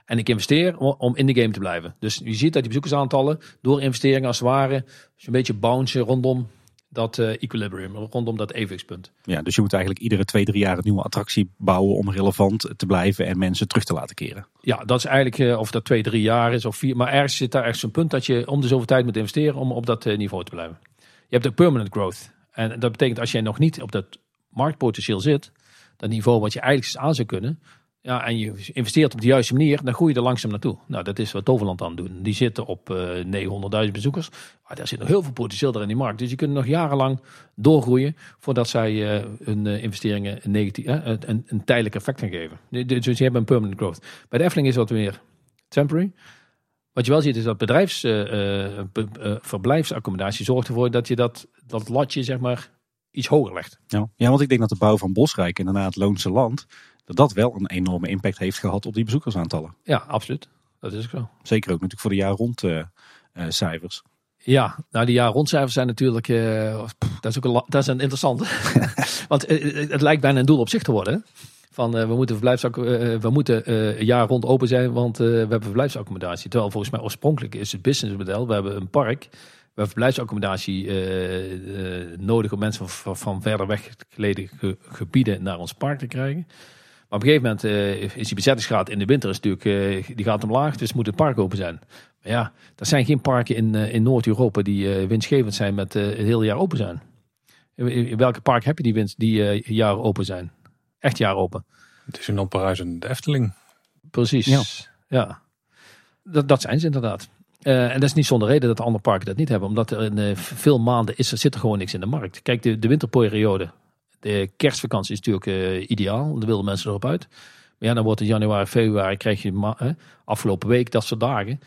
En ik investeer om in de game te blijven. Dus je ziet dat die bezoekersaantallen door investeringen als het ware een beetje bouncen rondom dat uh, equilibrium, rondom dat evenwichtspunt. Ja, dus je moet eigenlijk iedere twee, drie jaar een nieuwe attractie bouwen om relevant te blijven en mensen terug te laten keren. Ja, dat is eigenlijk uh, of dat twee, drie jaar is of vier. Maar ergens zit daar ergens een punt dat je om de zoveel tijd moet investeren om op dat uh, niveau te blijven. Je hebt de permanent growth. En dat betekent als jij nog niet op dat marktpotentieel zit, dat niveau wat je eigenlijk aan zou kunnen, ja, en je investeert op de juiste manier, dan groei je er langzaam naartoe. Nou, dat is wat Toverland aan doen. Die zitten op uh, 900.000 bezoekers. Maar daar zit nog heel veel potentieel in die markt. Dus je kunt nog jarenlang doorgroeien voordat zij uh, hun uh, investeringen een, negatief, een, een, tijdelijk effect gaan geven. Dus je hebt een permanent growth. Bij de Efteling is dat weer temporary. Wat je wel ziet is dat bedrijfs, verblijfsaccommodatie zorgt ervoor dat je dat, dat latje zeg maar iets hoger legt. Ja. ja, want ik denk dat de bouw van Bosrijk inderdaad Loonse Land dat dat wel een enorme impact heeft gehad op die bezoekersaantallen. Ja, absoluut. Dat is ook zo. Zeker ook natuurlijk voor de jaar rond uh, cijfers. Ja, nou die jaar rondcijfers zijn natuurlijk, uh, dat is ook een, dat is een interessant. Want het lijkt bijna een doel op zich te worden. Van uh, we moeten, verblijfsacc- we moeten een jaar rond open zijn, want we hebben verblijfsaccommodatie. Terwijl volgens mij oorspronkelijk is het businessmodel, we hebben een park, we hebben verblijfsaccommodatie nodig om mensen van, van verder weg geleden gebieden naar ons park te krijgen op een gegeven moment uh, is die bezettingsgraad in de winter is natuurlijk, uh, die gaat omlaag, dus moet het park open zijn. Maar ja, er zijn geen parken in, uh, in Noord-Europa die winstgevend zijn met het hele jaar open zijn. In, in, welke park heb je die winst die jaar open zijn? Echt jaar open. Het is in Parijs en de Efteling. Precies, ja. ja. Dat, dat zijn ze inderdaad. en dat is niet zonder reden dat de andere parken dat niet hebben. Omdat er in veel maanden is, er zit er gewoon niks in de markt. Kijk, de, de winterperiode, de kerstvakantie is natuurlijk uh, ideaal. Dan willen mensen erop uit. Maar ja, dan wordt het januari, februari, krijg je afgelopen week, dat soort dagen.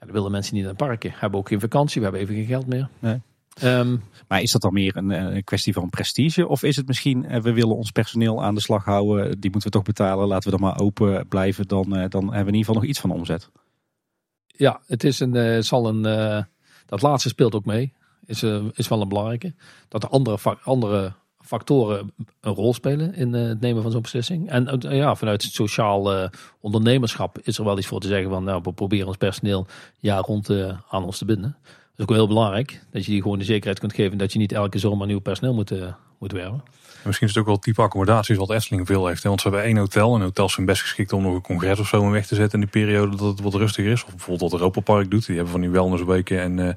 Ja, dan willen mensen niet naar het parken. Hebben ook geen vakantie, we hebben even geen geld meer. Nee. Um, maar is dat dan meer een, een, kwestie van prestige? Of is het misschien, uh, we willen ons personeel aan de slag houden, die moeten we toch betalen, laten we dan maar open blijven, dan, dan hebben we in ieder geval nog iets van omzet. Ja, het is een, zal een, dat laatste speelt ook mee. Is, is wel een belangrijke. Dat er andere, andere factoren een rol spelen in eh, het nemen van zo'n beslissing. En eh, ja, vanuit het sociaal uh, ondernemerschap is er wel iets voor te zeggen van nou, we proberen ons personeel jaar rond aan ons te binden. Dat is ook heel belangrijk, dat je die gewoon de zekerheid kunt geven dat je niet elke zomer nieuw personeel moet, moet werven. misschien is het ook wel type accommodaties wat Efteling veel heeft. Want ze hebben één hotel en hotels zijn best geschikt om nog een congres of zo in weg te zetten in die periode dat het wat rustiger is. Of bijvoorbeeld wat Europa Park doet. Die hebben van die wellnessweken en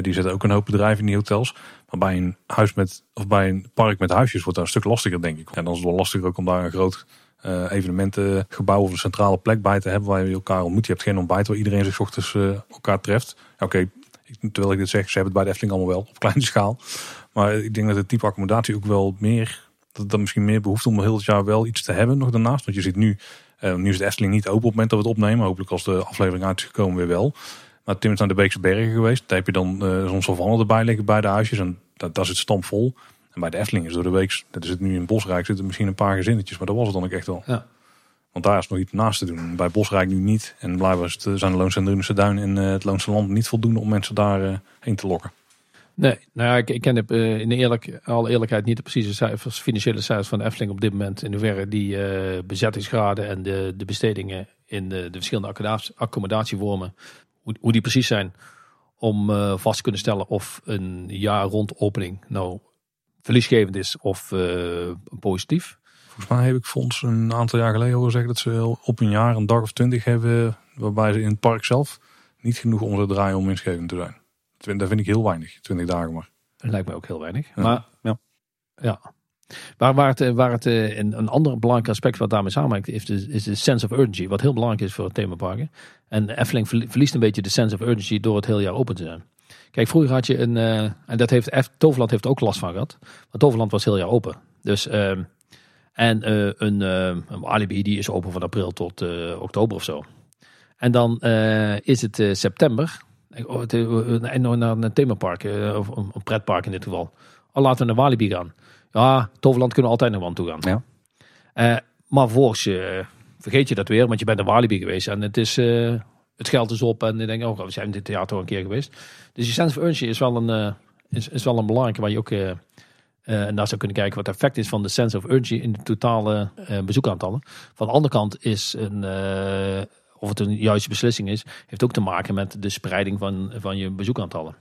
die zetten ook een hoop bedrijven in die hotels. Maar bij een huis met, of bij een park met huisjes wordt dat een stuk lastiger, denk ik. En dan is het wel lastiger ook om daar een groot uh, evenementengebouw of een centrale plek bij te hebben waar je elkaar ontmoet. Je hebt geen ontbijt waar iedereen zich ochtends uh, elkaar treft. Oké, terwijl ik dit zeg, ze hebben het bij de Efteling allemaal wel op kleine schaal. Maar ik denk dat het type accommodatie ook wel meer, dat er misschien meer behoeft om heel het jaar wel iets te hebben nog daarnaast. Want je ziet nu, nu is de Efteling niet open op het moment dat we het opnemen. Hopelijk als de aflevering uit is gekomen weer wel. Maar Tim is naar de Beekse Bergen geweest. Daar heb je dan uh, zo'n savanne erbij liggen bij de huisjes. En dat, daar zit stampvol. En bij de Efteling is door de week, dat is het nu in Bosrijk, zitten misschien een paar gezinnetjes. Maar dat was het dan ook echt wel. Ja. Want daar is nog iets naast te doen. Bij Bosrijk nu niet. En blijkbaar zijn de Loonse en Drunense Duin en uh, het Loonse Land niet voldoende om mensen daar uh, heen te lokken. Nee, nou ja, ik, ik ken de, uh, in de eerlijk, alle eerlijkheid niet de precieze cijfers, financiële cijfers van de Efteling op dit moment. In hoeverre die bezettingsgraden en de, de bestedingen in de, de verschillende accommodatievormen hoe, die precies zijn, om uh, vast te kunnen stellen of een jaar rond opening nou verliesgevend is of uh, positief. Volgens mij heb ik Fonds een aantal jaar geleden horen zeggen dat ze op een jaar een dag of twintig hebben, waarbij ze in het park zelf niet genoeg omzet draaien om winstgevend te zijn. Dat vind ik heel weinig, 20 dagen maar. Dat lijkt me ook heel weinig. Maar ja. ja. Waar, het, waar het een, ander belangrijk aspect wat daarmee samenhangt, is de, is de sense of urgency. Wat heel belangrijk is voor themaparken. En Efteling verliest een beetje de sense of urgency door het heel jaar open te zijn. Kijk, vroeger had je een, uh, en dat heeft Toverland heeft ook last van gehad. Want Toverland was heel jaar open. Dus, uh, en een, Alibi die is open van april tot oktober of zo. En dan is het september. Oh, en naar een themapark, of een pretpark in dit geval. Al laten we naar Walibi gaan. Ja, Toverland kunnen we altijd nog aan toe gaan. Ja. maar volgens vergeet je dat weer, want je bent naar Walibi geweest en het is het geld is op en ik denk, oh, we zijn dit theater al een keer geweest. Dus die sense of urgency is wel een, is, is wel een belangrijke waar je ook uh, uh, naar zou kunnen kijken wat het effect is van de sense of urgency in de totale bezoekaantallen. Van de andere kant is een, of het een juiste beslissing is, heeft ook te maken met de spreiding van, van je bezoekaantallen.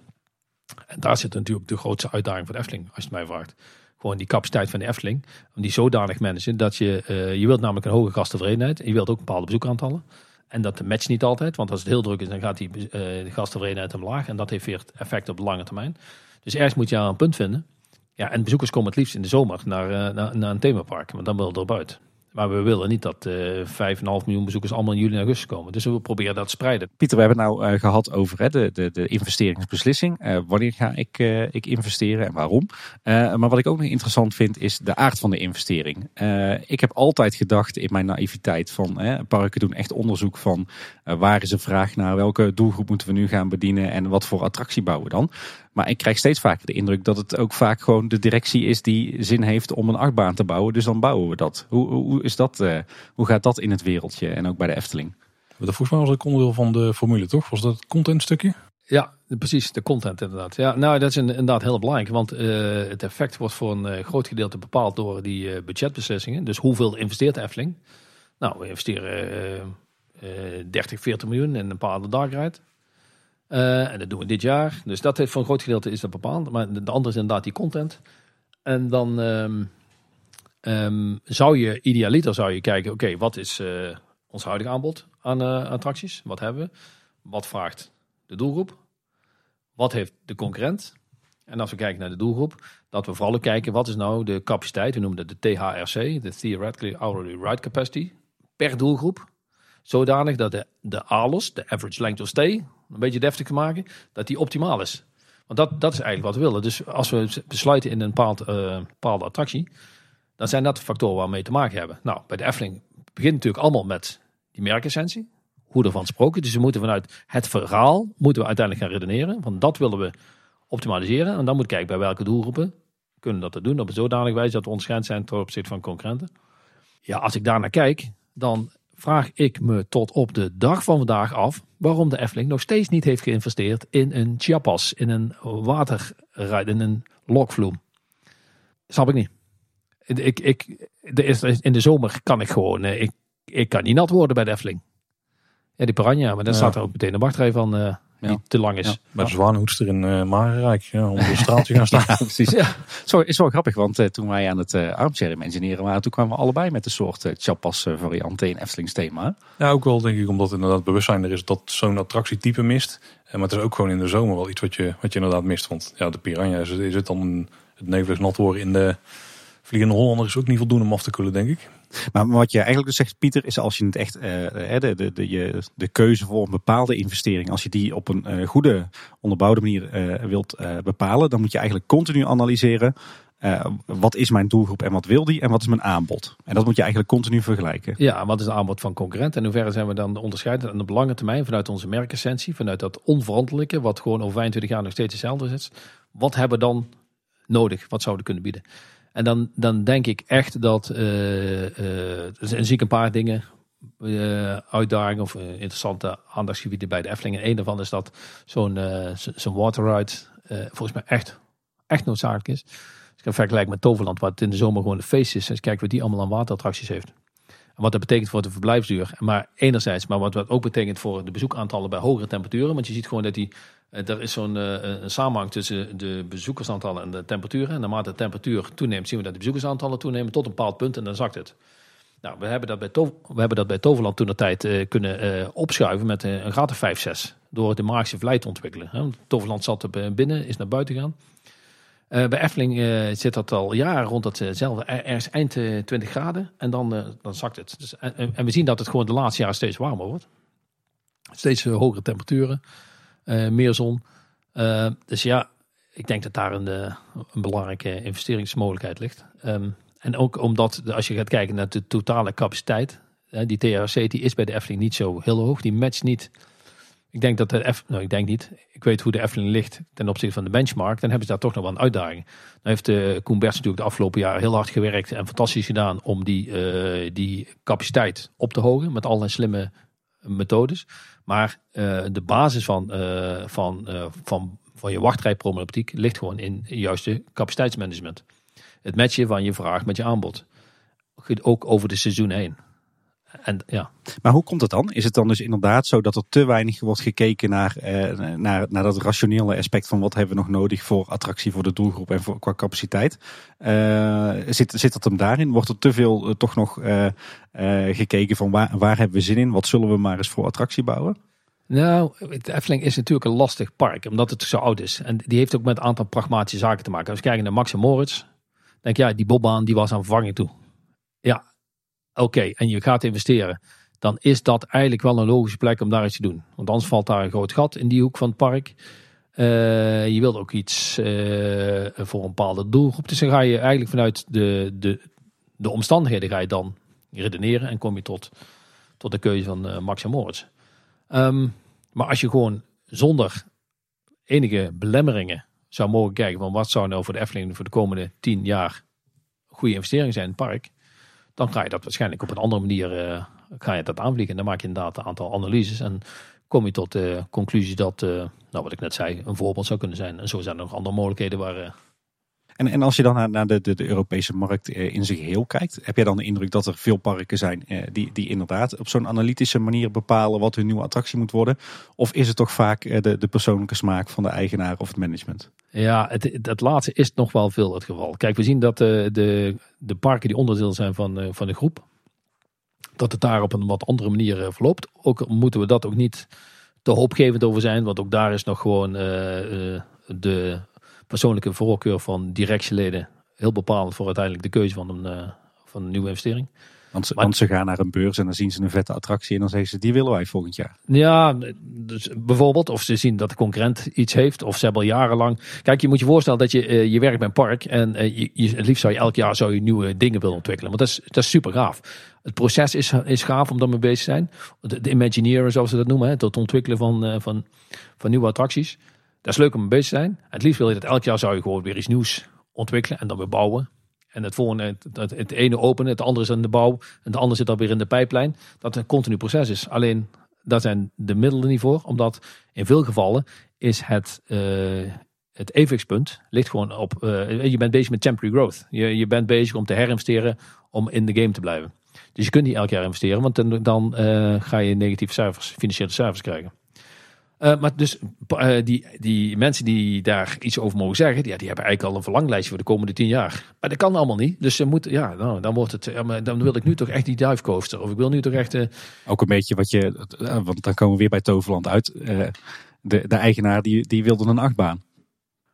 En daar zit natuurlijk de grootste uitdaging voor de Efteling, als je het mij vraagt. Gewoon die capaciteit van de Efteling, om die zodanig managen dat je, je wilt namelijk een hoge gasttevredenheid en je wilt ook bepaalde bezoekaantallen. En dat matcht niet altijd, want als het heel druk is, dan gaat die uh, de gasttevredenheid omlaag. En dat heeft weer effect op de lange termijn. Dus ergens moet je een punt vinden. Ja, en bezoekers komen het liefst in de zomer naar, uh, naar, naar, een themapark, want dan wil er buiten. Maar we willen niet dat uh, eh, 5,5 miljoen bezoekers allemaal in juli en augustus komen. Dus we proberen dat te spreiden. Pieter, we hebben het nou uh, gehad over hè, de, de, investeringsbeslissing. Uh, wanneer ga ik, ik investeren en waarom? maar wat ik ook nog interessant vind is de aard van de investering. ik heb altijd gedacht in mijn naïviteit van parken doen echt onderzoek van waar is de vraag naar, welke doelgroep moeten we nu gaan bedienen en wat voor attractie bouwen we dan. Maar ik krijg steeds vaker de indruk dat het ook vaak gewoon de directie is die zin heeft om een achtbaan te bouwen. Dus dan bouwen we dat. Hoe, hoe, is dat, uh, hoe gaat dat in het wereldje en ook bij de Efteling? Dat volgens mij was het onderdeel van de formule, toch? Was dat het contentstukje? Ja, precies. De content inderdaad. Ja, nou, dat is inderdaad heel belangrijk. Want uh, het effect wordt voor een uh, groot gedeelte bepaald door die uh, budgetbeslissingen. Dus hoeveel investeert de Efteling? Nou, we investeren 30, 40 miljoen in een dark ride. Uh, en dat doen we dit jaar. Dus dat heeft voor een groot gedeelte is dat bepaald. Maar de andere is inderdaad die content. En dan um, um, zou je, idealiter zou je kijken, oké, wat is uh, ons huidige aanbod aan uh, attracties? Wat hebben we? Wat vraagt de doelgroep? Wat heeft de concurrent? En als we kijken naar de doelgroep, dat we vooral kijken, wat is nou de capaciteit? We noemen dat de THRC, de Theoretically Hourly Ride Capacity, per doelgroep. Zodanig dat de, de ALOS, de Average Length of Stay, een beetje deftig te maken, dat die optimaal is. Want dat, dat is eigenlijk wat we willen. Dus als we besluiten in een uh, bepaalde attractie, dan zijn dat de factoren waar we mee te maken hebben. Nou, bij de Efteling begint natuurlijk allemaal met die merkessentie. Hoe ervan gesproken. Dus we moeten vanuit het verhaal moeten we uiteindelijk gaan redeneren. Want dat willen we optimaliseren. En dan moet kijken bij welke doelgroepen kunnen dat doen. Op een zodanig wijze dat we onderscheid zijn ten opzichte van concurrenten. Ja, als ik daar naar kijk, dan vraag ik me tot op de dag van vandaag af waarom de Efteling nog steeds niet heeft geïnvesteerd in een Chiapas, in een waterrijd, in een lokvloem. Snap ik niet. Ik, ik, in de zomer kan ik gewoon, eh, ik, ik kan niet nat worden bij de Efteling. Ja, die Piranha, maar dan staat er ook meteen een wachtrij van uh, die te lang is. Ja. Bij de zwaanhoedster in uh, Marenrijk, ja, om de straaltje gaan staan. precies. Ja. Zo is wel grappig, want uh, toen wij aan het uh, armchair engineeren waren, toen kwamen we allebei met een soort uh, Chapas variant in Eftelings thema. Ja, ook wel denk ik, omdat inderdaad bewustzijn er is dat zo'n attractietype mist. Maar het is ook gewoon in de zomer wel iets wat je, wat je inderdaad mist. Want ja, de Piranha is, is het dan het nevelig nat worden in de Vliegende Hollander is ook niet voldoende om af te koelen, denk ik. Maar wat je eigenlijk dus zegt, Pieter, is als je het echt uh, de, de, de, de keuze voor een bepaalde investering, als je die op een uh, goede, onderbouwde manier wilt bepalen, dan moet je eigenlijk continu analyseren. wat is mijn doelgroep en wat wil die en wat is mijn aanbod? En dat moet je eigenlijk continu vergelijken. Ja, wat is het aanbod van concurrenten? En in hoeverre zijn we dan onderscheiden aan de lange termijn vanuit onze merkessentie, vanuit dat onveranderlijke, wat gewoon over 25 jaar nog steeds hetzelfde is. Wat hebben we dan nodig? Wat zouden we kunnen bieden? En dan, dan denk ik echt dat, uh, zie ik een paar dingen, uh, uitdagingen of interessante aandachtsgebieden bij de Efteling. En een daarvan is dat zo'n zo'n waterride volgens mij echt, echt noodzakelijk is. Als ik vergelijk met Toverland, wat in de zomer gewoon een feest is. Kijken wat die allemaal aan waterattracties heeft. En wat dat betekent voor de verblijfsduur. Maar enerzijds, maar wat dat ook betekent voor de bezoekaantallen bij hogere temperaturen. Want je ziet gewoon dat die eh, er is zo'n een samenhang tussen de bezoekersaantallen en de temperaturen. En naarmate de temperatuur toeneemt, zien we dat de bezoekersaantallen toenemen tot een bepaald punt en dan zakt het. Nou, we hebben dat bij, we hebben dat bij Toverland toen de tijd uh, kunnen opschuiven met een graad of 5, 6. Door de magische vlijt te ontwikkelen. Hè. Toverland zat er binnen, is naar buiten gegaan. bij Efteling zit dat al jaren rond datzelfde, ergens eind 20 graden. En dan, dan zakt het. Dus, en, en, we zien dat het gewoon de laatste jaren steeds warmer wordt. Steeds hogere temperaturen. Eh, meer zon. Uh, dus ja, ik denk dat daar een, uh, een belangrijke investeringsmogelijkheid ligt. Um, en ook omdat als je gaat kijken naar de totale capaciteit, die THC die is bij de Efteling niet zo heel hoog. Die matcht niet. Ik denk dat de F, nou ik denk niet. Ik weet hoe de Efteling ligt ten opzichte van de benchmark. Dan hebben ze daar toch nog wel een uitdaging. Dan heeft de Koen natuurlijk de afgelopen jaren heel hard gewerkt en fantastisch gedaan om die, die capaciteit op te hogen met allerlei slimme methodes. Maar uh, de basis van, uh, van, van, van je wachtrijproblematiek ligt gewoon in juiste capaciteitsmanagement. Het matchen van je vraag met je aanbod. Ook over de seizoen heen. En, ja. Maar hoe komt het dan? Is het dan dus inderdaad zo dat er te weinig wordt gekeken naar, eh, naar, naar dat rationele aspect van wat hebben we nog nodig voor attractie voor de doelgroep en voor, qua capaciteit? Uh, zit, zit dat hem daarin? Wordt er te veel uh, toch nog uh, gekeken van waar, waar hebben we zin in? Wat zullen we maar eens voor attractie bouwen? Nou, de Efteling is natuurlijk een lastig park, omdat het zo oud is. En die heeft ook met een aantal pragmatische zaken te maken. Als we kijken naar Max en Moritz, denk ja, die bobbaan die was aan vervanging toe. Ja, oké, en je gaat investeren, dan is dat eigenlijk wel een logische plek om daar iets te doen. Want anders valt daar een groot gat in die hoek van het park. Uh, je wilt ook iets uh, voor een bepaalde doelgroep. Dus dan ga je eigenlijk vanuit de, de, de omstandigheden ga je dan redeneren en kom je tot, tot de keuze van uh, Max en Moritz. Um, maar als je gewoon zonder enige belemmeringen zou mogen kijken van wat zou nou voor de Efteling voor de komende tien jaar goede investering zijn in het park dan ga je dat waarschijnlijk op een andere manier uh, ga je dat aanvliegen. En dan maak je inderdaad een aantal analyses en kom je tot de conclusie dat, uh, nou wat ik net zei, een voorbeeld zou kunnen zijn. En zo zijn er nog andere mogelijkheden waar... En, en als je dan naar, naar de, de, Europese markt in zijn geheel kijkt, heb jij dan de indruk dat er veel parken zijn die, die inderdaad op zo'n analytische manier bepalen wat hun nieuwe attractie moet worden? Of is het toch vaak de, de persoonlijke smaak van de eigenaar of het management? Ja, het, het laatste is nog wel veel het geval. Kijk, we zien dat de, de, de parken die onderdeel zijn van, van de groep, dat het daar op een wat andere manier verloopt. Ook moeten we dat ook niet te hoopgevend over zijn, want ook daar is nog gewoon de persoonlijke voorkeur van directieleden heel bepalend voor uiteindelijk de keuze van een, van een nieuwe investering. Want, want, ze gaan naar een beurs en dan zien ze een vette attractie en dan zeggen ze die willen wij volgend jaar. Ja, dus bijvoorbeeld of ze zien dat de concurrent iets heeft of ze hebben al jarenlang. Kijk, je moet je voorstellen dat je, uh, je werkt bij een park en uh, je, het liefst zou je elk jaar zou je nieuwe dingen willen ontwikkelen. Want dat is, dat is super gaaf. Het proces is, is gaaf om daarmee bezig te zijn. De, de zoals ze dat noemen, hè, het ontwikkelen van, uh, van, van nieuwe attracties. Dat is leuk om bezig te zijn. Het liefst wil je dat elk jaar zou je gewoon weer iets nieuws ontwikkelen en dan weer bouwen. En het volgende, het, het, ene openen, het andere is in de bouw. En het andere zit alweer in de pijplijn. Dat een continu proces is. Alleen, daar zijn de middelen niet voor. Omdat in veel gevallen is het, uh, het evenwichtspunt ligt gewoon op... Uh, je bent bezig met temporary growth. Je, je bent bezig om te herinvesteren om in de game te blijven. Dus je kunt niet elk jaar investeren. Want dan, dan uh, ga je negatieve cijfers, financiële cijfers krijgen. Uh, maar dus uh, die, die mensen die daar iets over mogen zeggen, die, ja, die hebben eigenlijk al een verlanglijstje voor de komende tien jaar. Maar dat kan allemaal niet. Dus ze moeten, ja, nou, dan wordt het, ja, maar dan wil ik nu toch echt die duifcoaster. Of ik wil nu toch echt. Uh... Ook een beetje wat je, want dan komen we weer bij Toverland uit. de, de eigenaar die, die wilde een achtbaan.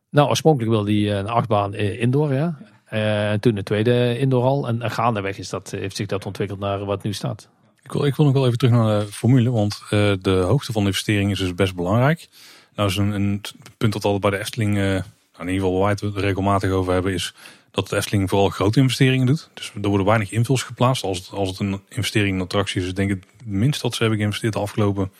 Nou, oorspronkelijk wilde hij een achtbaan indoor, ja. En toen de tweede indoor al. En, en gaandeweg is dat, heeft zich dat ontwikkeld naar wat nu staat. Ik wil, ik wil nog wel even terug naar de formule, want uh, de hoogte van de investering is dus best belangrijk. Nou is een, punt dat altijd bij de Efteling, uh, in ieder geval waar wij het regelmatig over hebben, is dat de Efteling vooral grote investeringen doet. Dus er worden weinig invuls geplaatst. Als het, als het een investering in attracties is, denk ik het minst dat ze hebben geïnvesteerd de afgelopen,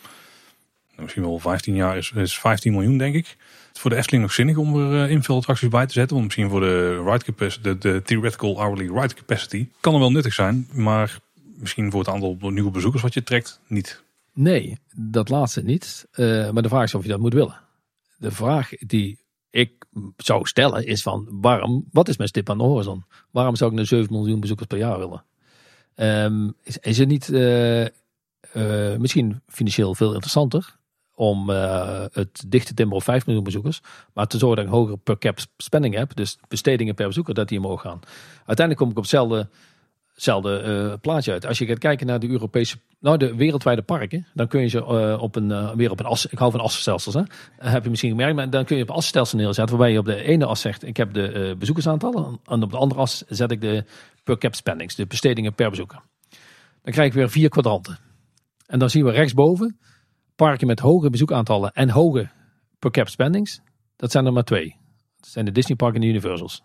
nou, misschien wel 15 jaar, is, is 15 miljoen denk ik. Het is voor de Efteling nog zinnig om er uh, invulattracties bij te zetten. Want misschien voor de ride capacity, de, de theoretical hourly ride capacity, kan er wel nuttig zijn. Maar misschien voor het aantal nieuwe bezoekers wat je trekt niet. Nee, dat laatste niet. Uh, maar de vraag is of je dat moet willen. De vraag die ik zou stellen is van waarom, wat is mijn stip aan de horizon? Waarom zou ik naar 7 miljoen bezoekers per jaar willen? Um, is, is, het niet uh, uh, misschien financieel veel interessanter om het dichte timber op 5 miljoen bezoekers, maar te zorgen dat ik een hogere per cap spending heb, dus bestedingen per bezoeker, dat die omhoog gaan. Uiteindelijk kom ik op hetzelfde hetzelfde uh, plaatje uit. Als je gaat kijken naar de Europese, nou de wereldwijde parken, dan kun je ze uh, op een, uh, weer op een as, ik hou van assenstelsels, hè? heb je misschien gemerkt, maar dan kun je op assenstelsel neerzetten, waarbij je op de ene as zegt, ik heb de bezoekersaantallen, en op de andere as zet ik de per cap spendings, de bestedingen per bezoeker. Dan krijg ik weer vier kwadranten. En dan zien we rechtsboven parken met hoge bezoekaantallen en hoge per cap spendings. Dat zijn er maar twee. Dat zijn de Disney parken en de Universals.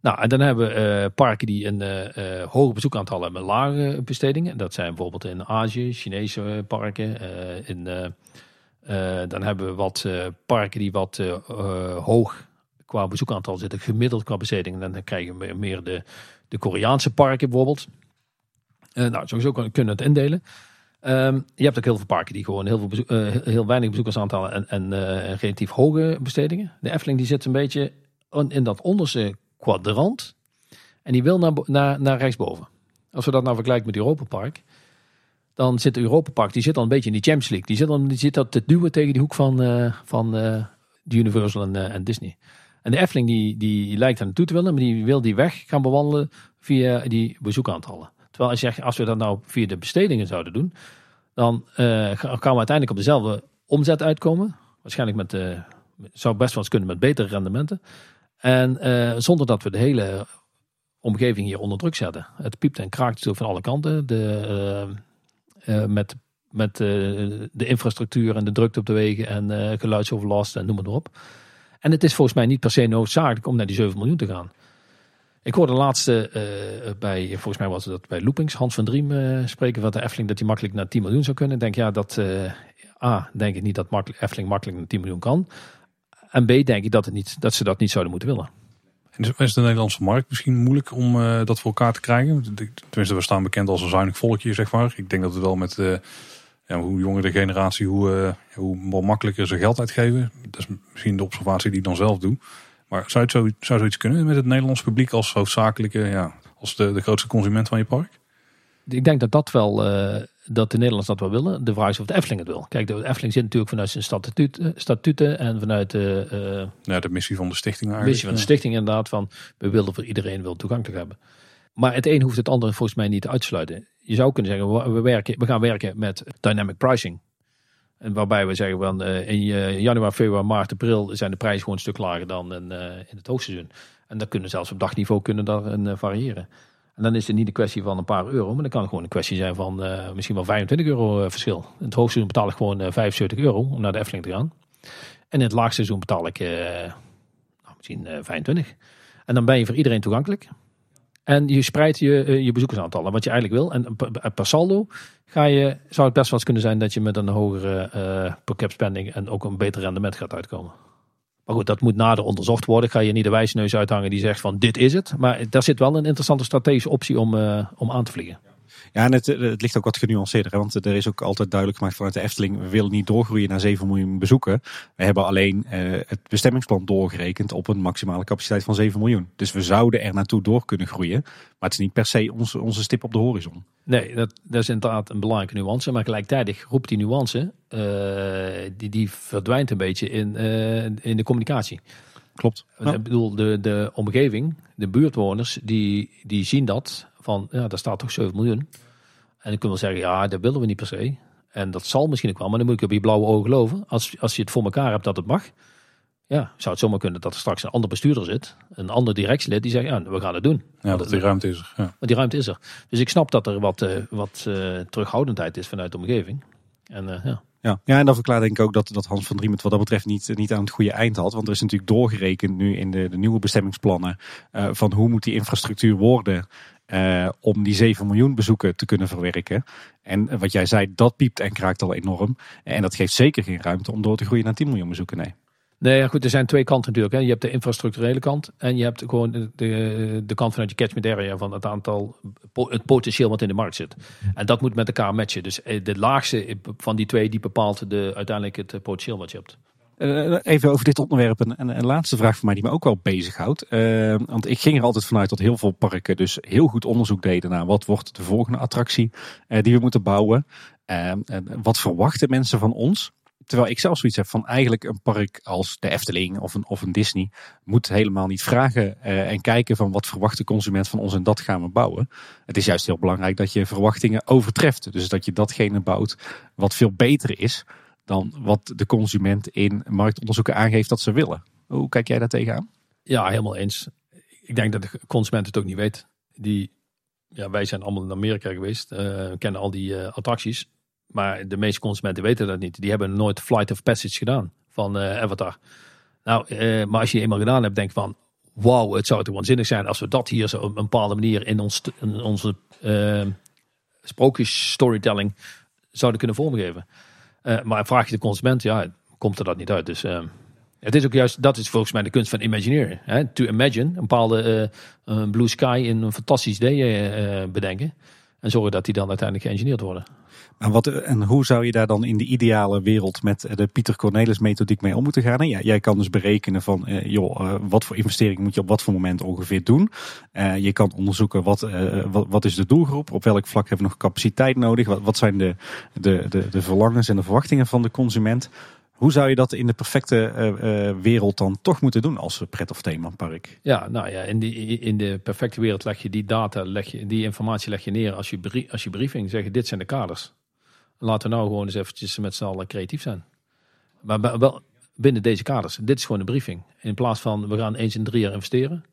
Nou, en dan hebben we eh, parken die een uh, hoger bezoekaantal hebben, lage bestedingen. Dat zijn bijvoorbeeld in Azië, Chinese parken. in, dan hebben we wat parken die wat hoog qua bezoekaantal zitten, gemiddeld qua bestedingen. En dan krijgen we meer de, de Koreaanse parken bijvoorbeeld. nou, sowieso kunnen het indelen. Um, je hebt ook heel veel parken die gewoon heel, veel heel weinig bezoekersaantallen en, en relatief hoge bestedingen. De Efteling die zit een beetje in dat onderste kwadrant. En die wil naar, naar, naar rechtsboven. Als we dat nou vergelijken met Europa Park. Dan zit Europa Park, die zit al een beetje in die Champions League. Die zit, dan, die zit dat te duwen tegen die hoek van, uh, van uh, Universal en, uh, en, Disney. En de Efteling die, die lijkt daar naartoe te willen. Maar die wil die weg gaan bewandelen via die bezoekaantallen. Terwijl als, je, als we dat nou via de bestedingen zouden doen. Dan gaan we uiteindelijk op dezelfde omzet uitkomen. Waarschijnlijk met, zou best wel eens kunnen met betere rendementen. En uh, zonder dat we de hele omgeving hier onder druk zetten. Het piept en kraakt van alle kanten. De, uh, uh, met met de infrastructuur en de drukte op de wegen en geluidsoverlast en noem maar op. En het is volgens mij niet per se noodzakelijk om naar die 7 miljoen te gaan. Ik hoorde de laatste bij, volgens mij was het bij Loopings, Hans van Driem spreken van de Efteling dat hij makkelijk naar 10 miljoen zou kunnen. Ik denk ja, dat A, denk ik niet dat Efteling makkelijk naar 10 miljoen kan. En B, denk ik dat, het niet, dat ze dat niet zouden moeten willen. En is de Nederlandse markt misschien moeilijk om uh, dat voor elkaar te krijgen? Tenminste, we staan bekend als een zuinig volkje, zeg maar. Ik denk dat het wel met uh, ja, hoe jonger de generatie, hoe, uh, hoe makkelijker ze geld uitgeven. Dat is misschien de observatie die ik dan zelf doe. Maar zou, het zo, zou zoiets kunnen met het Nederlands publiek als hoofdzakelijke, ja, als de, de grootste consument van je park? Ik denk dat dat wel dat de Nederlanders dat wel willen. De vraag is of de Efteling het wil. Kijk, de Efteling zit natuurlijk vanuit zijn statuut, eh, statuten en vanuit de, uh, ja, de missie van de stichting eigenlijk. missie van de stichting inderdaad van we willen voor iedereen wil toegankelijk hebben. Maar het een hoeft het andere volgens mij niet uit te sluiten. Je zou kunnen zeggen, we, werken, we gaan werken met dynamic pricing. En waarbij we zeggen van in januari, februari, maart, april zijn de prijzen gewoon een stuk lager dan in, in het hoogseizoen. En dat kunnen zelfs op dagniveau kunnen daarin variëren. En dan is het niet een kwestie van een paar euro, maar dan kan het gewoon een kwestie zijn van uh, misschien wel 25 euro uh, verschil. In het hoogseizoen betaal ik gewoon uh, eh, 75 euro om naar de Efteling te gaan. En in het laagseizoen betaal ik nou, misschien 25. En dan ben je voor iedereen toegankelijk. En je spreidt je, je bezoekersaantallen, wat je eigenlijk wil. En per saldo ga je, zou het best wel eens kunnen zijn dat je met een hogere per cap spending en ook een beter rendement gaat uitkomen. Maar goed, dat moet nader onderzocht worden. Ik ga je niet de wijsneus uithangen die zegt van dit is het. Maar daar zit wel een interessante strategische optie om, uh, om aan te vliegen. Ja, en het, het, ligt ook wat genuanceerder. Hè? Want er is ook altijd duidelijk gemaakt vanuit de Efteling. We willen niet doorgroeien naar 7 miljoen bezoeken. We hebben alleen uh, het bestemmingsplan doorgerekend op een maximale capaciteit van 7 miljoen. Dus we zouden er naartoe door kunnen groeien. Maar het is niet per se onze, onze stip op de horizon. Nee, dat, dat is inderdaad een belangrijke nuance. Maar gelijktijdig roept die nuance, uh, die, die verdwijnt een beetje in, uh, in de communicatie. Klopt. Ik bedoel, de, de omgeving, de buurtwoners, die, die zien dat van, ja, daar staat toch 7 miljoen. En dan kunnen we zeggen, ja, dat willen we niet per se. En dat zal misschien ook wel, maar dan moet ik op je blauwe ogen geloven. Als, als je het voor elkaar hebt dat het mag, ja, zou het zomaar kunnen dat er straks een ander bestuurder zit, een ander directielid, die zegt, ja, we gaan het doen. Ja, dat die ruimte is er. Ja. Maar die ruimte is er. Dus ik snap dat er wat, uh, wat uh, terughoudendheid is vanuit de omgeving. En uh, ja. Ja, ja, en dat verklaart denk ik ook dat, dat Hans van Driem het wat dat betreft niet, niet aan het goede eind had. Want er is natuurlijk doorgerekend nu in de, de nieuwe bestemmingsplannen uh, van hoe moet die infrastructuur worden uh, om die 7 miljoen bezoeken te kunnen verwerken. En wat jij zei, dat piept en kraakt al enorm. En dat geeft zeker geen ruimte om door te groeien naar 10 miljoen bezoeken, nee. Nee, goed, er zijn twee kanten natuurlijk. Hè. Je hebt de infrastructurele kant en je hebt gewoon de, de, kant vanuit je catchment area van het aantal, het potentieel wat in de markt zit. En dat moet met elkaar matchen. Dus eh, de laagste van die twee die bepaalt de, uiteindelijk het eh, potentieel wat je hebt. Eh, even over dit onderwerp een, een, laatste vraag voor mij die me ook wel bezighoudt. Uh, want ik ging er altijd vanuit dat heel veel parken dus heel goed onderzoek deden naar wat wordt de volgende attractie uh, die we moeten bouwen. Uh, wat verwachten mensen van ons? Terwijl ik zelf zoiets heb van eigenlijk een park als de Efteling of een, of een Disney moet helemaal niet vragen en kijken van wat verwacht de consument van ons en dat gaan we bouwen. Het is juist heel belangrijk dat je verwachtingen overtreft. Dus dat je datgene bouwt wat veel beter is dan wat de consument in marktonderzoeken aangeeft dat ze willen. Hoe kijk jij daar tegenaan? Ja, helemaal eens. Ik denk dat de consument het ook niet weet. Die, ja, wij zijn allemaal in Amerika geweest, uh, kennen al die uh, attracties. Maar de meeste consumenten weten dat niet. Die hebben nooit Flight of Passage gedaan van uh, Avatar. Nou, eh, maar als je eenmaal gedaan hebt, denk van, wauw, het zou toch waanzinnig zijn als we dat hier zo op een bepaalde manier in, ons, in onze sprookjes storytelling zouden kunnen vormgeven. Uh, maar vraag je de consument, ja, komt er dat niet uit. Dus uh, het is ook juist, dat is volgens mij de kunst van imagineren. Hè? To imagine, een bepaalde uh, blue sky in een fantastisch idee bedenken. En zorgen dat die dan uiteindelijk geëngineerd worden. En, wat, en hoe zou je daar dan in de ideale wereld met de Pieter Cornelis methodiek mee om moeten gaan? Ja, jij kan dus berekenen van, eh, joh, uh, wat voor investering moet je op wat voor moment ongeveer doen. Uh, je kan onderzoeken wat, wat, wat, is de doelgroep, op welk vlak hebben we nog capaciteit nodig, wat, wat zijn de, de, de, de verlangens en de verwachtingen van de consument. Hoe zou je dat in de perfecte wereld dan toch moeten doen als pret- of themapark? Ja, nou ja, in, die, in de perfecte wereld leg je die data, leg je, die informatie leg je neer als je, brief, als je briefing. Zeggen, dit zijn de kaders. Laten we nou gewoon eens eventjes met z'n allen creatief zijn. Maar wel binnen deze kaders. Dit is gewoon een briefing. In plaats van, we gaan eens in drie jaar investeren.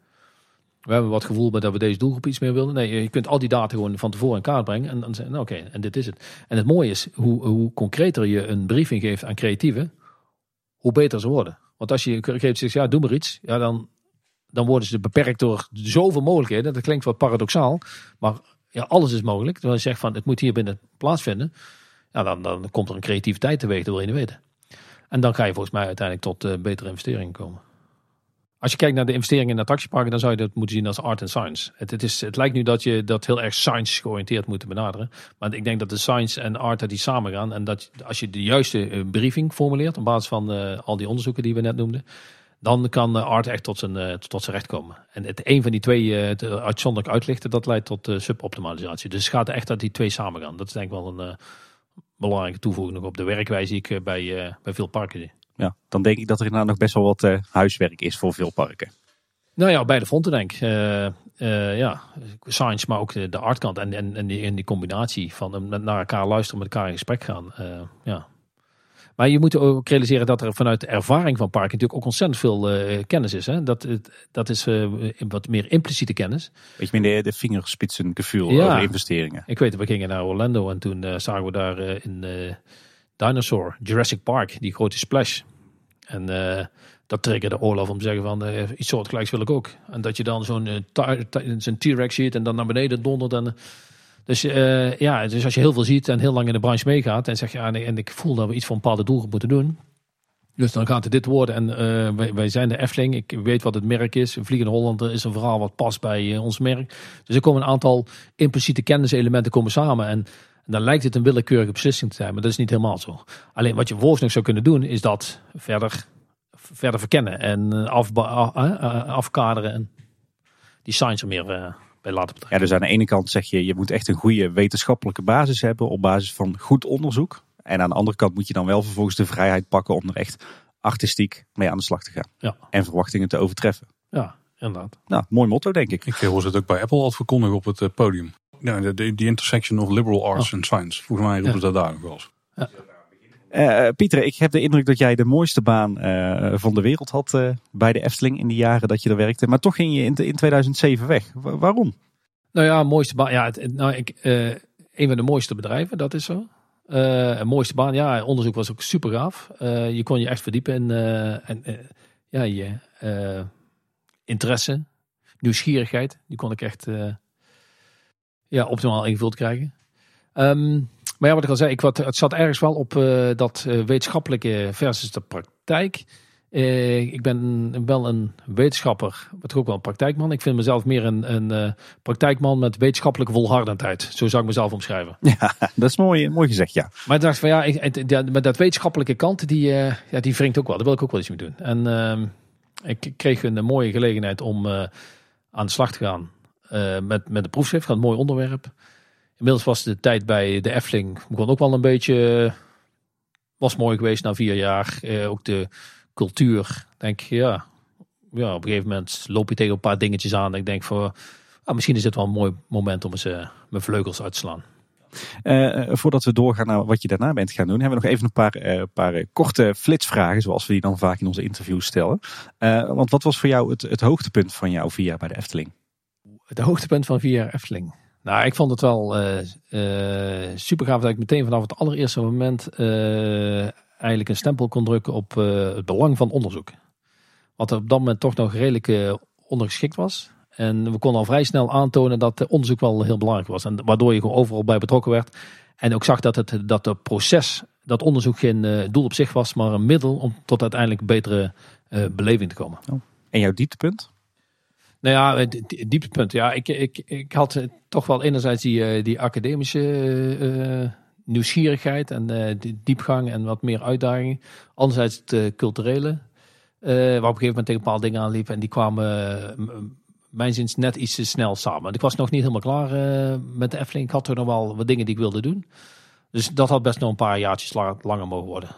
We hebben wat gevoel bij dat we deze doelgroep iets meer willen. Nee, je kunt al die data gewoon van tevoren in kaart brengen. En dan zeggen, nou oké, en dit is het. En het mooie is, hoe, hoe concreter je een briefing geeft aan creatieven, hoe beter ze worden. Want als je creatief zegt, ja, doe maar iets. Ja, dan, dan worden ze beperkt door zoveel mogelijkheden. Dat klinkt wat paradoxaal. Maar ja, alles is mogelijk. Terwijl je zegt van, het moet hier binnen plaatsvinden. Ja, dan, komt er een creativiteit teweeg, dat wil je niet weten. En dan ga je volgens mij uiteindelijk tot uh, betere investeringen komen. Als je kijkt naar de investeringen in attractieparken, dan zou je dat moeten zien als art en science. Het, het, is, het lijkt nu dat je dat heel erg science georiënteerd moet benaderen. Maar ik denk dat de science en art dat die samen gaan. En dat als je de juiste eh, briefing formuleert op basis van uh, al die onderzoeken die we net noemden. Dan kan art echt tot zijn, tot zijn recht komen. En het een van die twee uitzonderlijk uitlichten, dat leidt tot suboptimalisatie. Dus het gaat echt dat die twee samen gaan. Dat is denk ik wel een belangrijke toevoeging nog op de werkwijze die ik bij, bij veel parken zie ja, dan denk ik dat er inderdaad nog best wel wat uh, huiswerk is voor veel parken. Nou ja, beide fronten denk ik. Uh, uh, ja, science, maar ook de, de artkant en, en, en, die, en die combinatie van naar elkaar luisteren, met elkaar in gesprek gaan. ja. Maar je moet ook realiseren dat er vanuit de ervaring van parken natuurlijk ook ontzettend veel kennis is. Hè? Dat, dat is wat meer impliciete kennis. Weet je, meer de, de vingerspitsengevoel ja. over investeringen. Ik weet, we gingen naar Orlando en toen zagen we daar in Dinosaur, Jurassic Park, die grote splash. En uh, dat triggerde Olaf om te zeggen van uh, iets soortgelijks wil ik ook. En dat je dan zo'n uh, T-Rex ziet en dan naar beneden dondert. En, dus ja, dus als je heel veel ziet en heel lang in de branche meegaat en zeg je, ja, nee, en ik voel dat we iets voor een bepaalde doelgroep moeten doen. Dus dan gaat het dit worden. En wij, wij, zijn de Efteling. Ik weet wat het merk is. Vliegende Hollander is een verhaal wat past bij ons merk. Dus er komen een aantal impliciete kenniselementen komen samen. En dan lijkt het een willekeurige beslissing te zijn, maar dat is niet helemaal zo. Alleen wat je vervolgens zou kunnen doen, is dat verder, verder verkennen en eh, af, uh, afkaderen en die science er meer bij laten betrekken. Ja, dus aan de ene kant zeg je, je moet echt een goede wetenschappelijke basis hebben op basis van goed onderzoek. En aan de andere kant moet je dan wel vervolgens de vrijheid pakken om er echt artistiek mee aan de slag te gaan. Ja. En verwachtingen te overtreffen. Ja, inderdaad. Nou, mooi motto denk ik. Ik hoor het ook bij Apple al verkondigen op het podium. Ja, de, de, intersection of liberal arts oh. and science. Volgens mij roepen ze dat daar nog wel eens. Ja. Uh, Pieter, ik heb de indruk dat jij de mooiste baan uh, van de wereld had bij de Efteling in de jaren dat je er werkte. Maar toch ging je in, in 2007 weg. Wa waarom? Nou ja, mooiste baan. Ja, het, nou, ik, een van de mooiste bedrijven, dat is zo. een mooiste baan, ja, onderzoek was ook super gaaf. je kon je echt verdiepen in en, ja, je interesse, nieuwsgierigheid. Die kon ik echt ja, optimaal ingevuld krijgen. Um, maar ja, wat ik al zei, ik, wat, het zat ergens wel op uh, dat uh, wetenschappelijke versus de praktijk. Uh, ik ben wel een wetenschapper, maar toch ook wel een praktijkman. Ik vind mezelf meer een, een praktijkman met wetenschappelijke volhardendheid. Zo zou ik mezelf omschrijven. Ja, dat is mooi, mooi gezegd, ja. Maar ik dacht van ja, ik, ja met dat wetenschappelijke kant, die, ja, die wringt ook wel. Daar wil ik ook wel iets mee doen. En ehm, ik kreeg een mooie gelegenheid om aan de slag te gaan met, met de proefschrift. Een mooi onderwerp. Inmiddels was de tijd bij de Efteling begon ook wel een beetje. Was mooi geweest na vier jaar. Uh, ook de cultuur. Denk ja, ja, op een gegeven moment loop je tegen een paar dingetjes aan. En ik denk voor. Ah, misschien is dit wel een mooi moment om eens uh, mijn vleugels uit te slaan. Uh, voordat we doorgaan naar wat je daarna bent gaan doen, hebben we nog even een paar, uh, paar korte flitsvragen, zoals we die dan vaak in onze interviews stellen. Uh, want wat was voor jou het, het hoogtepunt van jouw vier jaar bij de Efteling? Het hoogtepunt van vier jaar Efteling. Nou, ik vond het wel uh, uh, super gaaf dat ik meteen vanaf het allereerste moment uh, eigenlijk een stempel kon drukken op het belang van onderzoek. Wat op dat moment toch nog redelijk ondergeschikt was. En we konden al vrij snel aantonen dat onderzoek wel heel belangrijk was. En waardoor je gewoon overal bij betrokken werd. En ook zag dat het dat het proces, dat onderzoek geen doel op zich was, maar een middel om tot uiteindelijk betere beleving te komen. Oh. En jouw dieptepunt? Nou ja, het dieptepunt. Ja, ik, ik, ik had toch wel enerzijds die, eh, die academische uh, nieuwsgierigheid en uh, diepgang en wat meer uitdaging. Anderzijds het culturele, waar op een gegeven moment tegen paar dingen aanliep. En die kwamen, mijn zins, net iets te snel samen. Ik was nog niet helemaal klaar met de Efteling. Ik had er nog wel wat dingen die ik wilde doen. Dus dat had best nog een paar jaartjes langer mogen worden.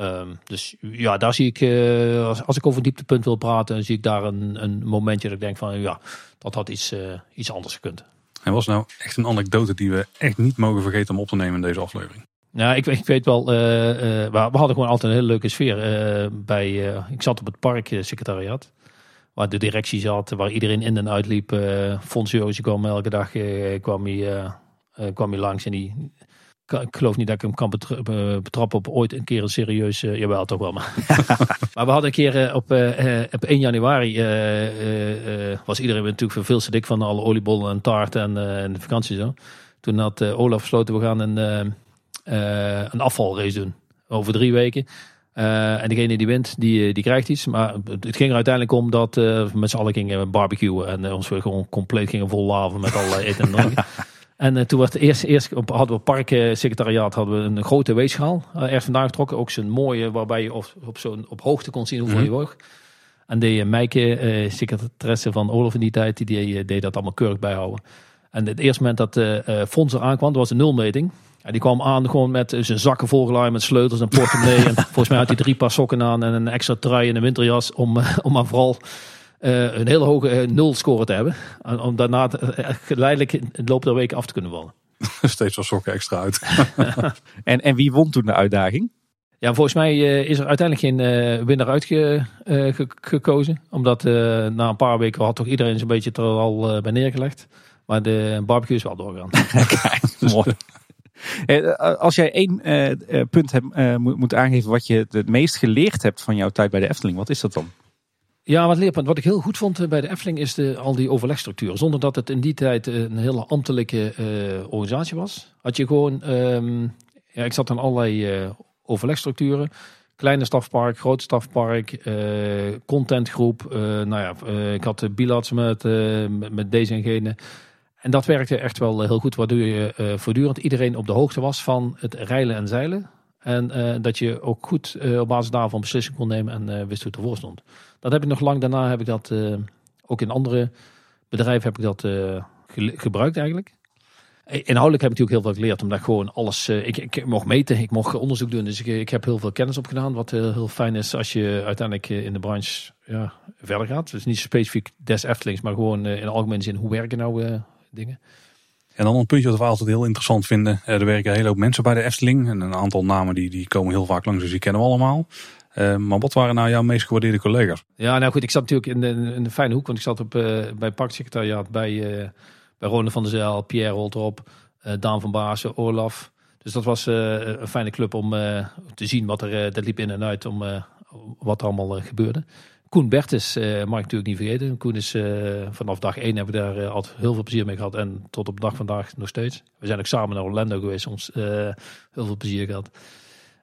Ehm, dus ja, daar zie ik, uh, als, als ik over een dieptepunt wil praten, zie ik daar een, een momentje dat ik denk van ja, dat had iets, uh, iets anders gekund. En was nou echt een anekdote die we echt niet mogen vergeten om op te nemen in deze aflevering? Ja, ik, ik weet wel, uh, we, we, hadden gewoon altijd een hele leuke sfeer. bij, ik zat op het parksecretariaat, waar de directie zat, waar iedereen in en uit liep. Fons Joosje kwam elke dag kwam hij, kwam hij langs en die ik geloof niet dat ik hem kan betrappen op ooit een keer een serieus... Uh, jawel, toch wel. Maar, maar we hadden een keer uh, op, uh, op 1 januari... was iedereen natuurlijk veel te dik van alle oliebollen en taart en, en de vakantie zo. Toen had Olaf besloten, we gaan een, een afvalrace doen. Over drie weken. en degene die wint, die, die krijgt iets. Maar het ging er uiteindelijk om dat we met z'n allen gingen barbecuen. En ons we gewoon compleet gingen vol laven met allerlei eten en drinken. En uh, toen het eerst, eerst op, hadden we parksecretariaat hadden we een grote weegschaal uh, ergens vandaan getrokken. Ook zo'n mooie, waarbij je op, op, zo'n, op hoogte kon zien hoeveel mm -hmm. je woog. En de uh, Meike, uh, secretaresse van Olaf in die tijd, die deed, deed dat allemaal keurig bijhouden. En het eerste moment dat uh, Fons er aankwam, dat was een nulmeting. En die kwam aan gewoon met zijn zakken volgeladen met sleutels en portemonnee. en volgens mij had hij drie paar sokken aan en een extra trui en een winterjas. Om, om maar vooral uh, een hele hoge uh, nul score te hebben. Om daarna uh, geleidelijk in de loop der weken af te kunnen vallen. Steeds wel sokken extra uit. en, en wie won toen de uitdaging? Ja, volgens mij is er uiteindelijk geen winnaar uitgekozen. Omdat na een paar weken had toch iedereen zo'n beetje er al bij neergelegd. Maar de barbecue is wel doorgegaan. Kijk, mooi. Als jij één punt hebt, moet aangeven wat je het meest geleerd hebt van jouw tijd bij de Efteling, wat is dat dan? Ja, wat leerpunt. Wat ik heel goed vond eh, bij de Efteling is de, al die overlegstructuur. Zonder dat het in die tijd eh, een hele ambtelijke uh, organisatie was. Had je gewoon, um, ja, ik zat aan allerlei overlegstructuren. Kleine stafpark, groot stafpark, contentgroep. nou ja, ik had bilats met, met, met, deze en gene. En dat werkte echt wel heel goed, waardoor je voortdurend iedereen op de hoogte was van het reilen en zeilen. En dat je ook goed op basis daarvan beslissing kon nemen en wist hoe het ervoor stond. Dat heb ik nog lang daarna, heb ik dat ook in andere bedrijven heb ik dat gebruikt eigenlijk. Inhoudelijk heb ik natuurlijk heel veel geleerd, omdat ik gewoon alles, ik, ik mocht meten, ik mocht onderzoek doen. Dus ik, ik heb heel veel kennis opgedaan, wat heel fijn is als je uiteindelijk in de branche ja, verder gaat. Dus niet specifiek des Eftelings, maar gewoon in algemene zin, hoe werken nou dingen. En dan een puntje wat we altijd heel interessant vinden. Er werken een hele hoop mensen bij de Efteling. En een aantal namen die, die komen heel vaak langs, dus die kennen we allemaal. Uh, maar wat waren nou jouw meest gewaardeerde collega's? Ja, nou goed, ik zat natuurlijk in de, in de fijne hoek, want ik zat op, uh, bij Parksecretariaat bij, uh, bij Ronde van der Zijl, Pierre Holtrop, Daan van Baasen, Olaf. Dus dat was een fijne club om te zien wat er, dat liep in en uit, om wat er allemaal gebeurde. Koen Bertes mag ik natuurlijk niet vergeten. Koen is vanaf dag één hebben we daar altijd heel veel plezier mee gehad. En tot op dag vandaag nog steeds. We zijn ook samen naar Orlando geweest, soms heel veel plezier gehad.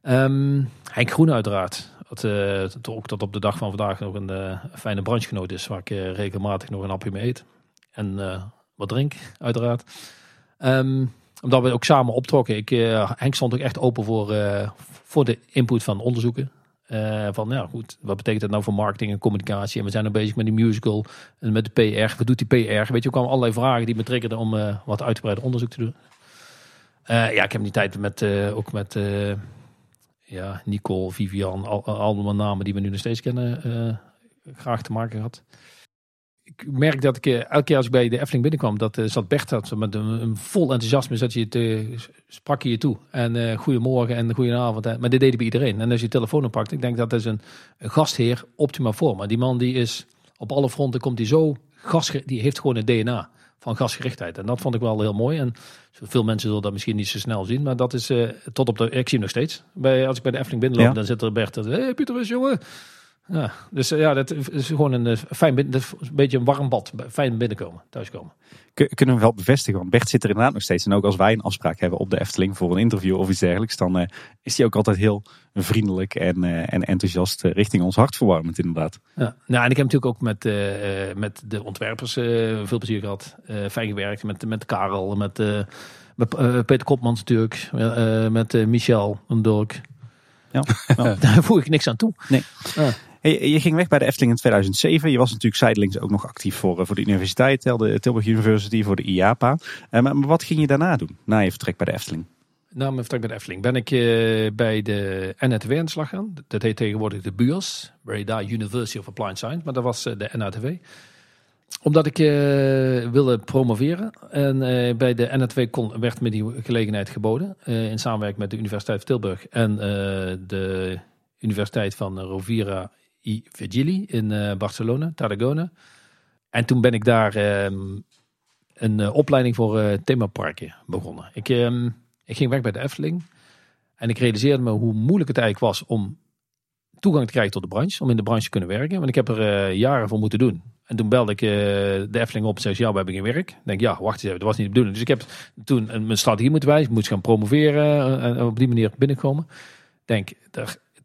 Um, Henk Groen uiteraard. Dat, uh, ook tot op de dag van vandaag nog een uh, fijne branchegenoot is. Waar ik uh, regelmatig nog een hapje mee eet. En wat drink, uiteraard. Um, omdat we ook samen optrokken. Ik, Henk stond ook echt open voor, voor de input van onderzoeken. Van ja, goed, wat betekent dat nou voor marketing en communicatie? En we zijn nu bezig met die musical en met de PR. Wat doet die PR? Weet je, er kwamen allerlei vragen die me triggerden om wat uitgebreider onderzoek te doen. ja, ik heb die tijd met, ook met ja, Nicole, Vivian, al, allemaal namen die we nu nog steeds kennen, graag te maken had. Ik merk dat ik uh, elke keer als ik bij de Efteling binnenkwam, dat uh, zat Bert dat met een, een, vol enthousiasme zat je te, sprak je je toe. En uh, goedemorgen en goedenavond. Maar dit deed hij bij iedereen. En als je je telefoon oppakt, ik denk dat is een, een gastheer optima forma. Die man die is op alle fronten, komt hij zo gast, die heeft gewoon een DNA van gasgerichtheid. En dat vond ik wel heel mooi. En veel mensen zullen dat misschien niet zo snel zien, maar dat is uh, tot op de. Ik zie hem nog steeds. Bij, als ik bij de Efteling binnenloop, ja. dan zit er Bert. Hé hey, Pieter, is jongen. Ja, dus ja, dat is gewoon een fijn binnen, een beetje een warm bad. Fijn binnenkomen, thuiskomen. Kunnen we wel bevestigen, want Bert zit er inderdaad nog steeds. En ook als wij een afspraak hebben op de Efteling voor een interview of iets dergelijks, dan is hij ook altijd heel vriendelijk en, en enthousiast richting ons hartverwarmend inderdaad. Ja, nou, en ik heb natuurlijk ook met, met de ontwerpers veel plezier gehad. fijn gewerkt met, met Karel, met, met Peter Kopmans natuurlijk, met Michel en Dork. Ja, Daar voeg ik niks aan toe. Nee. Je ging weg bij de Efteling in 2007. Je was natuurlijk zijdelings ook nog actief voor, eh, voor de universiteit, de Tilburg University, voor de IAPA. Eh, maar wat ging je daarna doen, na je vertrek bij de Efteling? Na mijn vertrek bij de Efteling ben ik uh, bij de NATW aan de slag gaan. Dat heet tegenwoordig de BUAS, Breda University of Applied Science, maar dat was de NATW omdat ik wilde promoveren. En bij de NA2 kon, werd me die gelegenheid geboden. In samenwerking met de Universiteit van Tilburg en de Universiteit van Rovira i Virgili in Barcelona, Tarragona. En toen ben ik daar ehm, een opleiding voor themaparken begonnen. Ik, ehm, ik ging weg bij de Efteling. En ik realiseerde me hoe moeilijk het eigenlijk was om toegang te krijgen tot de branche. Om in de branche te kunnen werken. Want ik heb er jaren voor moeten doen. En toen belde ik de Efteling op en zei ja, we hebben geen werk. Ik denk, ja, wacht eens even, dat was niet de bedoeling. Dus ik heb toen mijn strategie moeten wijzen. Ik moest gaan promoveren en op die manier binnenkomen. Ik denk,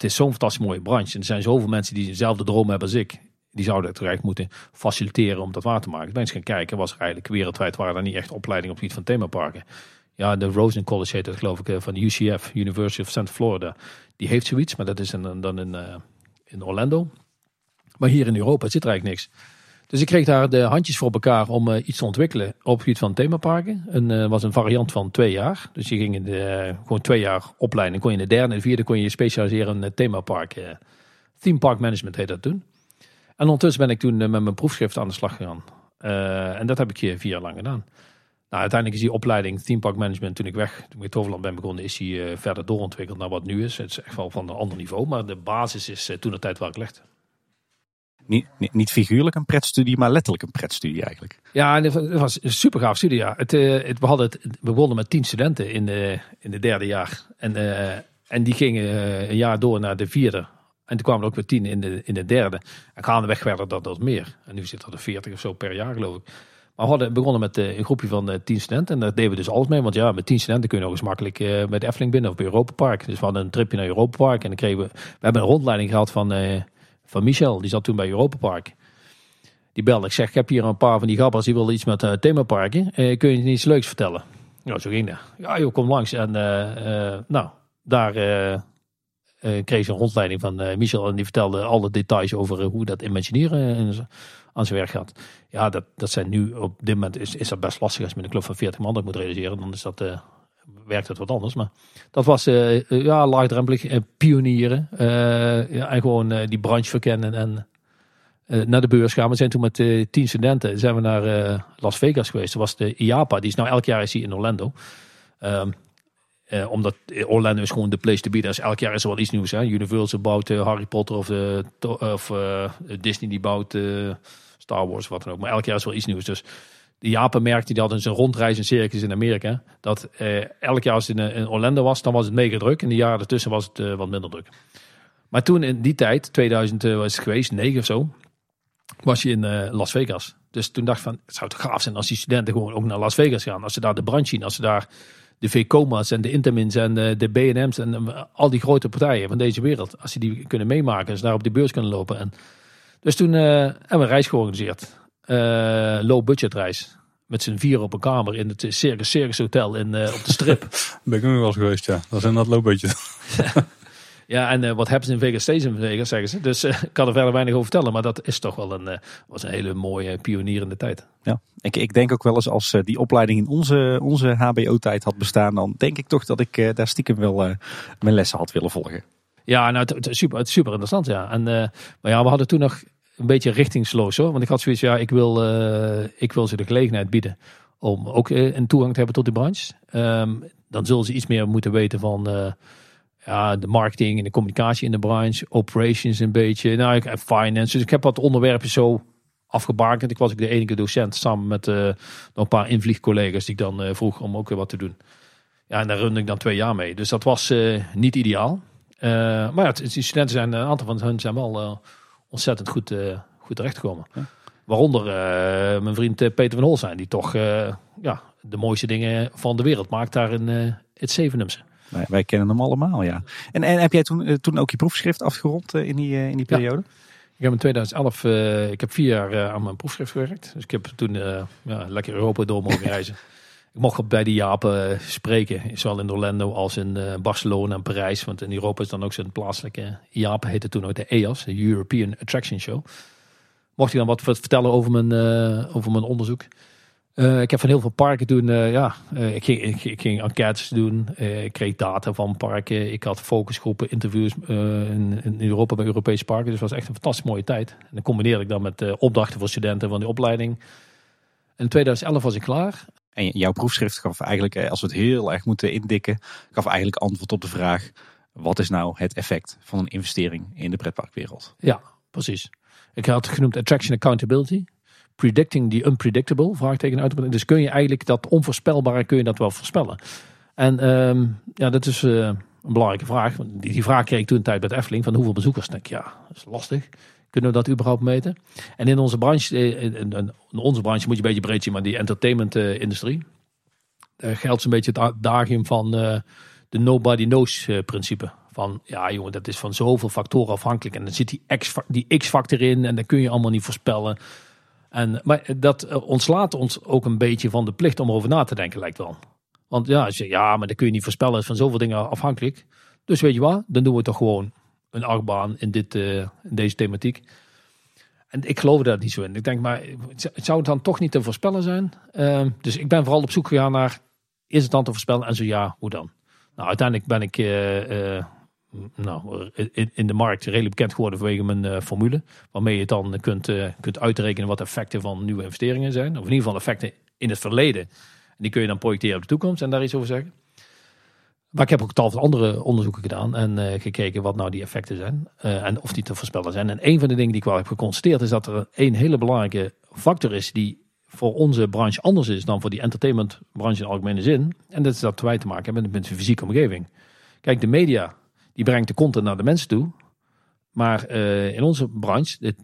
het is zo'n fantastisch mooie branche. En er zijn zoveel mensen die dezelfde droom hebben als ik. Die zouden het terecht moeten faciliteren om dat waar te maken. Eens gaan kijken, was er eigenlijk wereldwijd waren er niet echt opleidingen op het gebied van themaparken. Ja, de Rosen College heet het geloof ik, van de UCF, University of Central Florida. Die heeft zoiets, maar dat is een, dan in, uh, in Orlando. Maar hier in Europa zit er eigenlijk niks. Dus ik kreeg daar de handjes voor elkaar om uh, iets te ontwikkelen op het gebied van themaparken. Een uh, was een variant van twee jaar. Dus je ging in de, uh, gewoon twee jaar opleiding. Kon je in de derde en de vierde kon je specialiseren in themapark. theme park management heet dat toen. En ondertussen ben ik toen met mijn proefschrift aan de slag gegaan. en dat heb ik vier jaar lang gedaan. Nou, uiteindelijk is die opleiding Theme Park Management toen ik weg, toen ik Toverland ben begonnen, is die verder doorontwikkeld naar wat nu is. Het is echt wel van een ander niveau, maar de basis is toen de tijd ik legde. Niet, niet, figuurlijk een pretstudie, maar letterlijk een pretstudie eigenlijk. Ja, het was een super gaaf studie. Ja. Het, uh, het, we, hadden het, we begonnen met tien studenten in de, in de derde jaar. En, uh, en die gingen uh, een jaar door naar de vierde. En toen kwamen er ook weer tien in de, in de derde. En gaandeweg werden dat, dat meer. En nu zit er veertig of zo per jaar geloof ik. Maar we hadden begonnen met een groepje van tien studenten. En daar deden we dus alles mee. Want ja, met tien studenten kun je nog eens makkelijk de Efteling binnen of bij Europa Park. Dus we hadden een tripje naar Europa Park. En dan kregen we, we hebben een rondleiding gehad van van Michel. Die zat toen bij Europa Park. Die belde. Ik zeg, ik heb hier een paar van die gabbers die willen iets met uh, themaparken. Uh, kun je iets leuks vertellen? Nou, zo ging dat. Ja, joh, kom langs. En uh, nou, daar kreeg ze een rondleiding van Michel. En die vertelde alle details over hoe dat imagineren aan zijn werk gaat. Ja, dat, dat zijn nu op dit moment is, is dat best lastig als je met een club van 40 man dat moet realiseren. Dan is dat werkt het wat anders. Maar dat was uh, ja, laagdrempelig, uh, pionieren. ja, en gewoon die branche verkennen en naar de beurs gaan. We zijn toen met tien studenten zijn we naar Las Vegas geweest. Dat was de IAPA, die is nou elk jaar is die in Orlando. Um, omdat Orlando is gewoon de place to be. Dus elk jaar is er wel iets nieuws. Hè? Universal bouwt Harry Potter of, de, of Disney die bouwt Star Wars, wat dan ook. Maar elk jaar is wel iets nieuws. Dus de Japan die hadden zijn rondreis in circus in Amerika. Dat eh, elk jaar als het in, eh, in, Orlando was, dan was het mega druk. En de jaren ertussen was het uh, wat minder druk. Maar toen in die tijd, 2000 uh, was het geweest, 9 of zo, was je in Las Vegas. Dus toen dacht ik van, het zou toch gaaf zijn als die studenten gewoon ook naar Las Vegas gaan. Als ze daar de brand zien, als ze daar de VCOMA's en de Intermins en de, de B&M's en al die grote partijen van deze wereld. Als ze die kunnen meemaken, als ze daar op de beurs kunnen lopen. En, dus toen hebben we een reis georganiseerd. Uh, low budget reis. Met z'n vier op een kamer in het Circus Circus Hotel in, uh, op de strip. ben ik nog wel eens geweest, ja. Dat is dat low budget. ja, en uh, wat hebben ze in Vegas steeds in Vegas, zeggen ze. Dus ik kan er verder weinig over vertellen. Maar dat is toch wel een, was een hele mooie pionierende tijd. Ja, ik, ik denk ook wel eens als die opleiding in onze, onze HBO-tijd had bestaan. Dan denk ik toch dat ik daar stiekem wel mijn lessen had willen volgen. Ja, nou, het, het, super, het is super interessant, ja. En, maar ja, we hadden toen nog een beetje richtingsloos hoor. Want ik had zoiets, ja, ik wil, uh, ik wil ze de gelegenheid bieden om ook uh, een toegang te hebben tot die branche. Um, dan zullen ze iets meer moeten weten van uh, ja, de marketing en de communicatie in de branche, operations een beetje, nou, ik, finance. Dus ik heb wat onderwerpen zo afgebakend. Ik was ook de enige docent samen met nog een paar invliegcollega's die ik dan vroeg om ook weer wat te doen. Ja, en daar runde ik dan twee jaar mee. Dus dat was niet ideaal. maar ja, die studenten zijn, een aantal van hen zijn wel ontzettend goed, uh, goed terechtgekomen. Ja. Waaronder mijn vriend Peter van Hol zijn, die toch ja, de mooiste dingen van de wereld maakt daar in het Zevenumse. Wij, wij, kennen hem allemaal, ja. En, en heb jij toen, toen ook je proefschrift afgerond in, die, in die periode? Ik heb in 2011, ik heb vier jaar aan mijn proefschrift gewerkt. Dus ik heb toen ja, lekker Europa door mogen reizen. Ik mocht bij de Japen spreken, zowel in Orlando als in Barcelona en Parijs. Want in Europa is dan ook zo'n plaatselijke Japen, heette toen ook de EAS, de European Attraction Show. Mocht ik dan wat vertellen over mijn, over mijn onderzoek. Uh, ik heb van heel veel parken toen, uh, ja, ik, ging, ik, ik, ging enquêtes doen. ik kreeg data van parken. Ik had focusgroepen, interviews in, in, Europa bij Europese parken. Dus het was echt een fantastisch mooie tijd. En dan combineerde ik dan met opdrachten voor studenten van die opleiding. In 2011 was ik klaar. En jouw proefschrift gaf eigenlijk, als we het heel erg moeten indikken, gaf eigenlijk antwoord op de vraag: wat is nou het effect van een investering in de pretparkwereld? Ja, precies. Ik had het genoemd Attraction Accountability predicting the unpredictable, vraagteken uit. Dus kun je eigenlijk dat onvoorspelbare, kun je dat wel voorspellen? En um, ja, dat is uh, een belangrijke vraag. Die, die vraag kreeg ik toen een tijd bij de Efteling, van hoeveel bezoekers? Denk ik, ja, dat is lastig. Kunnen we dat überhaupt meten? En in onze branche, eh, in, onze branche moet je een beetje breed zien, maar die entertainment-industrie, uh, geldt zo'n beetje het dagium van uh, de nobody knows principe. Van ja, jongen, dat is van zoveel factoren afhankelijk. En dan zit die X-factor die X in en dan kun je allemaal niet voorspellen. En, maar dat eh, ontslaat ons ook een beetje van de plicht om erover na te denken, lijkt wel. Want ja, als je, ja, maar dat kun je niet voorspellen, is van zoveel dingen afhankelijk. Dus weet je wat, dan doen we toch gewoon een achtbaan in, dit, uh, in deze thematiek. En ik geloof daar niet zo in. Ik denk, maar zou het dan toch niet te voorspellen zijn? Uh, dus ik ben vooral op zoek gegaan naar, is het dan te voorspellen? En zo ja, hoe dan? Nou, uiteindelijk ben ik uh, nou, in, de markt redelijk bekend geworden vanwege mijn formule. Waarmee je dan kunt, kunt uitrekenen wat effecten van nieuwe investeringen zijn. Of in ieder geval effecten in het verleden. En die kun je dan projecteren op de toekomst en daar iets over zeggen. Maar ik heb ook tal van andere onderzoeken gedaan en uh, gekeken wat nou die effecten zijn. en of die te voorspellen zijn. En een van de dingen die ik wel heb geconstateerd is dat er een hele belangrijke factor is die voor onze branche anders is dan voor die entertainmentbranche in algemene zin. En dat is dat wij te maken hebben met de fysieke omgeving. Kijk, de media die brengt de content naar de mensen toe. Maar uh, in onze branche dit,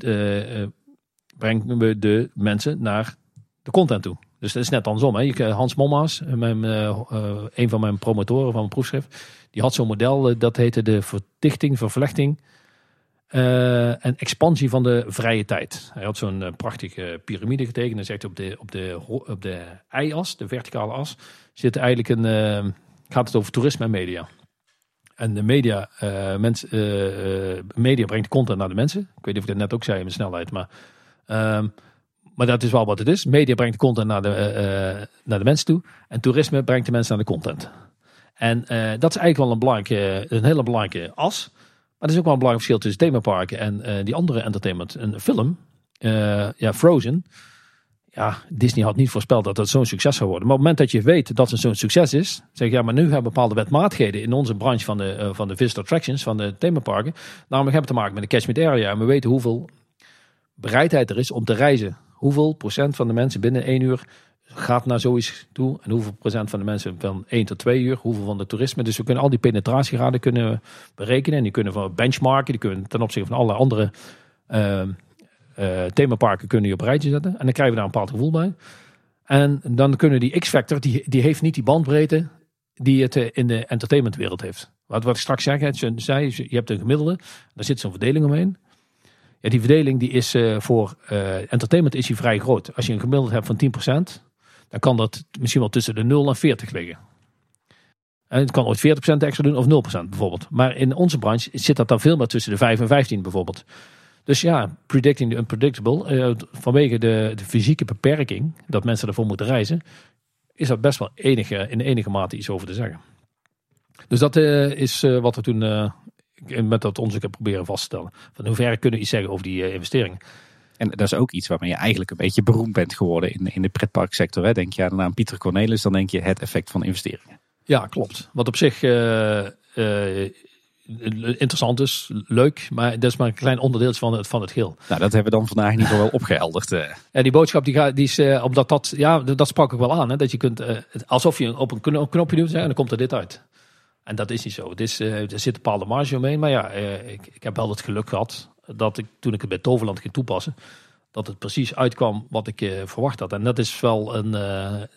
brengen we de mensen naar de content toe. Dus dat is net andersom. Hè. Hans Momma's, mijn, een van mijn promotoren van mijn proefschrift, die had zo'n model dat heette de verdichting, vervlechting en expansie van de vrije tijd. Hij had zo'n prachtige piramide getekend en zegt op de, op de, op de y-as, de verticale as, zit eigenlijk een, gaat het over toerisme en media. En de media, mens, media brengt content naar de mensen. Ik weet niet of ik dat net ook zei in mijn snelheid, maar, um, maar dat is wel wat het is. Media brengt content naar de, uh, naar de mensen toe. En toerisme brengt de mensen naar de content. En dat is eigenlijk wel een, een hele belangrijke as. Maar er is ook wel een belangrijk verschil tussen themaparken en die andere entertainment. Een film, ja, Frozen ja, Disney had niet voorspeld dat het zo'n succes zou worden. Maar op het moment dat je weet dat het zo'n succes is, zeg je ja, maar nu hebben we bepaalde wetmatigheden in onze branche van de, van de visitor attractions, van de themaparken. Namelijk hebben we te maken met de catchment area. En we weten hoeveel bereidheid er is om te reizen. Hoeveel procent van de mensen binnen één uur gaat naar zoiets toe. En hoeveel procent van de mensen van één tot twee uur. Hoeveel van de toerisme. Dus we kunnen al die penetratiegraden kunnen berekenen. En die kunnen van benchmarken. Die kunnen ten opzichte van alle andere uh, uh, themaparken kunnen je op rijtje zetten. En dan krijgen we daar een bepaald gevoel bij. En dan kunnen die X-factor, die, die heeft niet die bandbreedte die het eh, in de entertainmentwereld heeft. Wat, wat ik straks zei, je hebt een gemiddelde, daar zit zo'n verdeling omheen. Ja, die verdeling die is uh, voor uh, entertainment is die vrij groot. Als je een gemiddelde hebt van 10%, dan kan dat misschien wel tussen de 0 en 40 liggen. En het kan ooit 40% extra doen of 0% bijvoorbeeld. Maar in onze branche zit dat dan veel meer tussen de 5 en 15 bijvoorbeeld. Dus ja, predicting the unpredictable, uh, vanwege de, de, fysieke beperking dat mensen ervoor moeten reizen, is dat best wel enige, in enige mate iets over te zeggen. Dus dat is wat we toen met dat onderzoek hebben proberen vaststellen. Van hoeverre kunnen we iets zeggen over die investeringen. En dat is ook iets waarmee je eigenlijk een beetje beroemd bent geworden in, in de pretparksector. Hè? Denk je aan de naam Pieter Cornelis, dan denk je het effect van investeringen. Ja, klopt. Wat op zich interessant is, leuk, maar dat is maar een klein onderdeel van het, van het geheel. Nou, dat hebben we dan vandaag in ieder geval wel opgehelderd. En eh. die boodschap die, gaat, die is, omdat dat, ja, dat sprak ik wel aan. Hè, dat je kunt, alsof je op een knopje doet en dan komt er dit uit. En dat is niet zo. Het is, er zit een bepaalde marge omheen. Maar ja, ik, ik heb wel het geluk gehad dat ik toen ik het bij Toverland ging toepassen, dat het precies uitkwam wat ik uh, verwacht had. En dat is wel een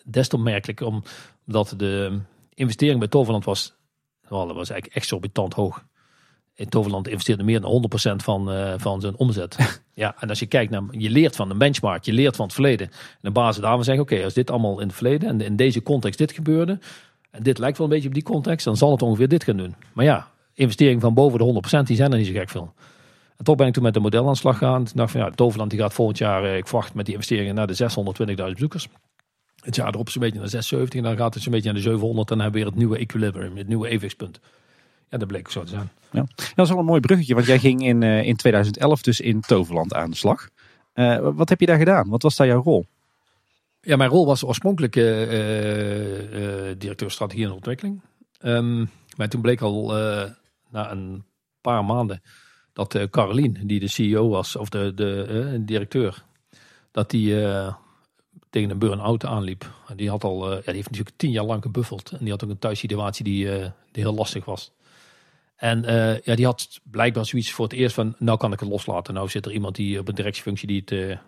des te opmerkelijk, omdat de investering bij Toverland was, well, dat was eigenlijk exorbitant hoog. In Toverland investeerde meer dan 100% van, van zijn omzet. ja, en als je kijkt naar, je leert van een benchmark, je leert van het verleden. En op basis daarvan zeggen, oké, als dit allemaal in het verleden en in deze context dit gebeurde, en dit lijkt wel een beetje op die context, dan zal het ongeveer dit gaan doen. Maar ja, investeringen van boven de 100%, die zijn er niet zo gek veel. En toch ben ik toen met de modelaanslag gaan. Toen dacht van ja, Toverland die gaat volgend jaar, eh, ik verwacht met die investeringen naar de 620.000 bezoekers. Het jaar erop zo'n beetje naar 670 en dan gaat het zo'n beetje naar de 700 en dan hebben we weer het nieuwe equilibrium, het nieuwe evenwichtspunt. Ja, dat bleek zo te zijn. Ja. Dat is wel een mooi bruggetje, want jij ging in, uh, in 2011 dus in Toverland aan de slag. Uh, wat heb je daar gedaan? Wat was daar jouw rol? Ja, mijn rol was oorspronkelijk uh, directeur strategie en ontwikkeling. Um, maar toen bleek al na een paar maanden dat uh, Carolien, die de CEO was, of de, de directeur, dat die uh, tegen een burn-out aanliep. Die, had al, ja, die heeft natuurlijk tien jaar lang gebuffeld. En die had ook een thuissituatie die, die heel lastig was. En ja, die had blijkbaar zoiets voor het eerst van, nou kan ik het loslaten. Nou zit er iemand die op een directiefunctie die het,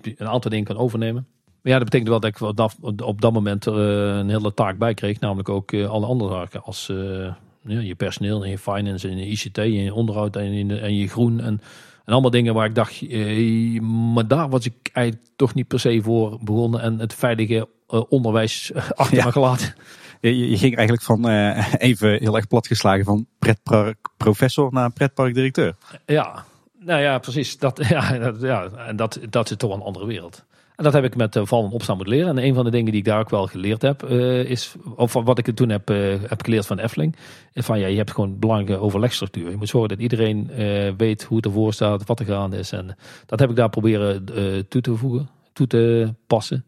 die een aantal dingen kan overnemen. Maar ja, dat betekent wel dat ik op, op dat moment er een hele taak bij kreeg. Namelijk ook alle andere zaken als ja, je personeel en je finance en je ICT en je onderhoud en je, en je groen. En, en allemaal dingen waar ik dacht, eh, maar daar was ik eigenlijk toch niet per se voor begonnen. En het veilige uh, onderwijs achter ja. me gelaten. Je, je, ging eigenlijk van, uh, even heel erg platgeslagen, van pretparkprofessor naar pretparkdirecteur. Ja, nou ja, precies. Dat, ja, ja, en dat, dat is toch een andere wereld. En dat heb ik met uh, vallen en opstaan moeten leren. En een van de dingen die ik daar ook wel geleerd heb, uh, is, of wat ik toen heb, uh, heb geleerd van Efteling, is van ja, je hebt gewoon belangrijke overlegstructuur. Je moet zorgen dat iedereen weet hoe het ervoor staat, wat er gaande is. En dat heb ik daar proberen toe te voegen, toe te passen.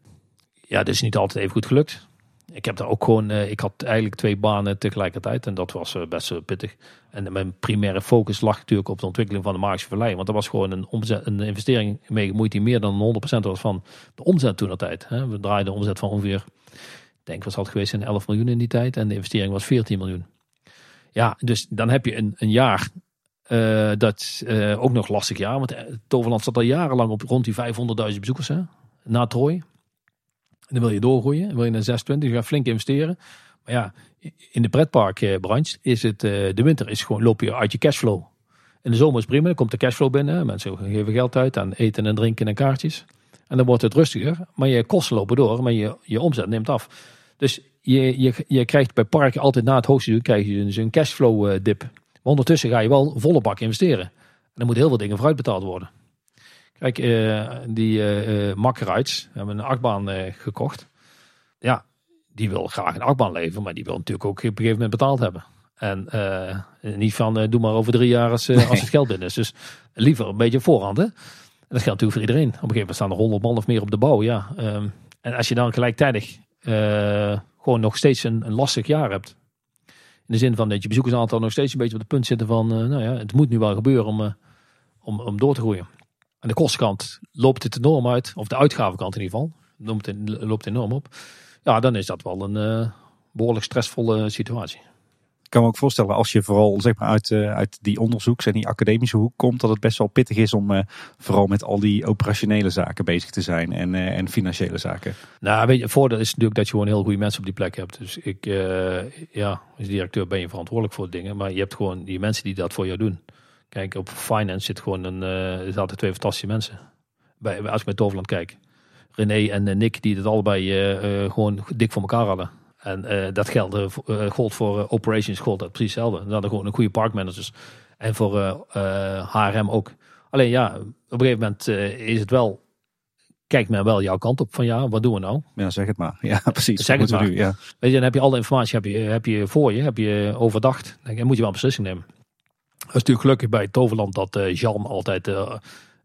Ja, dat is niet altijd even goed gelukt ik heb daar ook gewoon, uh, ik had eigenlijk twee banen tegelijkertijd en dat was uh, best uh, pittig. En mijn primaire focus lag natuurlijk op de ontwikkeling van de magische verlei. Want er was gewoon een, omzet, een investering mee gemoeid die meer dan 100% was van de omzet toen de tijd. We draaiden een omzet van ongeveer, ik denk was het geweest in 11 miljoen in die tijd en de investering was 14 miljoen. Ja, dus dan heb je een, een jaar dat ook nog lastig jaar. Want Toverland zat al jarenlang op rond die 500.000 bezoekers hè, na Troy dan wil je doorgroeien. wil je naar 26, je gaat flink investeren. Maar ja, in de pretparkbranche is het, eh, de winter is gewoon, loop je uit je cashflow. In de zomer is prima, dan komt de cashflow binnen. Mensen geven geld uit aan eten en drinken en kaartjes. En dan wordt het rustiger, maar je kosten lopen door, maar je, je omzet neemt af. Dus je, je, je krijgt bij parken altijd na het hoogseizoen krijg je dus een cashflow eh, dip. Maar ondertussen ga je wel volle bak investeren. En dan moeten heel veel dingen vooruitbetaald worden. Kijk, uh, die uh, hebben een achtbaan gekocht. Ja, die wil graag een achtbaan leveren, maar die wil natuurlijk ook op een gegeven moment betaald hebben. En niet van doe maar over drie jaar als, als het geld binnen is. Dus liever een beetje voorhand. Hè? En dat geldt natuurlijk voor iedereen. Op een gegeven moment staan er honderd man of meer op de bouw. Ja. Um, en als je dan gelijktijdig gewoon nog steeds een, een, lastig jaar hebt. In de zin van dat je bezoekersaantal nog steeds een beetje op de punt zitten van, nou ja, het moet nu wel gebeuren om, om, om door te groeien. Aan de kostkant loopt het enorm uit, of de uitgavenkant in ieder geval, loopt, enorm op. Ja, dan is dat wel een uh, behoorlijk stressvolle situatie. Ik kan me ook voorstellen, als je vooral zeg maar, uit, uh, uit die onderzoeks- en die academische hoek komt, dat het best wel pittig is om uh, vooral met al die operationele zaken bezig te zijn en, en financiële zaken. Nou, weet je, het voordeel is natuurlijk dat je gewoon heel goede mensen op die plek hebt. Dus ik, ja, als directeur ben je verantwoordelijk voor dingen, maar je hebt gewoon die mensen die dat voor jou doen. Kijk, op finance zit gewoon een, uh, er zaten twee fantastische mensen. Bij, als ik met Toverland kijk. René en uh, Nick, die het allebei uh, gewoon dik voor elkaar hadden. En dat geld, gold voor operations, gold dat precies hetzelfde. Ze hadden gewoon een goede parkmanagers. En voor HRM ook. Alleen ja, op een gegeven moment is het wel kijkt men wel jouw kant op van ja, wat doen we nou? Ja, zeg het maar. Ja, precies. Zeg het maar. Nu, ja. Weet je, dan heb je alle informatie heb je, heb je voor je, heb je overdacht. Dan moet je wel een beslissing nemen. Is natuurlijk gelukkig bij Toverland dat uh, Jan altijd uh,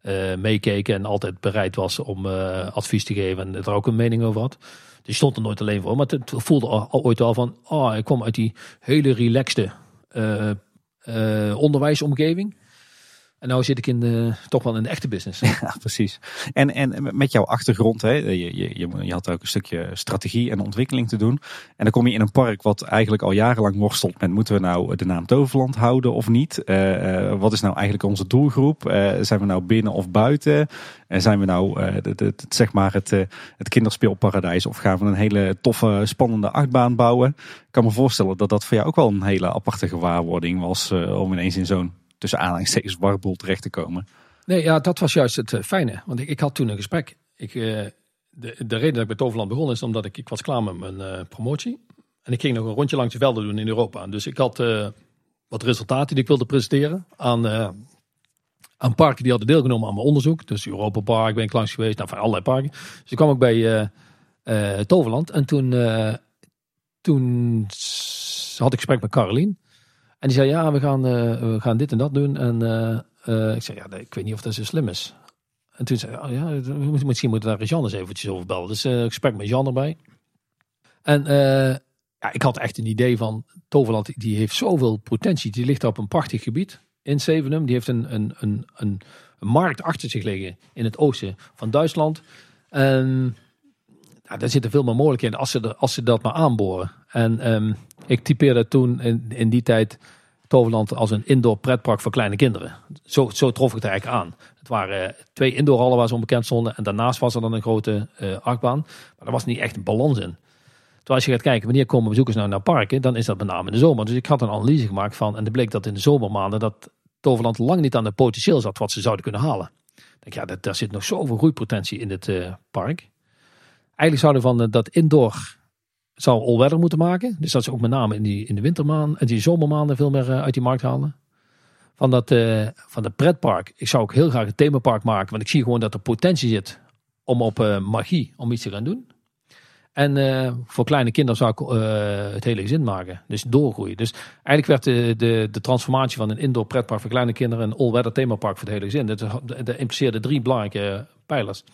uh, meekeek en altijd bereid was om advies te geven en er ook een mening over had. Dus stond er nooit alleen voor. Maar het voelde al, ooit wel van, oh, ik kwam uit die hele relaxte onderwijsomgeving. En nou zit ik in de, toch wel in de echte business. Ja, precies. En, en met jouw achtergrond, hè, je, je, je, had ook een stukje strategie en ontwikkeling te doen. En dan kom je in een park wat eigenlijk al jarenlang worstelt met moeten we nou de naam Toverland houden of niet? Uh, wat is nou eigenlijk onze doelgroep? Uh, zijn we nou binnen of buiten? En zijn we nou zeg maar het, het kinderspeelparadijs of gaan we een hele toffe, spannende achtbaan bouwen? Ik kan me voorstellen dat dat voor jou ook wel een hele aparte gewaarwording was om ineens in zo'n tussen aanhalingstekens warboel terecht te komen. Nee, ja, dat was juist het fijne. Want ik, had toen een gesprek. Ik, de, de reden dat ik bij Toverland begon is omdat ik, ik was klaar met mijn promotie. En ik ging nog een rondje langs de velden doen in Europa. Dus ik had wat resultaten die ik wilde presenteren aan, uh, aan parken die hadden deelgenomen aan mijn onderzoek. Dus Europa Park ben ik langs geweest, nou, van allerlei parken. Dus ik kwam ook bij Toverland en toen, toen had ik gesprek met Carolien. En die zei, ja, we gaan, we gaan dit en dat doen. En ik zei, ja, ik weet niet of dat zo slim is. En toen zei oh, ja, misschien moeten we daar Jan eens eventjes over bellen. Dus gesprek met Jan erbij. En ja, ik had echt een idee van Toverland, die heeft zoveel potentie. Die ligt op een prachtig gebied in Zevenum. Die heeft een, een, een, een, markt achter zich liggen in het oosten van Duitsland. En ja, daar zitten veel meer mogelijkheden als ze, als ze dat maar aanboren. En um, ik typeerde toen in, in die tijd Toverland als een indoor pretpark voor kleine kinderen. Zo, zo trof ik het eigenlijk aan. Het waren twee indoorhallen waar ze onbekend stonden. En daarnaast was er dan een grote uh, achtbaan. Maar er was niet echt een balans in. Terwijl als je gaat kijken wanneer komen bezoekers nou naar parken, dan is dat met name in de zomer. Dus ik had een analyse gemaakt van, en de bleek dat in de zomermaanden dat Toverland lang niet aan het potentieel zat wat ze zouden kunnen halen. Ik denk, ja, daar zit nog zoveel groeipotentie in het uh, park. Eigenlijk zouden we van dat indoor zou all-weather moeten maken. Dus dat ze ook met name in, die, in de wintermaanden en die zomermaanden veel meer uh, uit die markt halen. Van, dat, van de pretpark. Ik zou ook heel graag een themapark maken. Want ik zie gewoon dat er potentie zit om op magie om iets te gaan doen. En voor kleine kinderen zou ik het hele gezin maken. Dus doorgroeien. Dus eigenlijk werd de, de, de transformatie van een indoor pretpark voor kleine kinderen een all-weather themapark voor het hele gezin. Dat, dat impliceerde drie belangrijke pijlers.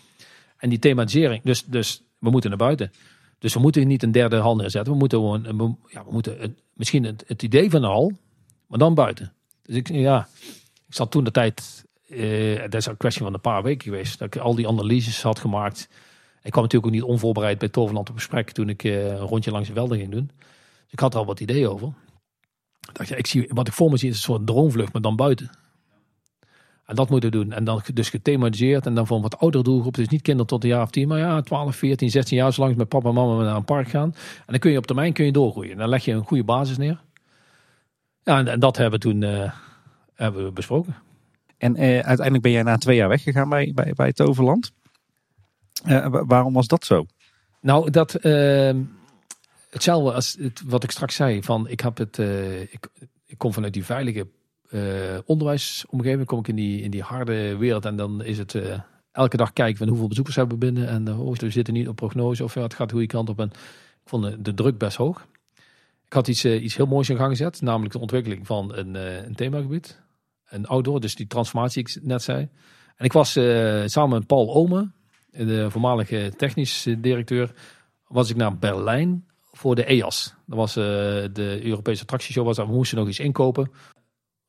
En die thematisering, dus, dus we moeten naar buiten. Dus we moeten niet een derde hal neerzetten. We moeten gewoon, ja, we moeten misschien het, idee van een hal, maar dan buiten. Dus ik, ja, ik zat toen de tijd, uh, dat is een kwestie van een paar weken geweest, dat ik al die analyses had gemaakt. Ik kwam natuurlijk ook niet onvoorbereid bij Toverland op gesprek toen ik uh, een rondje langs de velden ging doen. Dus ik had er al wat ideeën over. Dacht, ja, ik zie, wat ik voor me zie is een soort droomvlucht, maar dan buiten. En dat moeten we doen. En dan dus gethematiseerd en dan voor een wat oudere doelgroep. Dus niet kinderen tot een jaar of tien, maar ja, 12, 14, 16 jaar. Zolang met papa en mama naar een park gaan. En dan kun je op termijn kun je doorgroeien. En dan leg je een goede basis neer. Ja, en, en dat hebben we toen uh, hebben we besproken. En uh, uiteindelijk ben jij na twee jaar weggegaan bij, bij, bij Toverland. Uh, waarom was dat zo? Nou, dat uh, hetzelfde als het, wat ik straks zei. Van ik heb het, ik, ik kom vanuit die veilige onderwijsomgeving. Kom ik in die, in die harde wereld en dan is het elke dag kijken van hoeveel bezoekers hebben we binnen en oh, we zitten niet op prognose of ja, het gaat de goede kant op. En ik vond de, druk best hoog. Ik had iets, iets heel moois in gang gezet, namelijk de ontwikkeling van een, een themagebied, een outdoor, dus die transformatie ik net zei. En ik was samen met Paul Omen, de voormalige technisch directeur, was ik naar Berlijn voor de EAS. Dat was uh, de Europese attractieshow. Was, we moesten nog iets inkopen.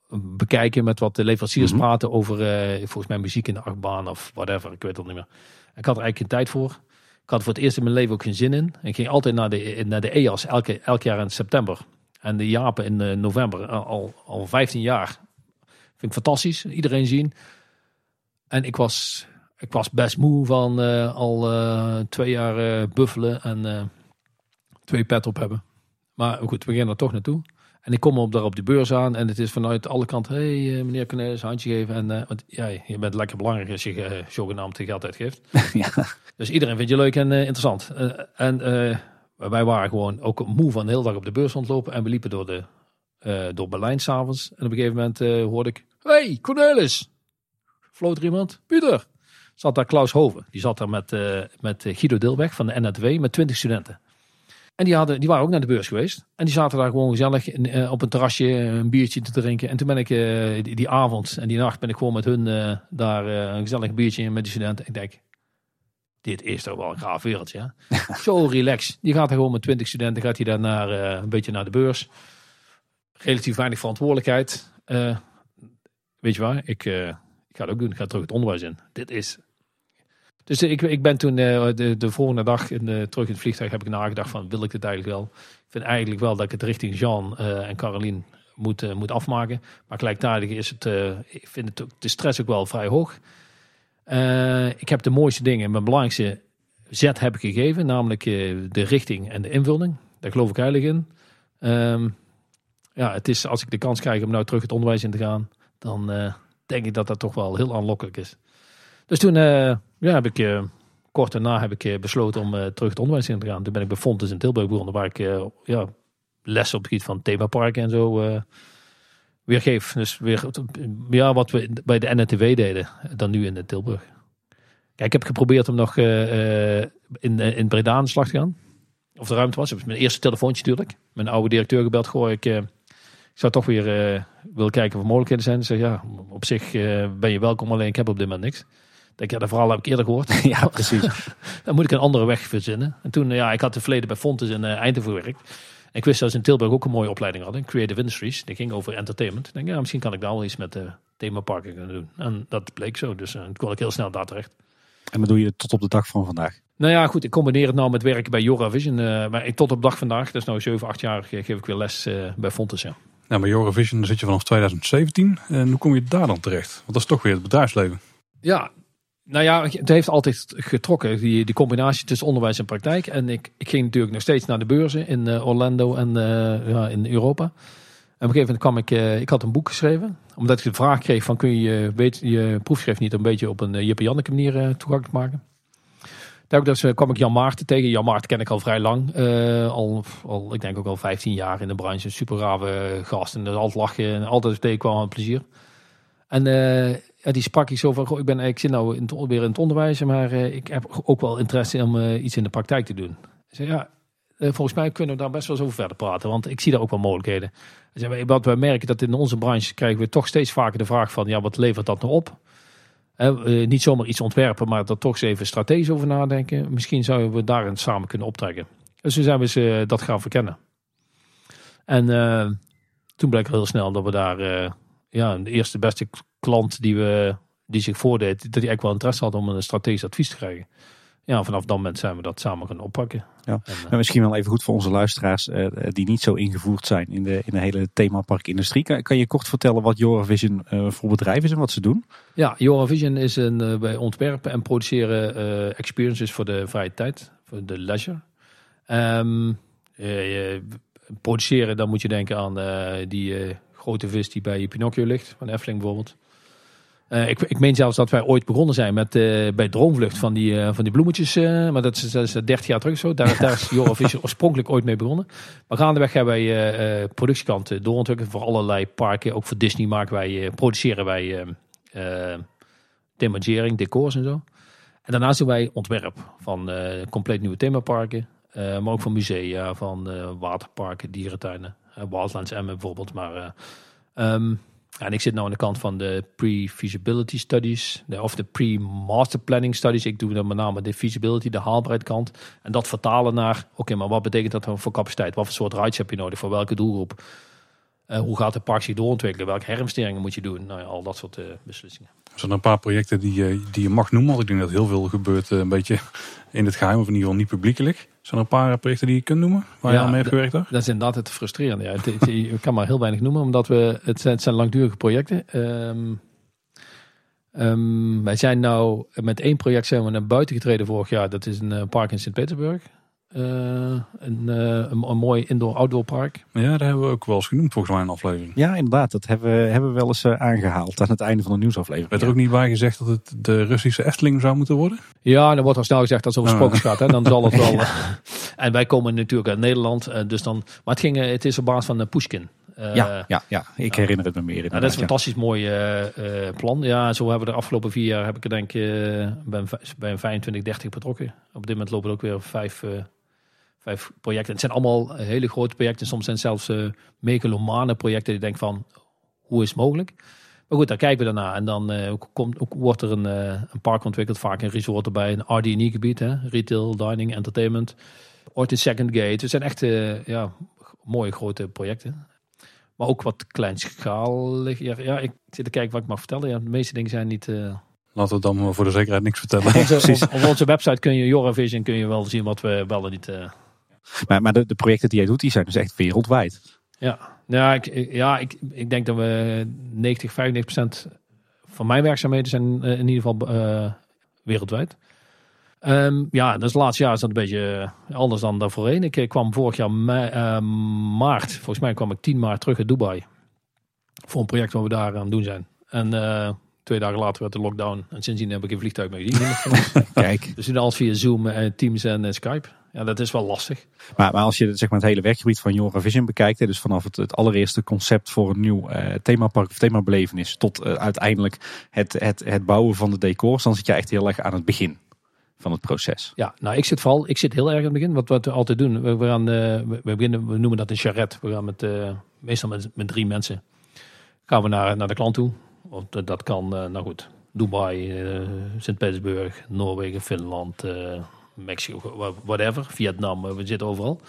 Bekijken met wat de leveranciers mm -hmm. praten over uh, volgens mij muziek in de achtbaan of whatever. Ik weet het niet meer. Ik had er eigenlijk geen tijd voor. Ik had voor het eerst in mijn leven ook geen zin in. Ik ging altijd naar de, naar de EAS, elke, elk jaar in september. En de Japen in uh, november, al, al 15 jaar. Vind ik fantastisch. Iedereen zien. En ik was ik was best moe van uh, al twee jaar buffelen en twee pet op hebben. Maar goed, we gaan er toch naartoe. En ik kom op daar op de beurs aan en het is vanuit alle kanten, hey meneer Cornelis, handje geven. En want ja, je bent lekker belangrijk als je zogenaamd geld uitgeeft. ja. Dus iedereen vindt je leuk en interessant. en wij waren gewoon ook moe van de hele dag op de beurs rondlopen en we liepen door, de, door Berlijn s'avonds. En op een gegeven moment hoorde ik, hey Cornelis, floot er iemand? Pieter, zat daar Klaus Hoven. Die zat daar met, uh, met Guido Dilweg van de NRW met 20 studenten. En die, hadden, die waren ook naar de beurs geweest. En die zaten daar gewoon gezellig in, uh, op een terrasje een biertje te drinken. En toen ben ik uh, die, die, avond en die nacht ben ik gewoon met hun daar een gezellig biertje met die studenten. Ik denk, dit is toch wel een gaaf wereldje. Zo relax. Die gaat er gewoon met 20 studenten, gaat hij daar naar, een beetje naar de beurs. Relatief weinig verantwoordelijkheid weet je waar, ik, uh, ik ga het ook doen. Ik ga terug het onderwijs in. Dit is... Dus ik, ik ben toen uh, de, de volgende dag in terug in het vliegtuig heb ik nagedacht van, wil ik dit eigenlijk wel? Ik vind eigenlijk wel dat ik het richting Jean uh, en Caroline moet, moet afmaken. Maar gelijktijdig is het, ik vind het, de stress ook wel vrij hoog. ik heb de mooiste dingen, mijn belangrijkste zet heb ik gegeven, namelijk de richting en de invulling. Daar geloof ik heilig in. Um, ja, het is, als ik de kans krijg om nou terug het onderwijs in te gaan, dan denk ik dat dat toch wel heel aanlokkelijk is. Dus toen ja, heb ik, uh, kort daarna heb ik besloten om terug het onderwijs in te gaan. Toen ben ik bij Fontes in Tilburg begonnen, waar ik ja, les op het gebied van themaparken en zo weer geef. Dus weer ja, wat we bij de NNTW deden, dan nu in de Tilburg. Kijk, ik heb geprobeerd om nog in, in Breda aan de slag te gaan. Of de ruimte was. Mijn eerste telefoontje natuurlijk. Mijn oude directeur gebeld. Goh, ik, ik zou toch weer uh, willen kijken of mogelijkheden zijn. Zeg ja, op zich ben je welkom, alleen ik heb op dit moment niks. Denk ja, dat verhaal heb ik eerder gehoord. ja, precies. Dan moet ik een andere weg verzinnen. En toen, ja, ik had de verleden bij Fontes in uh, Eindhoven gewerkt. En ik wist dat ze in Tilburg ook een mooie opleiding hadden. Creative Industries. Die ging over entertainment. Ik denk, ja, misschien kan ik daar wel iets met de themaparken kunnen doen. En dat bleek zo. Dus toen kwam ik heel snel daar terecht. En wat doe je tot op de dag van vandaag? Nou ja, goed, ik combineer het nou met werken bij Joravision. Uh, maar tot op de dag vandaag, dat is nou 7, 8 jaar, geef ik weer les uh, bij Fontes. Ja. Nou, bij Eurovision zit je vanaf 2017. En hoe kom je daar dan terecht? Want dat is toch weer het bedrijfsleven. Ja, nou ja, het heeft altijd getrokken, die, die combinatie tussen onderwijs en praktijk. En ik, ik ging natuurlijk nog steeds naar de beurzen in uh, Orlando en uh, ja, in Europa. En op een gegeven moment kwam ik, uh, ik had een boek geschreven. Omdat ik de vraag kreeg van kun je weet, je proefschrift niet een beetje op een Jippe Janneke manier toegankelijk maken. Daar kwam ik Jan Maarten tegen. Jan Maarten ken ik al vrij lang. Al, al, ik denk ook al 15 jaar in de branche. Super rave gast. En dus altijd lachen. En altijd tegen kwam aan plezier. En ja, die sprak ik zo van, goh, ik, ben, ik zit nou weer in het onderwijs. Maar ik heb ook wel interesse om iets in de praktijk te doen. Ik ja, volgens mij kunnen we daar best wel eens over verder praten. Want ik zie daar ook wel mogelijkheden. Zei, wat we merken dat in onze branche krijgen we toch steeds vaker de vraag van, ja, wat levert dat nou op? Niet zomaar iets ontwerpen, maar er toch eens even strategisch over nadenken. Misschien zouden we daarin samen kunnen optrekken. Dus toen zijn we ze dat gaan verkennen. En toen bleek heel snel dat we daar, ja, de eerste beste klant die, we, die zich voordeed, dat hij eigenlijk wel interesse had om een strategisch advies te krijgen ja, vanaf dat moment zijn we dat samen gaan oppakken. Ja. En, misschien wel even goed voor onze luisteraars uh, die niet zo ingevoerd zijn in de, in de hele themaparkindustrie. Kan, kan je kort vertellen wat Joravision uh, voor bedrijf is en wat ze doen? Ja, Joravision is een, wij ontwerpen en produceren experiences voor de vrije tijd, voor de leisure. Um, produceren, dan moet je denken aan die grote vis die bij Pinocchio ligt, van Efteling bijvoorbeeld. Uh, ik, ik meen zelfs dat wij ooit begonnen zijn met uh, bij Droomvlucht van die, uh, van die bloemetjes. maar dat is, dat is 30 jaar terug zo. Daar, daar is Eurovision oorspronkelijk ooit mee begonnen. Maar gaandeweg hebben wij productiekant doorontwikkeld voor allerlei parken. Ook voor Disney maken wij, produceren wij themagering, decors en zo. En daarnaast doen wij ontwerp van compleet nieuwe themaparken. maar ook van musea, van waterparken, dierentuinen. Wildlands Emmen bijvoorbeeld. Maar... Um, en ik zit nu aan de kant van de pre-feasibility studies, de, of de pre-master planning studies. Ik doe dan met name de feasibility, de haalbaarheidskant. En dat vertalen naar, oké, maar wat betekent dat dan voor capaciteit? Wat voor soort rides heb je nodig? Voor welke doelgroep? Uh, hoe gaat de park zich doorontwikkelen? Welke herinvesteringen moet je doen? Nou ja, al dat soort beslissingen. Er zijn een paar projecten die, uh, die je mag noemen. Want ik denk dat heel veel gebeurt een beetje in het geheim. Of in ieder geval niet publiekelijk. Zijn er een paar projecten die je kunt noemen? Waar ja, je aan mee hebt gewerkt? Daar? Dat is inderdaad het frustrerende. Ja. Het, het, je kan maar heel weinig noemen. Omdat we, het, zijn, het zijn langdurige projecten. Um, um, wij zijn nou met één project zijn we naar buiten getreden vorig jaar. Dat is een park in Sint-Petersburg. Uh, een, uh, een, een, mooi indoor-outdoor park. Ja, daar hebben we ook wel eens genoemd volgens mij een aflevering. Ja, inderdaad. Dat hebben we, hebben we wel eens uh, aangehaald aan het einde van de nieuwsaflevering. Werd er ook niet bij gezegd dat het de Russische Efteling zou moeten worden? Ja, dan wordt al snel gezegd dat het over sprookjes gaat. Hè. Dan zal het wel. en wij komen natuurlijk uit Nederland. dus dan, maar het, ging, het is op basis van Pushkin. ja, ja, ja, ik herinner het me meer. Nou, dat is een fantastisch mooi plan. Ja, zo hebben we de afgelopen vier jaar heb ik er denk ik ben bij een 25, 30 betrokken. Op dit moment lopen er ook weer vijf vijf projecten. Het zijn allemaal hele grote projecten. Soms zijn het zelfs uh, megalomane projecten. Die denk van, hoe is het mogelijk? Maar goed, daar kijken we daarna. En dan uh, komt, wordt er een, uh, een park ontwikkeld. Vaak een resort erbij. Een RD&E gebied. Hè? Retail, dining, entertainment. Ooit een second gate. Het zijn echt ja, mooie grote projecten. Maar ook wat kleinschalig. Ja, ja, ik zit te kijken wat ik mag vertellen. Ja, de meeste dingen zijn niet... Laten we dan voor de zekerheid niks vertellen. Onze, op, op, onze website kun je Joravision kun je wel zien wat we wel en niet... Uh... Maar, maar de, de, projecten die jij doet, die zijn dus echt wereldwijd. Ja, ja, ik, ja ik, ik denk dat we 90, 95 procent van mijn werkzaamheden zijn uh, in ieder geval wereldwijd. Um, ja, dus laatste jaar is dat een beetje eh, anders dan daarvoorheen. Ik eh, kwam vorig jaar uh, maart, volgens mij kwam ik 10 maart terug uit Dubai. Voor een project wat we daar aan het doen zijn. En uh, twee dagen later werd de lockdown. En sindsdien heb ik een vliegtuig mee gezien. Kijk. Dus nu alles via Zoom, en Teams en Skype. Ja, dat is wel lastig. Maar, maar als je zeg maar, het hele werkgebied van Jora Vision bekijkt, dus vanaf het, het allereerste concept voor een nieuw uh, themapark of themabelevenis tot uh, uiteindelijk het, het, het bouwen van de decors, dan zit je echt heel erg aan het begin van het proces. Ja, nou ik zit vooral, ik zit heel erg aan het begin. Wat, wat we altijd doen, we, we gaan, uh, we, beginnen, we noemen dat een charrette. We gaan met, uh, meestal met, met drie mensen, gaan we naar, naar de klant toe. Want dat kan, uh, nou goed, Dubai, Sint-Petersburg, Noorwegen, Finland, Mexico, whatever, Vietnam, we zitten overal.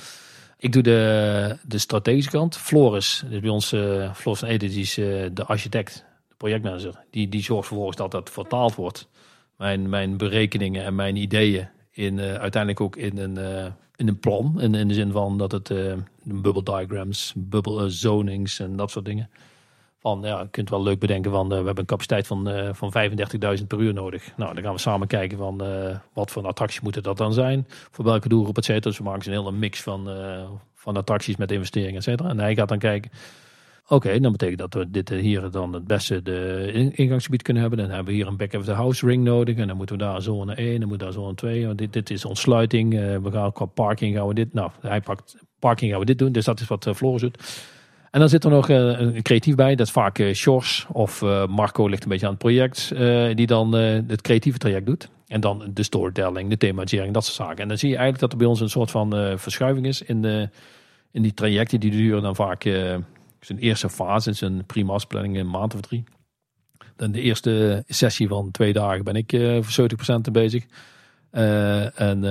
Ik doe de, de strategische kant. Floris, dus bij ons, Floris van Ede, die is de architect, de projectmanager. Die, die zorgt vervolgens dat dat vertaald wordt mijn, mijn berekeningen en mijn ideeën in, uh, uiteindelijk ook in een, uh, in een plan. In, in de zin van dat het uh, bubble diagrams, bubble zonings en dat soort dingen. Ja, je kunt wel leuk bedenken van we hebben een capaciteit van, van 35.000 per uur nodig. Nou, dan gaan we samen kijken van wat voor attracties moeten dat dan zijn. Voor welke doelgroep, et cetera. Dus we maken een hele mix van, van attracties met investeringen, et cetera. En hij gaat dan kijken Oké, dan betekent dat we dit hier dan het beste de ingangsgebied kunnen hebben. Dan hebben we hier een back of the house ring nodig. En dan moeten we daar zone 1, dan moeten we daar zone 2. Want dit, dit is ontsluiting. We gaan qua parking gaan we dit. Nou, hij pakt parking gaan we dit doen. Dus dat is wat Floris doet. En dan zit er nog uh, een creatief bij. Dat is vaak uh, Sjors of Marco ligt een beetje aan het project. die dan het creatieve traject doet. En dan de storytelling, de thematisering, dat soort zaken. En dan zie je eigenlijk dat er bij ons een soort van verschuiving is in, de, in die trajecten. Die duren dan vaak zijn eerste fase is een prima planning in een maand of drie. Dan de eerste sessie van twee dagen ben ik voor 70% bezig. En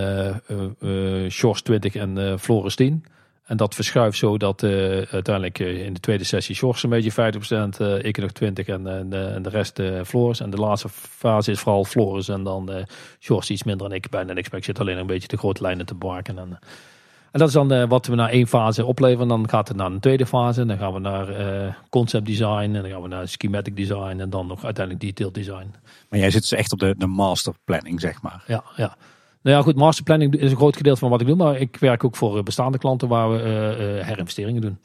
uh, Shores 20 en Floris 10. En dat verschuift zo dat uiteindelijk in de tweede sessie Shores een beetje 50%, ik nog 20 en, en, en de rest Floris. En de laatste fase is vooral Floris en dan Shores iets minder dan ik ben. En ik zit alleen een beetje de grote lijnen te maken. En, en dat is dan uh, wat we na één fase opleveren. Dan gaat het naar een tweede fase. Dan gaan we naar uh, concept design. En dan gaan we naar schematic design. En dan nog uiteindelijk detail design. Maar jij zit dus echt op de, de master planning, zeg maar. Ja, ja. Nou ja, goed, master planning is een groot gedeelte van wat ik doe. Maar ik werk ook voor bestaande klanten waar we uh, herinvesteringen doen.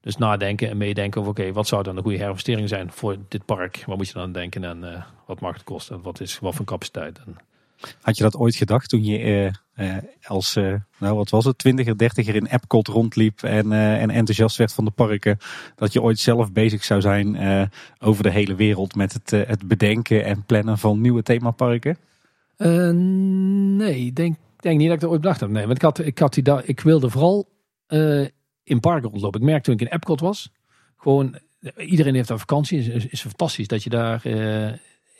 Dus nadenken en meedenken over, oké, wat zou dan een goede herinvestering zijn voor dit park? Wat moet je dan denken en wat mag het kosten? En wat is wat voor capaciteit? En, had je dat ooit gedacht toen je als, nou wat was het, twintiger, dertiger in Epcot rondliep en, en enthousiast werd van de parken. Dat je ooit zelf bezig zou zijn over de hele wereld met het, het bedenken en plannen van nieuwe themaparken? Nee, ik denk, denk niet dat ik er ooit bedacht heb. Nee, want ik, had, ik, had die ik wilde vooral in parken rondlopen. Ik merkte toen ik in Epcot was, gewoon iedereen heeft daar vakantie. Het is, is fantastisch dat je daar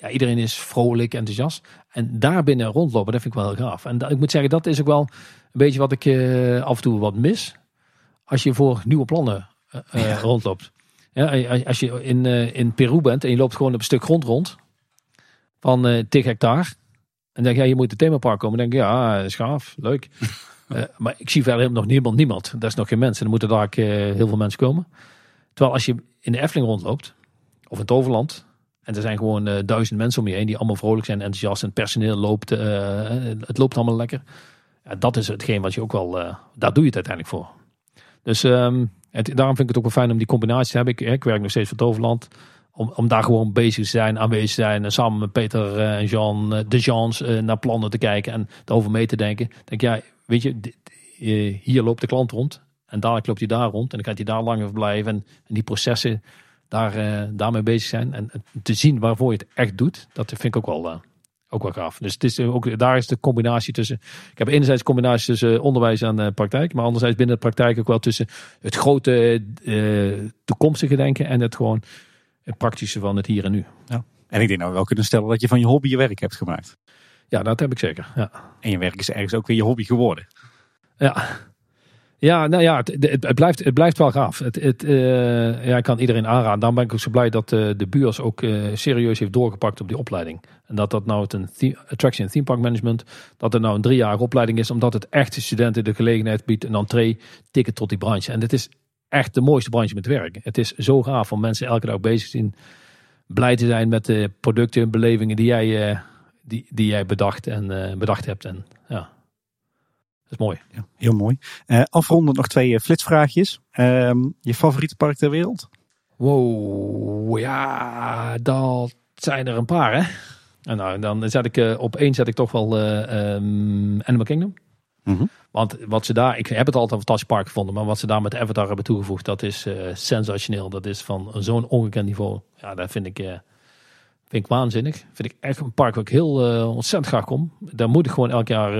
ja, iedereen is vrolijk, enthousiast. En daar binnen rondlopen, dat vind ik wel heel gaaf. En ik moet zeggen, dat is ook wel een beetje wat ik af en toe wat mis. Als je voor nieuwe plannen rondloopt. Ja, als je in, in Peru bent en je loopt gewoon op een stuk grond rond. Van uh, 10 hectare. En denk ja, je moet het themapark komen. Dan denk je, ja, dat is gaaf, leuk. maar ik zie verder nog niemand, niemand. Dat is nog geen mensen. Er moeten daar heel veel mensen komen. Terwijl als je in de Efteling rondloopt, of in Toverland, en er zijn gewoon uh, duizend mensen om je heen die allemaal vrolijk zijn, enthousiast. En het personeel loopt, het loopt allemaal lekker. Ja, dat is hetgeen wat je ook wel, daar doe je het uiteindelijk voor. Dus um, het, daarom vind ik het ook wel fijn om die combinatie te hebben. Ik, ik werk nog steeds voor Toverland. Om, om daar gewoon bezig te zijn, aanwezig te zijn. En samen met Peter en Jean, de Jeans, naar plannen te kijken en erover mee te denken. Denk ja, weet je, hier loopt de klant rond. En dadelijk loopt hij daar rond. En dan gaat hij daar langer verblijven. En, die processen, daar, daarmee bezig zijn. En te zien waarvoor je het echt doet, dat vind ik ook wel, ook wel gaaf. Dus het is ook, daar is de combinatie tussen. Ik heb enerzijds combinatie tussen onderwijs en praktijk, maar anderzijds binnen de praktijk ook wel tussen het grote toekomstige denken en het gewoon het praktische van het hier en nu. Ja. En ik denk nou wel kunnen stellen dat je van je hobby je werk hebt gemaakt. Ja, dat heb ik zeker. Ja. En je werk is ergens ook weer je hobby geworden. Ja, Ja, nou ja, het, het, blijft, het blijft wel gaaf. Het, het, eh, ja, ik kan iedereen aanraden. Daarom ben ik ook zo blij dat eh, de buurs ook eh, serieus heeft doorgepakt op die opleiding. En dat dat nou het een theme- Attraction Theme Park Management, dat het nou een driejarige opleiding is, omdat het echt de studenten de gelegenheid biedt een entree ticket tot die branche. En dit is echt de mooiste branche met werk. Het is zo gaaf om mensen elke dag bezig te zien, blij te zijn met de producten en belevingen die jij, eh, die, die jij bedacht, en, eh, bedacht hebt. En ja, dat is mooi. Ja, heel mooi. Eh afrondend nog twee flitsvraagjes. Ehm, je favoriete park ter wereld? Wow, ja, dat zijn er een paar, hè? En nou, dan zet ik op één zet ik toch wel ehm, Animal Kingdom. Mhm. Want wat ze daar, ik heb het altijd een fantastisch park gevonden, maar wat ze daar met Avatar hebben toegevoegd, dat is eh, sensationeel. Dat is van zo'n ongekend niveau. Ja, dat vind ik, eh, vind ik waanzinnig. Vind ik echt een park waar ik heel eh, ontzettend graag kom. Daar moet ik gewoon elk jaar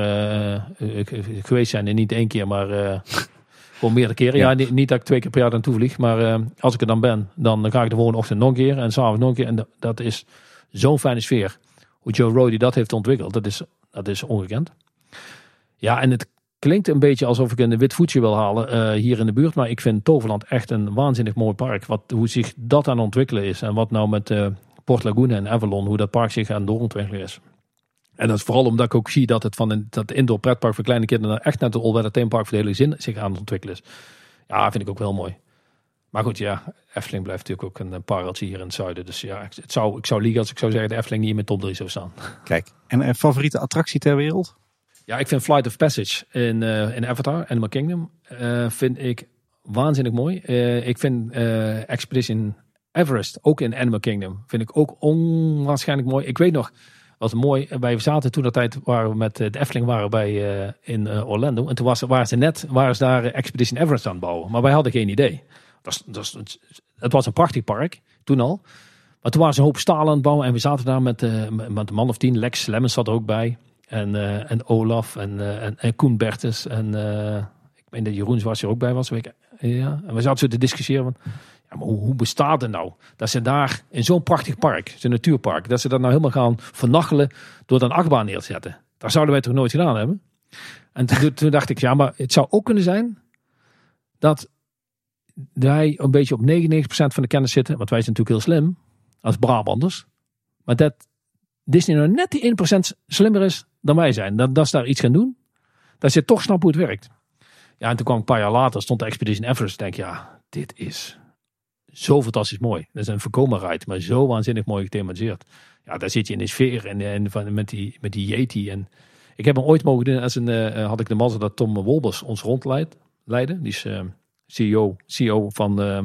geweest zijn en niet één keer, maar gewoon meerdere keren. Ja, Ja. niet, niet dat ik twee keer per jaar naartoe vlieg, maar als ik er dan ben, dan, ga ik de volgende ochtend nog een keer en s'avonds nog een keer. En dat, dat is zo'n fijne sfeer. Hoe Joe Rody dat heeft ontwikkeld, dat is, dat is ongekend. Ja, en het klinkt een beetje alsof ik een wit voetje wil halen eh, hier in de buurt. Maar ik vind Toverland echt een waanzinnig mooi park. Wat, hoe zich dat aan het ontwikkelen is. En wat nou met eh, Port Laguna en Avalon, hoe dat park zich aan het doorontwikkelen is. En dat is vooral omdat ik ook zie dat het van een dat indoor pretpark voor kleine kinderen echt naar de Allweather Theme Park voor de hele zin zich aan het ontwikkelen is. Ja, vind ik ook wel mooi. Maar goed, ja, Efteling blijft natuurlijk ook een, pareltje hier in het zuiden. Dus ja, het zou, ik zou liegen als ik zou zeggen de Efteling niet mijn top 3 zou staan. Kijk. En een favoriete attractie ter wereld? Ja, ik vind Flight of Passage in, eh, in Avatar, Animal Kingdom, eh, vind ik waanzinnig mooi. Eh, ik vind Expedition Everest, ook in Animal Kingdom, vind ik ook onwaarschijnlijk mooi. Ik weet nog, wat mooi, wij zaten toen dat tijd, waren we met de Efteling waren bij, in Orlando. En toen was, waren ze net, waren ze daar Expedition Everest aan het bouwen. Maar wij hadden geen idee. Dat dat het was een prachtig park, toen al. Maar toen waren ze een hoop stalen aan het bouwen. En we zaten daar met, met met een man of tien. Lex Lemmens zat er ook bij. En, eh, en Olaf en, eh, en, en Koen. En eh, ik meen dat Jeroen was er ook bij was. ik. Ja. En we zaten zo te discussiëren. Ja, maar hoe, hoe bestaat het nou? Dat ze daar in zo'n prachtig park, zo'n natuurpark. Dat ze dat nou helemaal gaan vernachelen door dan achtbaan neer te zetten. Dat zouden wij toch nooit gedaan hebben? En toen, toen dacht ik, ja, maar het zou ook kunnen zijn dat wij een beetje op 99% van de kennis zitten. Want wij zijn natuurlijk heel slim als Brabanders. Maar dat Disney nou net die 1% slimmer is dan wij zijn. Dat, dat ze daar iets gaan doen. Dat ze toch snappen hoe het werkt. Ja, en toen kwam een paar jaar later, stond de Expedition Everest. denk ja, dit is zo fantastisch mooi. Dat is een voorkomen ride, maar zo waanzinnig mooi gethematiseerd. Ja, daar zit je in de sfeer en, en van, met, die, met die Yeti. En ik heb hem ooit mogen doen als een, eh, had ik de mazzel dat Tom Wolbers ons rondleidde. Die is eh, CEO, CEO van, eh,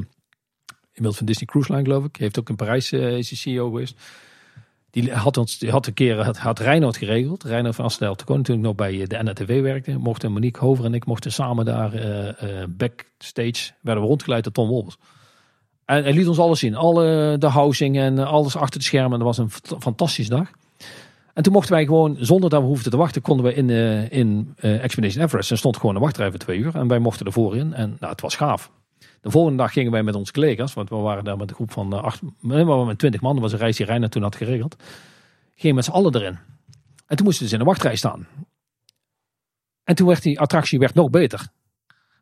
inmiddels van Disney Cruise Line geloof ik. Heeft ook in Parijs eh, is CEO geweest. Die had, ons, die had een keer, had, had Reinoud geregeld. Reinoud van Astel te toen ik nog bij de NRTV werkte. Mochten Monique Hover en ik mochten samen daar eh, eh, backstage, werden we rondgeleid door Tom Wolbers. En hij liet ons alles zien. Alle de housing en eh, alles achter de schermen. Dat was een fant- fantastische dag. En toen mochten wij gewoon, zonder dat we hoefden te wachten, konden we in, eh, in eh, Expedition Everest. En stond gewoon een wachtrij voor twee uur. En wij mochten ervoor in. En nou, het was gaaf. De volgende dag gingen wij met onze collega's, want we waren daar met een groep van eh, acht, we waren met twintig man. Dat was een reis die Reiner toen had geregeld. Gingen met z'n allen erin. En toen moesten we dus in de wachtrij staan. En toen werd die attractie werd nog beter.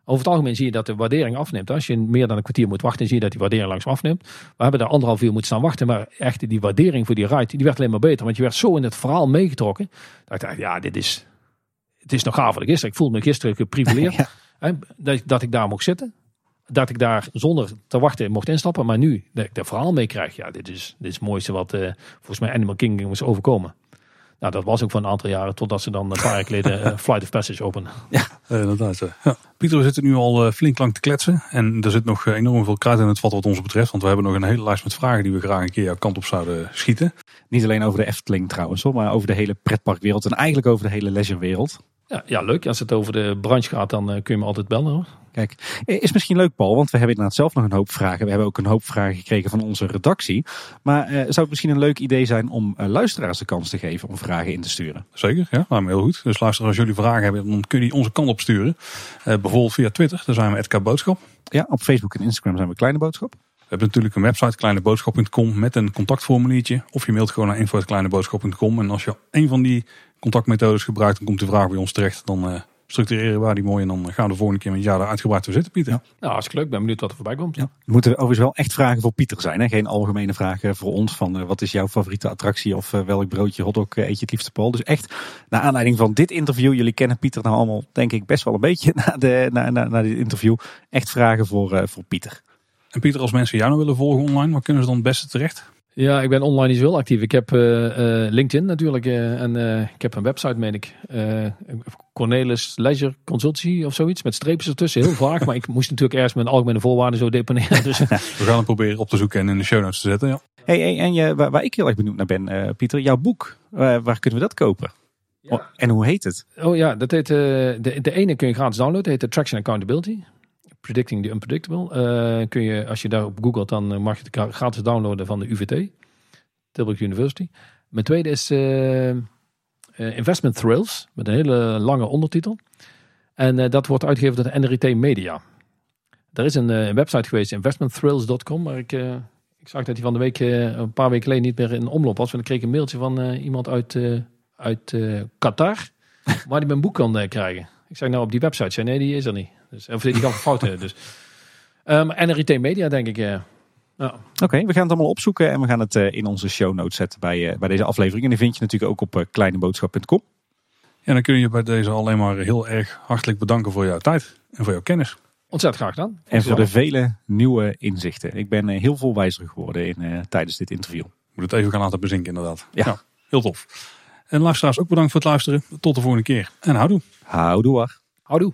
Over het algemeen zie je dat de waardering afneemt. Als je meer dan een kwartier moet wachten, zie je dat die waardering langzaam afneemt. We hebben daar anderhalf uur moeten staan wachten. Maar echt die waardering voor die ride, die werd alleen maar beter. Want je werd zo in het verhaal meegetrokken. Dat ik dacht, ja, dit is, het is nog gaaf gisteren. Ik voelde me gisteren geprivileerd. Ja. dat, dat ik daar mocht zitten. Dat ik daar zonder te wachten mocht instappen. Maar nu, dat ik dat verhaal meekrijg. Ja, dit is, dit is het mooiste wat eh, volgens mij Animal Kingdom is overkomen. Nou, dat was ook voor een aantal jaren. Totdat ze dan een paar jaar geleden eh, Flight of Passage openen. Eh, inderdaad. Ja. Pieter, we zitten nu al eh, flink lang te kletsen. En er zit nog enorm veel kruid in het vat wat ons betreft. Want we hebben nog een hele lijst met vragen die we graag een keer jouw kant op zouden schieten. Niet alleen over de Efteling trouwens, hoor, maar over de hele pretparkwereld en eigenlijk over de hele leisurewereld. Ja, ja, leuk. Als het over de branche gaat, dan eh, kun je me altijd bellen hoor. Kijk, is misschien leuk Paul, want we hebben inderdaad zelf nog een hoop vragen. We hebben ook een hoop vragen gekregen van onze redactie. Maar eh, zou het misschien een leuk idee zijn om eh, luisteraars de kans te geven om vragen in te sturen? Zeker, ja, nou, heel goed. Dus luister, als jullie vragen hebben, dan kun je die onze kant op sturen. Eh, bijvoorbeeld via Twitter, daar zijn we @k Boodschap. Ja, op Facebook en Instagram zijn we Kleine Boodschap. We hebben natuurlijk een website, kleineboodschap.com, met een contactformuliertje. Of je mailt gewoon naar info.kleineboodschap.com. En als je een van die contactmethodes gebruikt, dan komt de vraag bij ons terecht. Dan eh, structureren waar die mooi. En dan gaan we de volgende keer met jou daar uitgebreid voor zitten, Pieter. Nou, hartstikke leuk. Ben benieuwd wat er voorbij komt. Ja. Moeten overigens wel echt vragen voor Pieter zijn. Hè? Geen algemene vragen voor ons van uh, wat is jouw favoriete attractie of uh, welk broodje hotdog uh, eet je het liefste Paul. Dus echt, naar aanleiding van dit interview. Jullie kennen Pieter nou allemaal denk ik best wel een beetje na, de, na, na, na dit interview. Echt vragen voor, voor Pieter. En Pieter, als mensen jou nou willen volgen online, waar kunnen ze dan het beste terecht? Ja, ik ben online niet zo heel actief. Ik heb uh, uh, LinkedIn natuurlijk uh, en ik heb een website, meen ik. Cornelis Leisure Consultancy of zoiets, met streepjes ertussen, heel vaak. maar ik moest natuurlijk eerst mijn algemene voorwaarden zo deponeren. Dus. We gaan het proberen op te zoeken en in de show notes te zetten, ja. Hey, hey en je, waar, waar, ik heel erg benieuwd naar ben, Pieter, jouw boek, waar kunnen we dat kopen? Ja. Oh, en hoe heet het? Oh ja, dat heet, de, de ene kun je gratis downloaden, heet de Traction Accountability. Predicting the Unpredictable. Uh, kun je, als je daarop googelt, dan mag je het gratis downloaden van de UVT. Tilburg University. Mijn tweede is uh, Investment Thrills, met een hele lange ondertitel. En dat wordt uitgegeven door de NRIT Media. Er is een, een website geweest, investmentthrills.com, maar ik, ik zag dat die van de week, een paar weken geleden niet meer in omloop was. Want ik kreeg een mailtje van iemand uit, uit Qatar, waar die mijn boek kan krijgen. Ik zei nou op die website, zei nee, die is er niet. Dus, of die kan fouten. dus. Um, NRIT Media, denk ik. Ja. Ja. Oké, we gaan het allemaal opzoeken en we gaan het uh, in onze show notes zetten bij, uh, bij deze aflevering. En die vind je natuurlijk ook op uh, kleineboodschap.com. Ja, dan kun je bij deze alleen maar heel erg hartelijk bedanken voor jouw tijd en voor jouw kennis. Ontzettend graag gedaan. En voor de vele nieuwe inzichten. Ik ben heel veel wijzer geworden in, tijdens dit interview. Moet het even gaan laten bezinken inderdaad. Ja. ja heel tof. En luisteraars ook bedankt voor het luisteren. Tot de volgende keer. En houdoe. Houdoe. Houdoe.